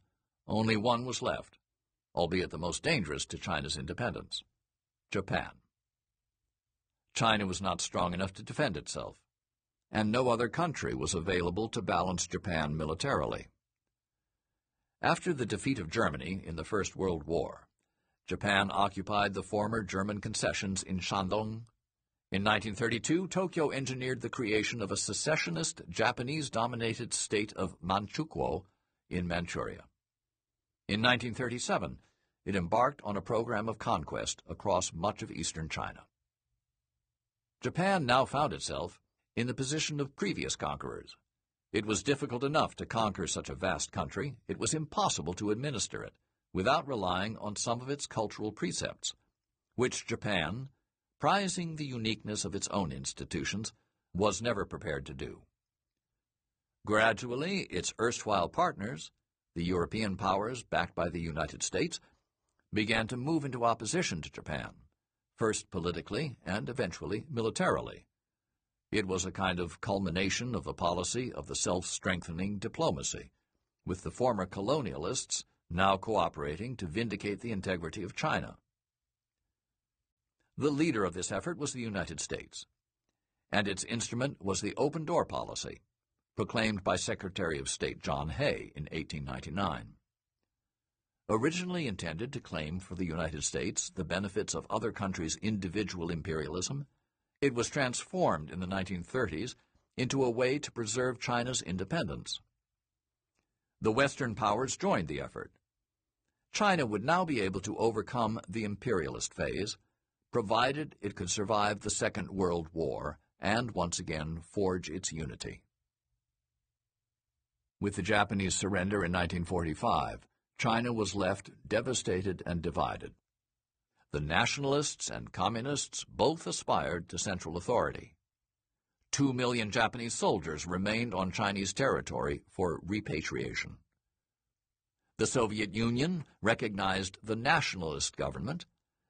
only one was left, albeit the most dangerous to China's independence Japan. China was not strong enough to defend itself, and no other country was available to balance Japan militarily. After the defeat of Germany in the First World War, Japan occupied the former German concessions in Shandong. In 1932, Tokyo engineered the creation of a secessionist Japanese-dominated state of Manchukuo in Manchuria. In 1937, it embarked on a program of conquest across much of eastern China. Japan now found itself in the position of previous conquerors. It was difficult enough to conquer such a vast country, it was impossible to administer it without relying on some of its cultural precepts, which Japan, prizing the uniqueness of its own institutions, was never prepared to do. Gradually, its erstwhile partners, the European powers backed by the United States, began to move into opposition to Japan, first politically and eventually militarily. It was a kind of culmination of the policy of the self-strengthening diplomacy, with the former colonialists now cooperating to vindicate the integrity of China. The leader of this effort was the United States, and its instrument was the open door policy, proclaimed by Secretary of State John Hay in 1899. Originally intended to claim for the United States the benefits of other countries' individual imperialism, it was transformed in the 1930s into a way to preserve China's independence. The Western powers joined the effort. China would now be able to overcome the imperialist phase, provided it could survive the Second World War and once again forge its unity. With the Japanese surrender in 1945, China was left devastated and divided. The nationalists and communists both aspired to central authority. Two million Japanese soldiers remained on Chinese territory for repatriation. The Soviet Union recognized the nationalist government,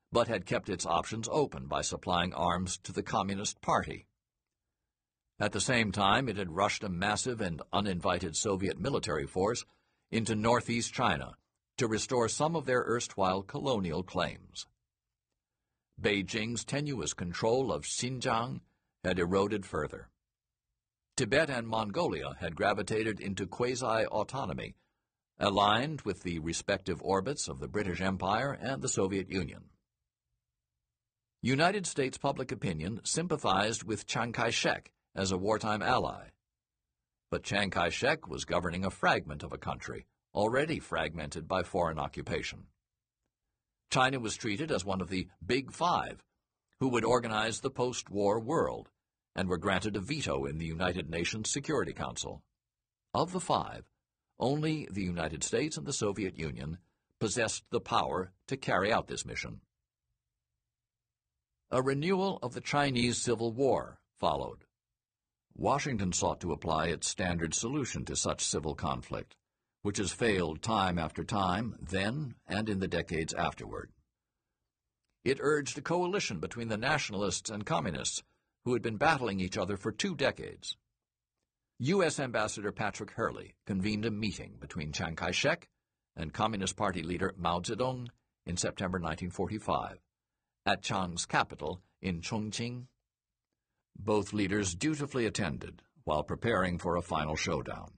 but had kept its options open by supplying arms to the Communist Party. At the same time, it had rushed a massive and uninvited Soviet military force into northeast China to restore some of their erstwhile colonial claims. Beijing's tenuous control of Xinjiang had eroded further. Tibet and Mongolia had gravitated into quasi-autonomy, aligned with the respective orbits of the British Empire and the Soviet Union. United States public opinion sympathized with Chiang Kai-shek as a wartime ally. But Chiang Kai-shek was governing a fragment of a country, already fragmented by foreign occupation. China was treated as one of the Big Five, who would organize the post-war world, and were granted a veto in the United Nations Security Council. Of the five, only the United States and the Soviet Union possessed the power to carry out this mission. A renewal of the Chinese Civil War followed. Washington sought to apply its standard solution to such civil conflict which has failed time after time, then and in the decades afterward. It urged a coalition between the nationalists and communists who had been battling each other for two decades. U.S. Ambassador Patrick Hurley convened a meeting between Chiang Kai-shek and Communist Party leader Mao Zedong in September 1945 at Chiang's capital in Chongqing. Both leaders dutifully attended while preparing for a final showdown.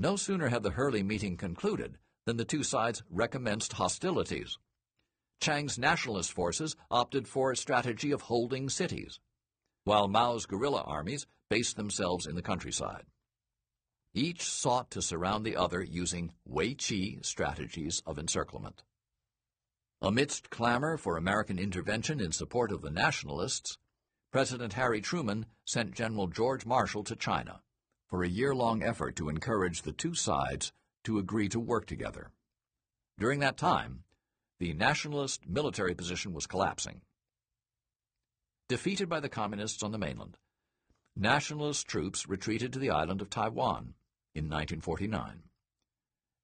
No sooner had the Hurley meeting concluded than the two sides recommenced hostilities. Chiang's nationalist forces opted for a strategy of holding cities, while Mao's guerrilla armies based themselves in the countryside. Each sought to surround the other using Wei Qi strategies of encirclement. Amidst clamor for American intervention in support of the nationalists, President Harry Truman sent General George Marshall to China for a year-long effort to encourage the two sides to agree to work together. During that time, the nationalist military position was collapsing. Defeated by the communists on the mainland, nationalist troops retreated to the island of Taiwan in 1949.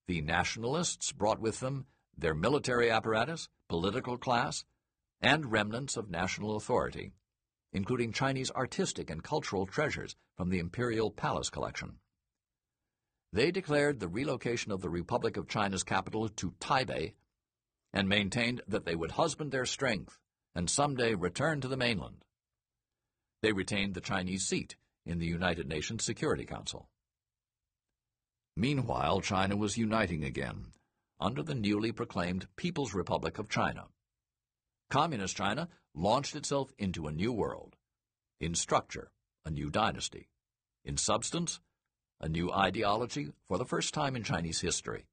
The nationalists brought with them their military apparatus, political class, and remnants of national authority including Chinese artistic and cultural treasures from the Imperial Palace collection. They declared the relocation of the Republic of China's capital to Taipei and maintained that they would husband their strength and someday return to the mainland. They retained the Chinese seat in the United Nations Security Council. Meanwhile, China was uniting again under the newly proclaimed People's Republic of China. Communist China launched itself into a new world. In structure, a new dynasty. In substance, a new ideology for the first time in Chinese history.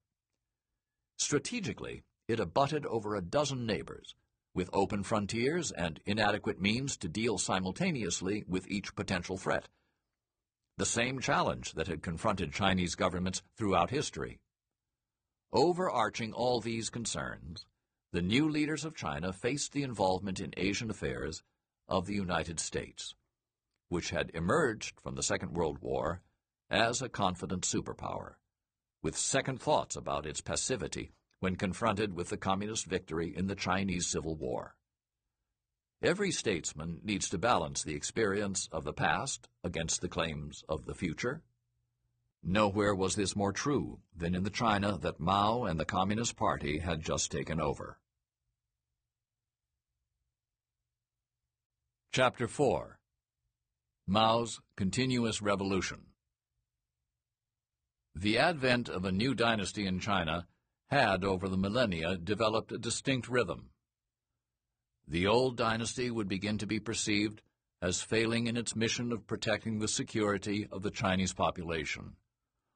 Strategically, it abutted over a dozen neighbors, with open frontiers and inadequate means to deal simultaneously with each potential threat. The same challenge that had confronted Chinese governments throughout history. Overarching all these concerns the new leaders of China faced the involvement in Asian affairs of the United States, which had emerged from the Second World War as a confident superpower, with second thoughts about its passivity when confronted with the communist victory in the Chinese Civil War. Every statesman needs to balance the experience of the past against the claims of the future. Nowhere was this more true than in the China that Mao and the Communist Party had just taken over. Chapter 4 Mao's Continuous Revolution The advent of a new dynasty in China had, over the millennia, developed a distinct rhythm. The old dynasty would begin to be perceived as failing in its mission of protecting the security of the Chinese population,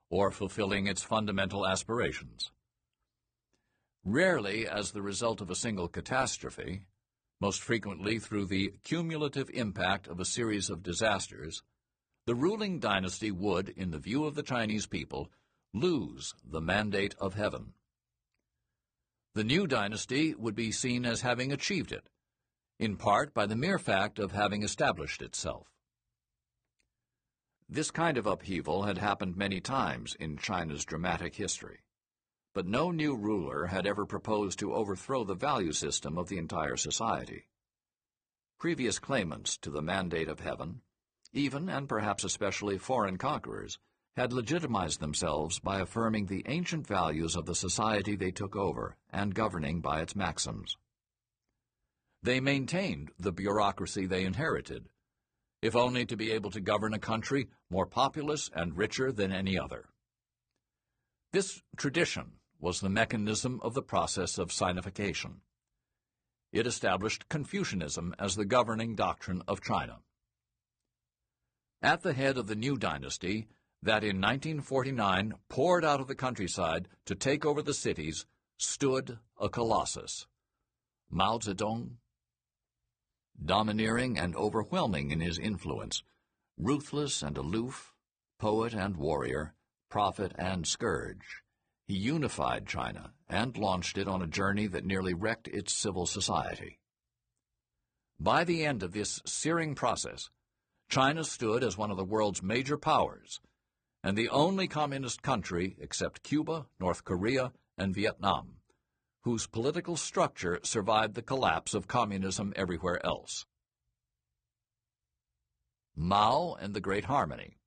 or fulfilling its fundamental aspirations. Rarely as the result of a single catastrophe, most frequently through the cumulative impact of a series of disasters, the ruling dynasty would, in the view of the Chinese people, lose the mandate of heaven. The new dynasty would be seen as having achieved it, in part by the mere fact of having established itself. This kind of upheaval had happened many times in China's dramatic history but no new ruler had ever proposed to overthrow the value system of the entire society. Previous claimants to the mandate of heaven, even and perhaps especially foreign conquerors, had legitimized themselves by affirming the ancient values of the society they took over and governing by its maxims. They maintained the bureaucracy they inherited, if only to be able to govern a country more populous and richer than any other. This tradition was the mechanism of the process of sinification. It established Confucianism as the governing doctrine of China. At the head of the new dynasty, that in 1949 poured out of the countryside to take over the cities, stood a colossus, Mao Zedong. Domineering and overwhelming in his influence, ruthless and aloof, poet and warrior, prophet and scourge, he unified China and launched it on a journey that nearly wrecked its civil society. By the end of this searing process, China stood as one of the world's major powers and the only communist country except Cuba, North Korea, and Vietnam, whose political structure survived the collapse of communism everywhere else. Mao and the Great Harmony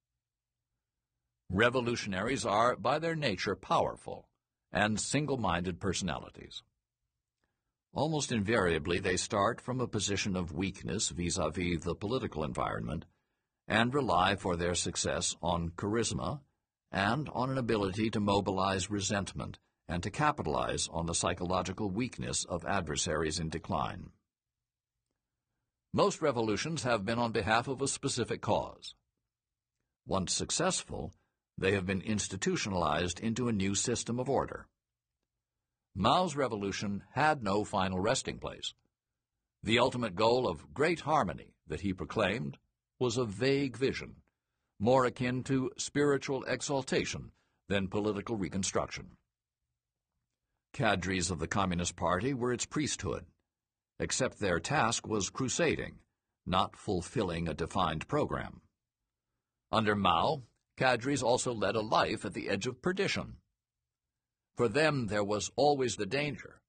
Revolutionaries are, by their nature, powerful and single-minded personalities. Almost invariably, they start from a position of weakness vis-a-vis -vis the political environment and rely for their success on charisma and on an ability to mobilize resentment and to capitalize on the psychological weakness of adversaries in decline. Most revolutions have been on behalf of a specific cause. Once successful, they have been institutionalized into a new system of order. Mao's revolution had no final resting place. The ultimate goal of great harmony that he proclaimed was a vague vision, more akin to spiritual exaltation than political reconstruction. Cadres of the Communist Party were its priesthood, except their task was crusading, not fulfilling a defined program. Under Mao, cadres also led a life at the edge of perdition. For them there was always the danger,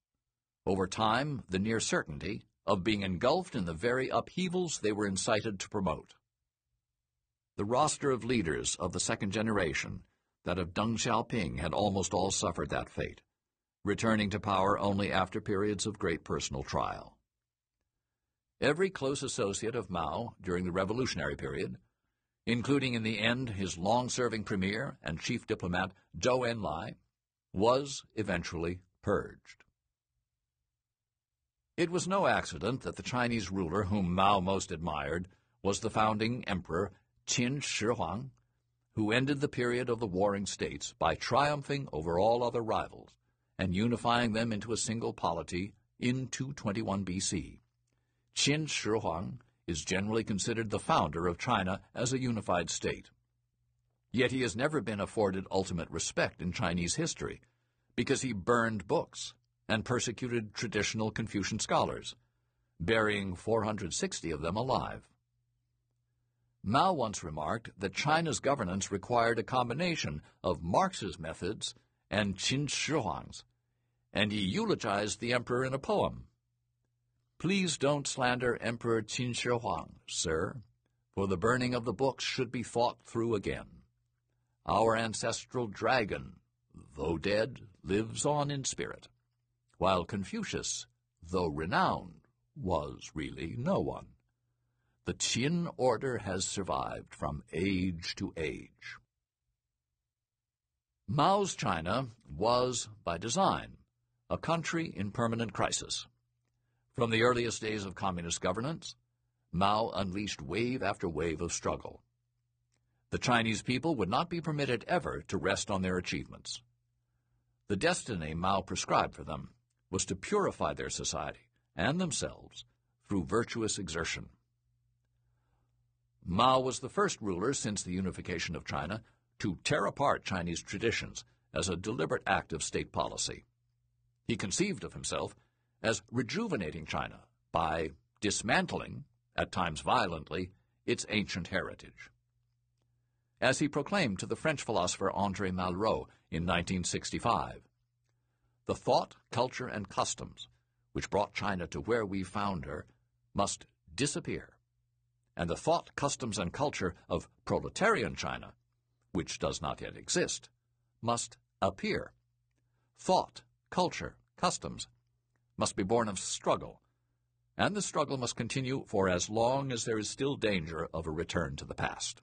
over time the near certainty, of being engulfed in the very upheavals they were incited to promote. The roster of leaders of the second generation, that of Deng Xiaoping, had almost all suffered that fate, returning to power only after periods of great personal trial. Every close associate of Mao during the revolutionary period including in the end his long-serving premier and chief diplomat Zhou Enlai, was eventually purged. It was no accident that the Chinese ruler whom Mao most admired was the founding emperor Qin Shi Huang, who ended the period of the warring states by triumphing over all other rivals and unifying them into a single polity in 221 BC. Qin Shi Huang is generally considered the founder of China as a unified state. Yet he has never been afforded ultimate respect in Chinese history because he burned books and persecuted traditional Confucian scholars, burying 460 of them alive. Mao once remarked that China's governance required a combination of Marx's methods and Qin Shi Huang's, and he eulogized the emperor in a poem. Please don't slander Emperor Qin Shi Huang, sir, for the burning of the books should be thought through again. Our ancestral dragon, though dead, lives on in spirit, while Confucius, though renowned, was really no one. the Qin order has survived from age to age. Mao's China was, by design, a country in permanent crisis. From the earliest days of communist governance, Mao unleashed wave after wave of struggle. The Chinese people would not be permitted ever to rest on their achievements. The destiny Mao prescribed for them was to purify their society and themselves through virtuous exertion. Mao was the first ruler since the unification of China to tear apart Chinese traditions as a deliberate act of state policy. He conceived of himself as rejuvenating China by dismantling, at times violently, its ancient heritage. As he proclaimed to the French philosopher André Malraux in 1965, the thought, culture, and customs which brought China to where we found her must disappear, and the thought, customs, and culture of proletarian China which does not yet exist, must appear. Thought, culture, customs must be born of struggle, and the struggle must continue for as long as there is still danger of a return to the past.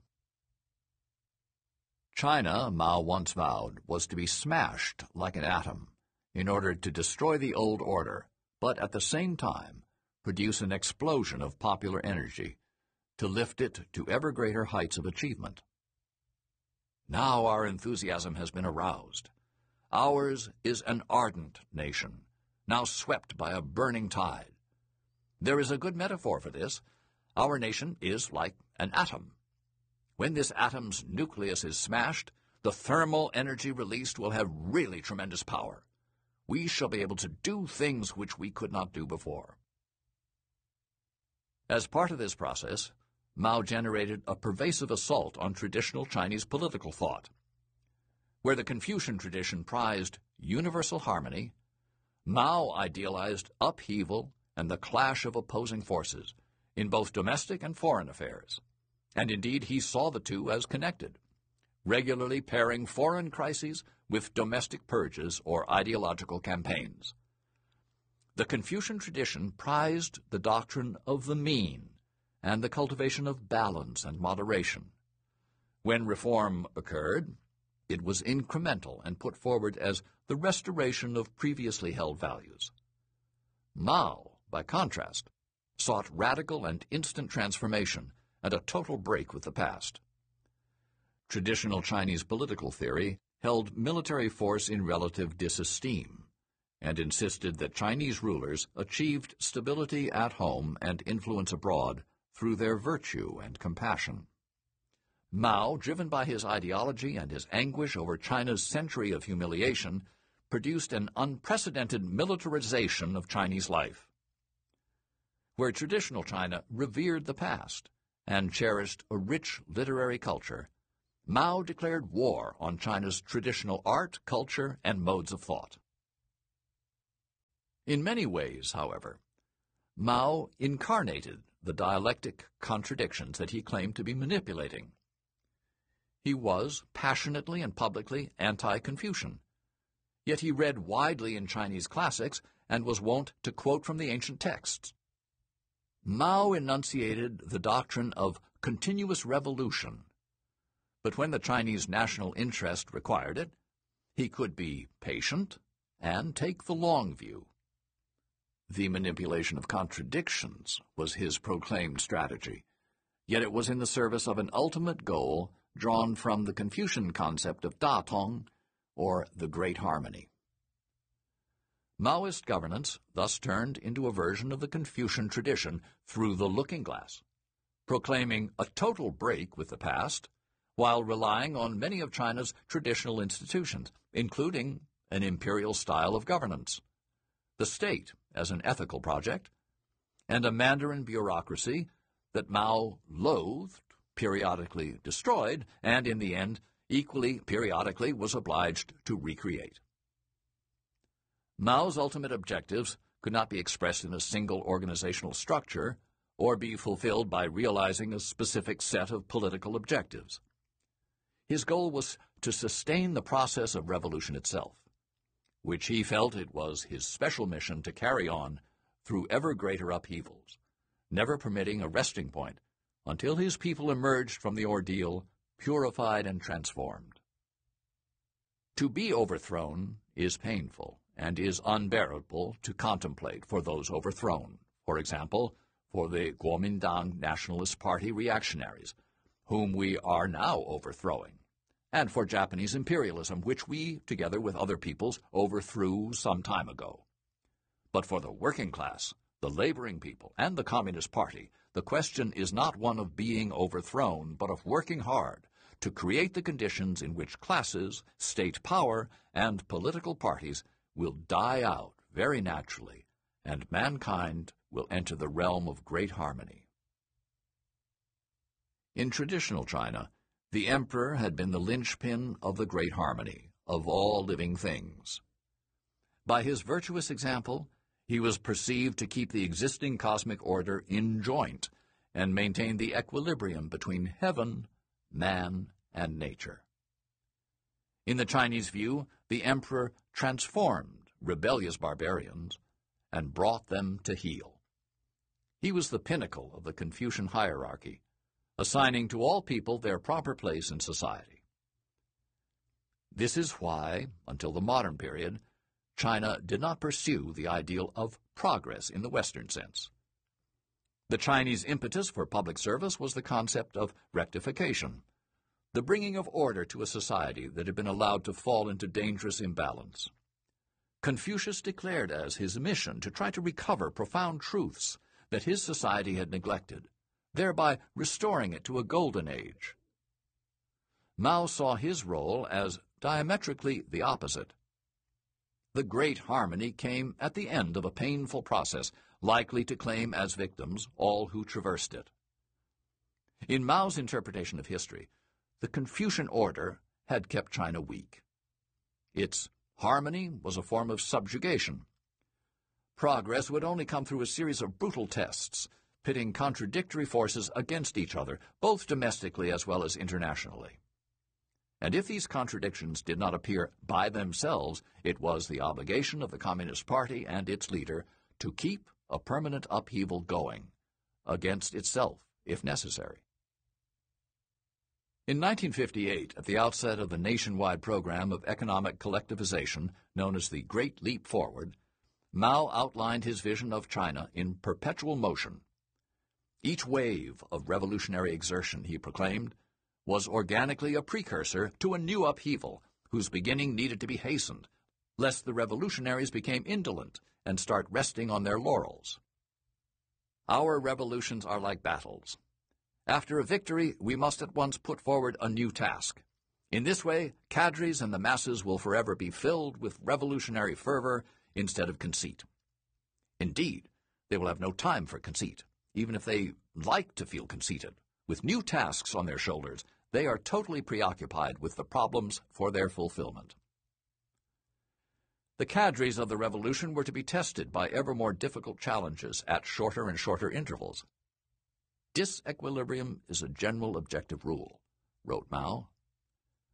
China, Mao once vowed, was to be smashed like an atom in order to destroy the old order, but at the same time produce an explosion of popular energy to lift it to ever greater heights of achievement. Now our enthusiasm has been aroused. Ours is an ardent nation, now swept by a burning tide. There is a good metaphor for this. Our nation is like an atom. When this atom's nucleus is smashed, the thermal energy released will have really tremendous power. We shall be able to do things which we could not do before. As part of this process, Mao generated a pervasive assault on traditional Chinese political thought. Where the Confucian tradition prized universal harmony, Mao idealized upheaval and the clash of opposing forces in both domestic and foreign affairs. And indeed, he saw the two as connected, regularly pairing foreign crises with domestic purges or ideological campaigns. The Confucian tradition prized the doctrine of the mean and the cultivation of balance and moderation. When reform occurred, it was incremental and put forward as the restoration of previously held values. Mao, by contrast, sought radical and instant transformation and a total break with the past. Traditional Chinese political theory held military force in relative disesteem and insisted that Chinese rulers achieved stability at home and influence abroad through their virtue and compassion. Mao, driven by his ideology and his anguish over China's century of humiliation, produced an unprecedented militarization of Chinese life. Where traditional China revered the past and cherished a rich literary culture, Mao declared war on China's traditional art, culture, and modes of thought. In many ways, however, Mao incarnated the dialectic contradictions that he claimed to be manipulating. He was passionately and publicly anti-Confucian, yet he read widely in Chinese classics and was wont to quote from the ancient texts. Mao enunciated the doctrine of continuous revolution, but when the Chinese national interest required it, he could be patient and take the long view. The manipulation of contradictions was his proclaimed strategy, yet it was in the service of an ultimate goal drawn from the Confucian concept of Da Tong, or the Great Harmony. Maoist governance thus turned into a version of the Confucian tradition through the looking glass, proclaiming a total break with the past, while relying on many of China's traditional institutions, including an imperial style of governance, the state as an ethical project, and a Mandarin bureaucracy that Mao loathed, periodically destroyed, and in the end, equally periodically was obliged to recreate. Mao's ultimate objectives could not be expressed in a single organizational structure or be fulfilled by realizing a specific set of political objectives. His goal was to sustain the process of revolution itself which he felt it was his special mission to carry on through ever greater upheavals, never permitting a resting point until his people emerged from the ordeal purified and transformed. To be overthrown is painful and is unbearable to contemplate for those overthrown. For example, for the Kuomintang Nationalist Party reactionaries, whom we are now overthrowing, and for Japanese imperialism, which we, together with other peoples, overthrew some time ago. But for the working class, the laboring people, and the Communist Party, the question is not one of being overthrown, but of working hard to create the conditions in which classes, state power, and political parties will die out very naturally, and mankind will enter the realm of great harmony. In traditional China, the emperor had been the linchpin of the great harmony of all living things. By his virtuous example, he was perceived to keep the existing cosmic order in joint and maintain the equilibrium between heaven, man, and nature. In the Chinese view, the emperor transformed rebellious barbarians and brought them to heel. He was the pinnacle of the Confucian hierarchy, assigning to all people their proper place in society. This is why, until the modern period, China did not pursue the ideal of progress in the Western sense. The Chinese impetus for public service was the concept of rectification, the bringing of order to a society that had been allowed to fall into dangerous imbalance. Confucius declared as his mission to try to recover profound truths that his society had neglected, thereby restoring it to a golden age. Mao saw his role as diametrically the opposite. The great harmony came at the end of a painful process, likely to claim as victims all who traversed it. In Mao's interpretation of history, the Confucian order had kept China weak. Its harmony was a form of subjugation. Progress would only come through a series of brutal tests, pitting contradictory forces against each other, both domestically as well as internationally. And if these contradictions did not appear by themselves, it was the obligation of the Communist Party and its leader to keep a permanent upheaval going, against itself, if necessary. In 1958, at the outset of the nationwide program of economic collectivization known as the Great Leap Forward, Mao outlined his vision of China in perpetual motion. Each wave of revolutionary exertion, he proclaimed, was organically a precursor to a new upheaval whose beginning needed to be hastened, lest the revolutionaries became indolent and start resting on their laurels. Our revolutions are like battles. After a victory, we must at once put forward a new task. In this way, cadres and the masses will forever be filled with revolutionary fervor instead of conceit. Indeed, they will have no time for conceit, even if they like to feel conceited. With new tasks on their shoulders, they are totally preoccupied with the problems for their fulfillment. The cadres of the revolution were to be tested by ever more difficult challenges at shorter and shorter intervals. Disequilibrium is a general objective rule, wrote Mao.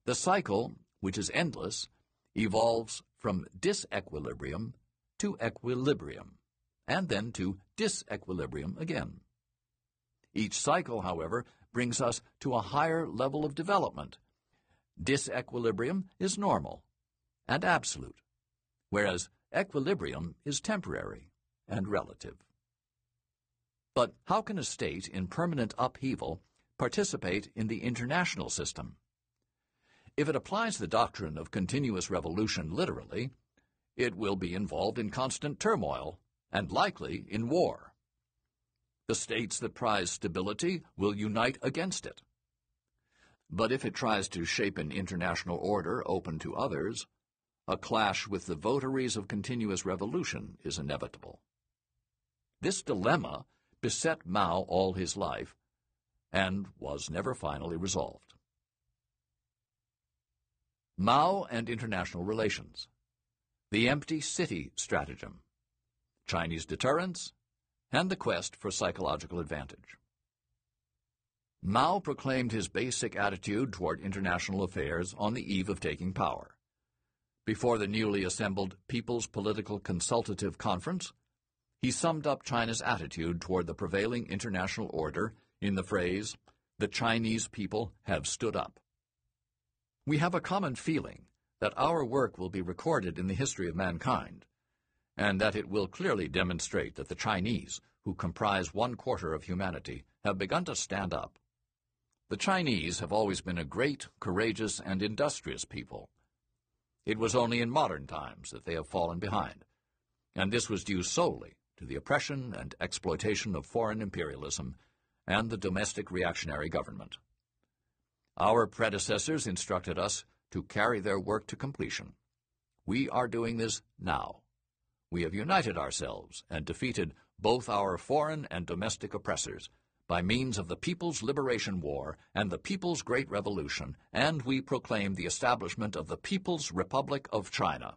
The cycle, which is endless, evolves from disequilibrium to equilibrium, and then to disequilibrium again. Each cycle, however, brings us to a higher level of development. Disequilibrium is normal and absolute, whereas equilibrium is temporary and relative. But how can a state in permanent upheaval participate in the international system? If it applies the doctrine of continuous revolution literally, it will be involved in constant turmoil and likely in war. The states that prize stability will unite against it. But if it tries to shape an international order open to others, a clash with the votaries of continuous revolution is inevitable. This dilemma beset Mao all his life and was never finally resolved. Mao and International Relations The Empty City Stratagem Chinese Deterrence and the Quest for Psychological Advantage Mao proclaimed his basic attitude toward international affairs on the eve of taking power. Before the newly assembled People's Political Consultative Conference, he summed up China's attitude toward the prevailing international order in the phrase, the Chinese people have stood up. We have a common feeling that our work will be recorded in the history of mankind, and that it will clearly demonstrate that the Chinese, who comprise one quarter of humanity, have begun to stand up. The Chinese have always been a great, courageous, and industrious people. It was only in modern times that they have fallen behind, and this was due solely to the oppression and exploitation of foreign imperialism and the domestic reactionary government. Our predecessors instructed us to carry their work to completion. We are doing this now. We have united ourselves and defeated both our foreign and domestic oppressors by means of the People's Liberation War and the People's Great Revolution, and we proclaim the establishment of the People's Republic of China.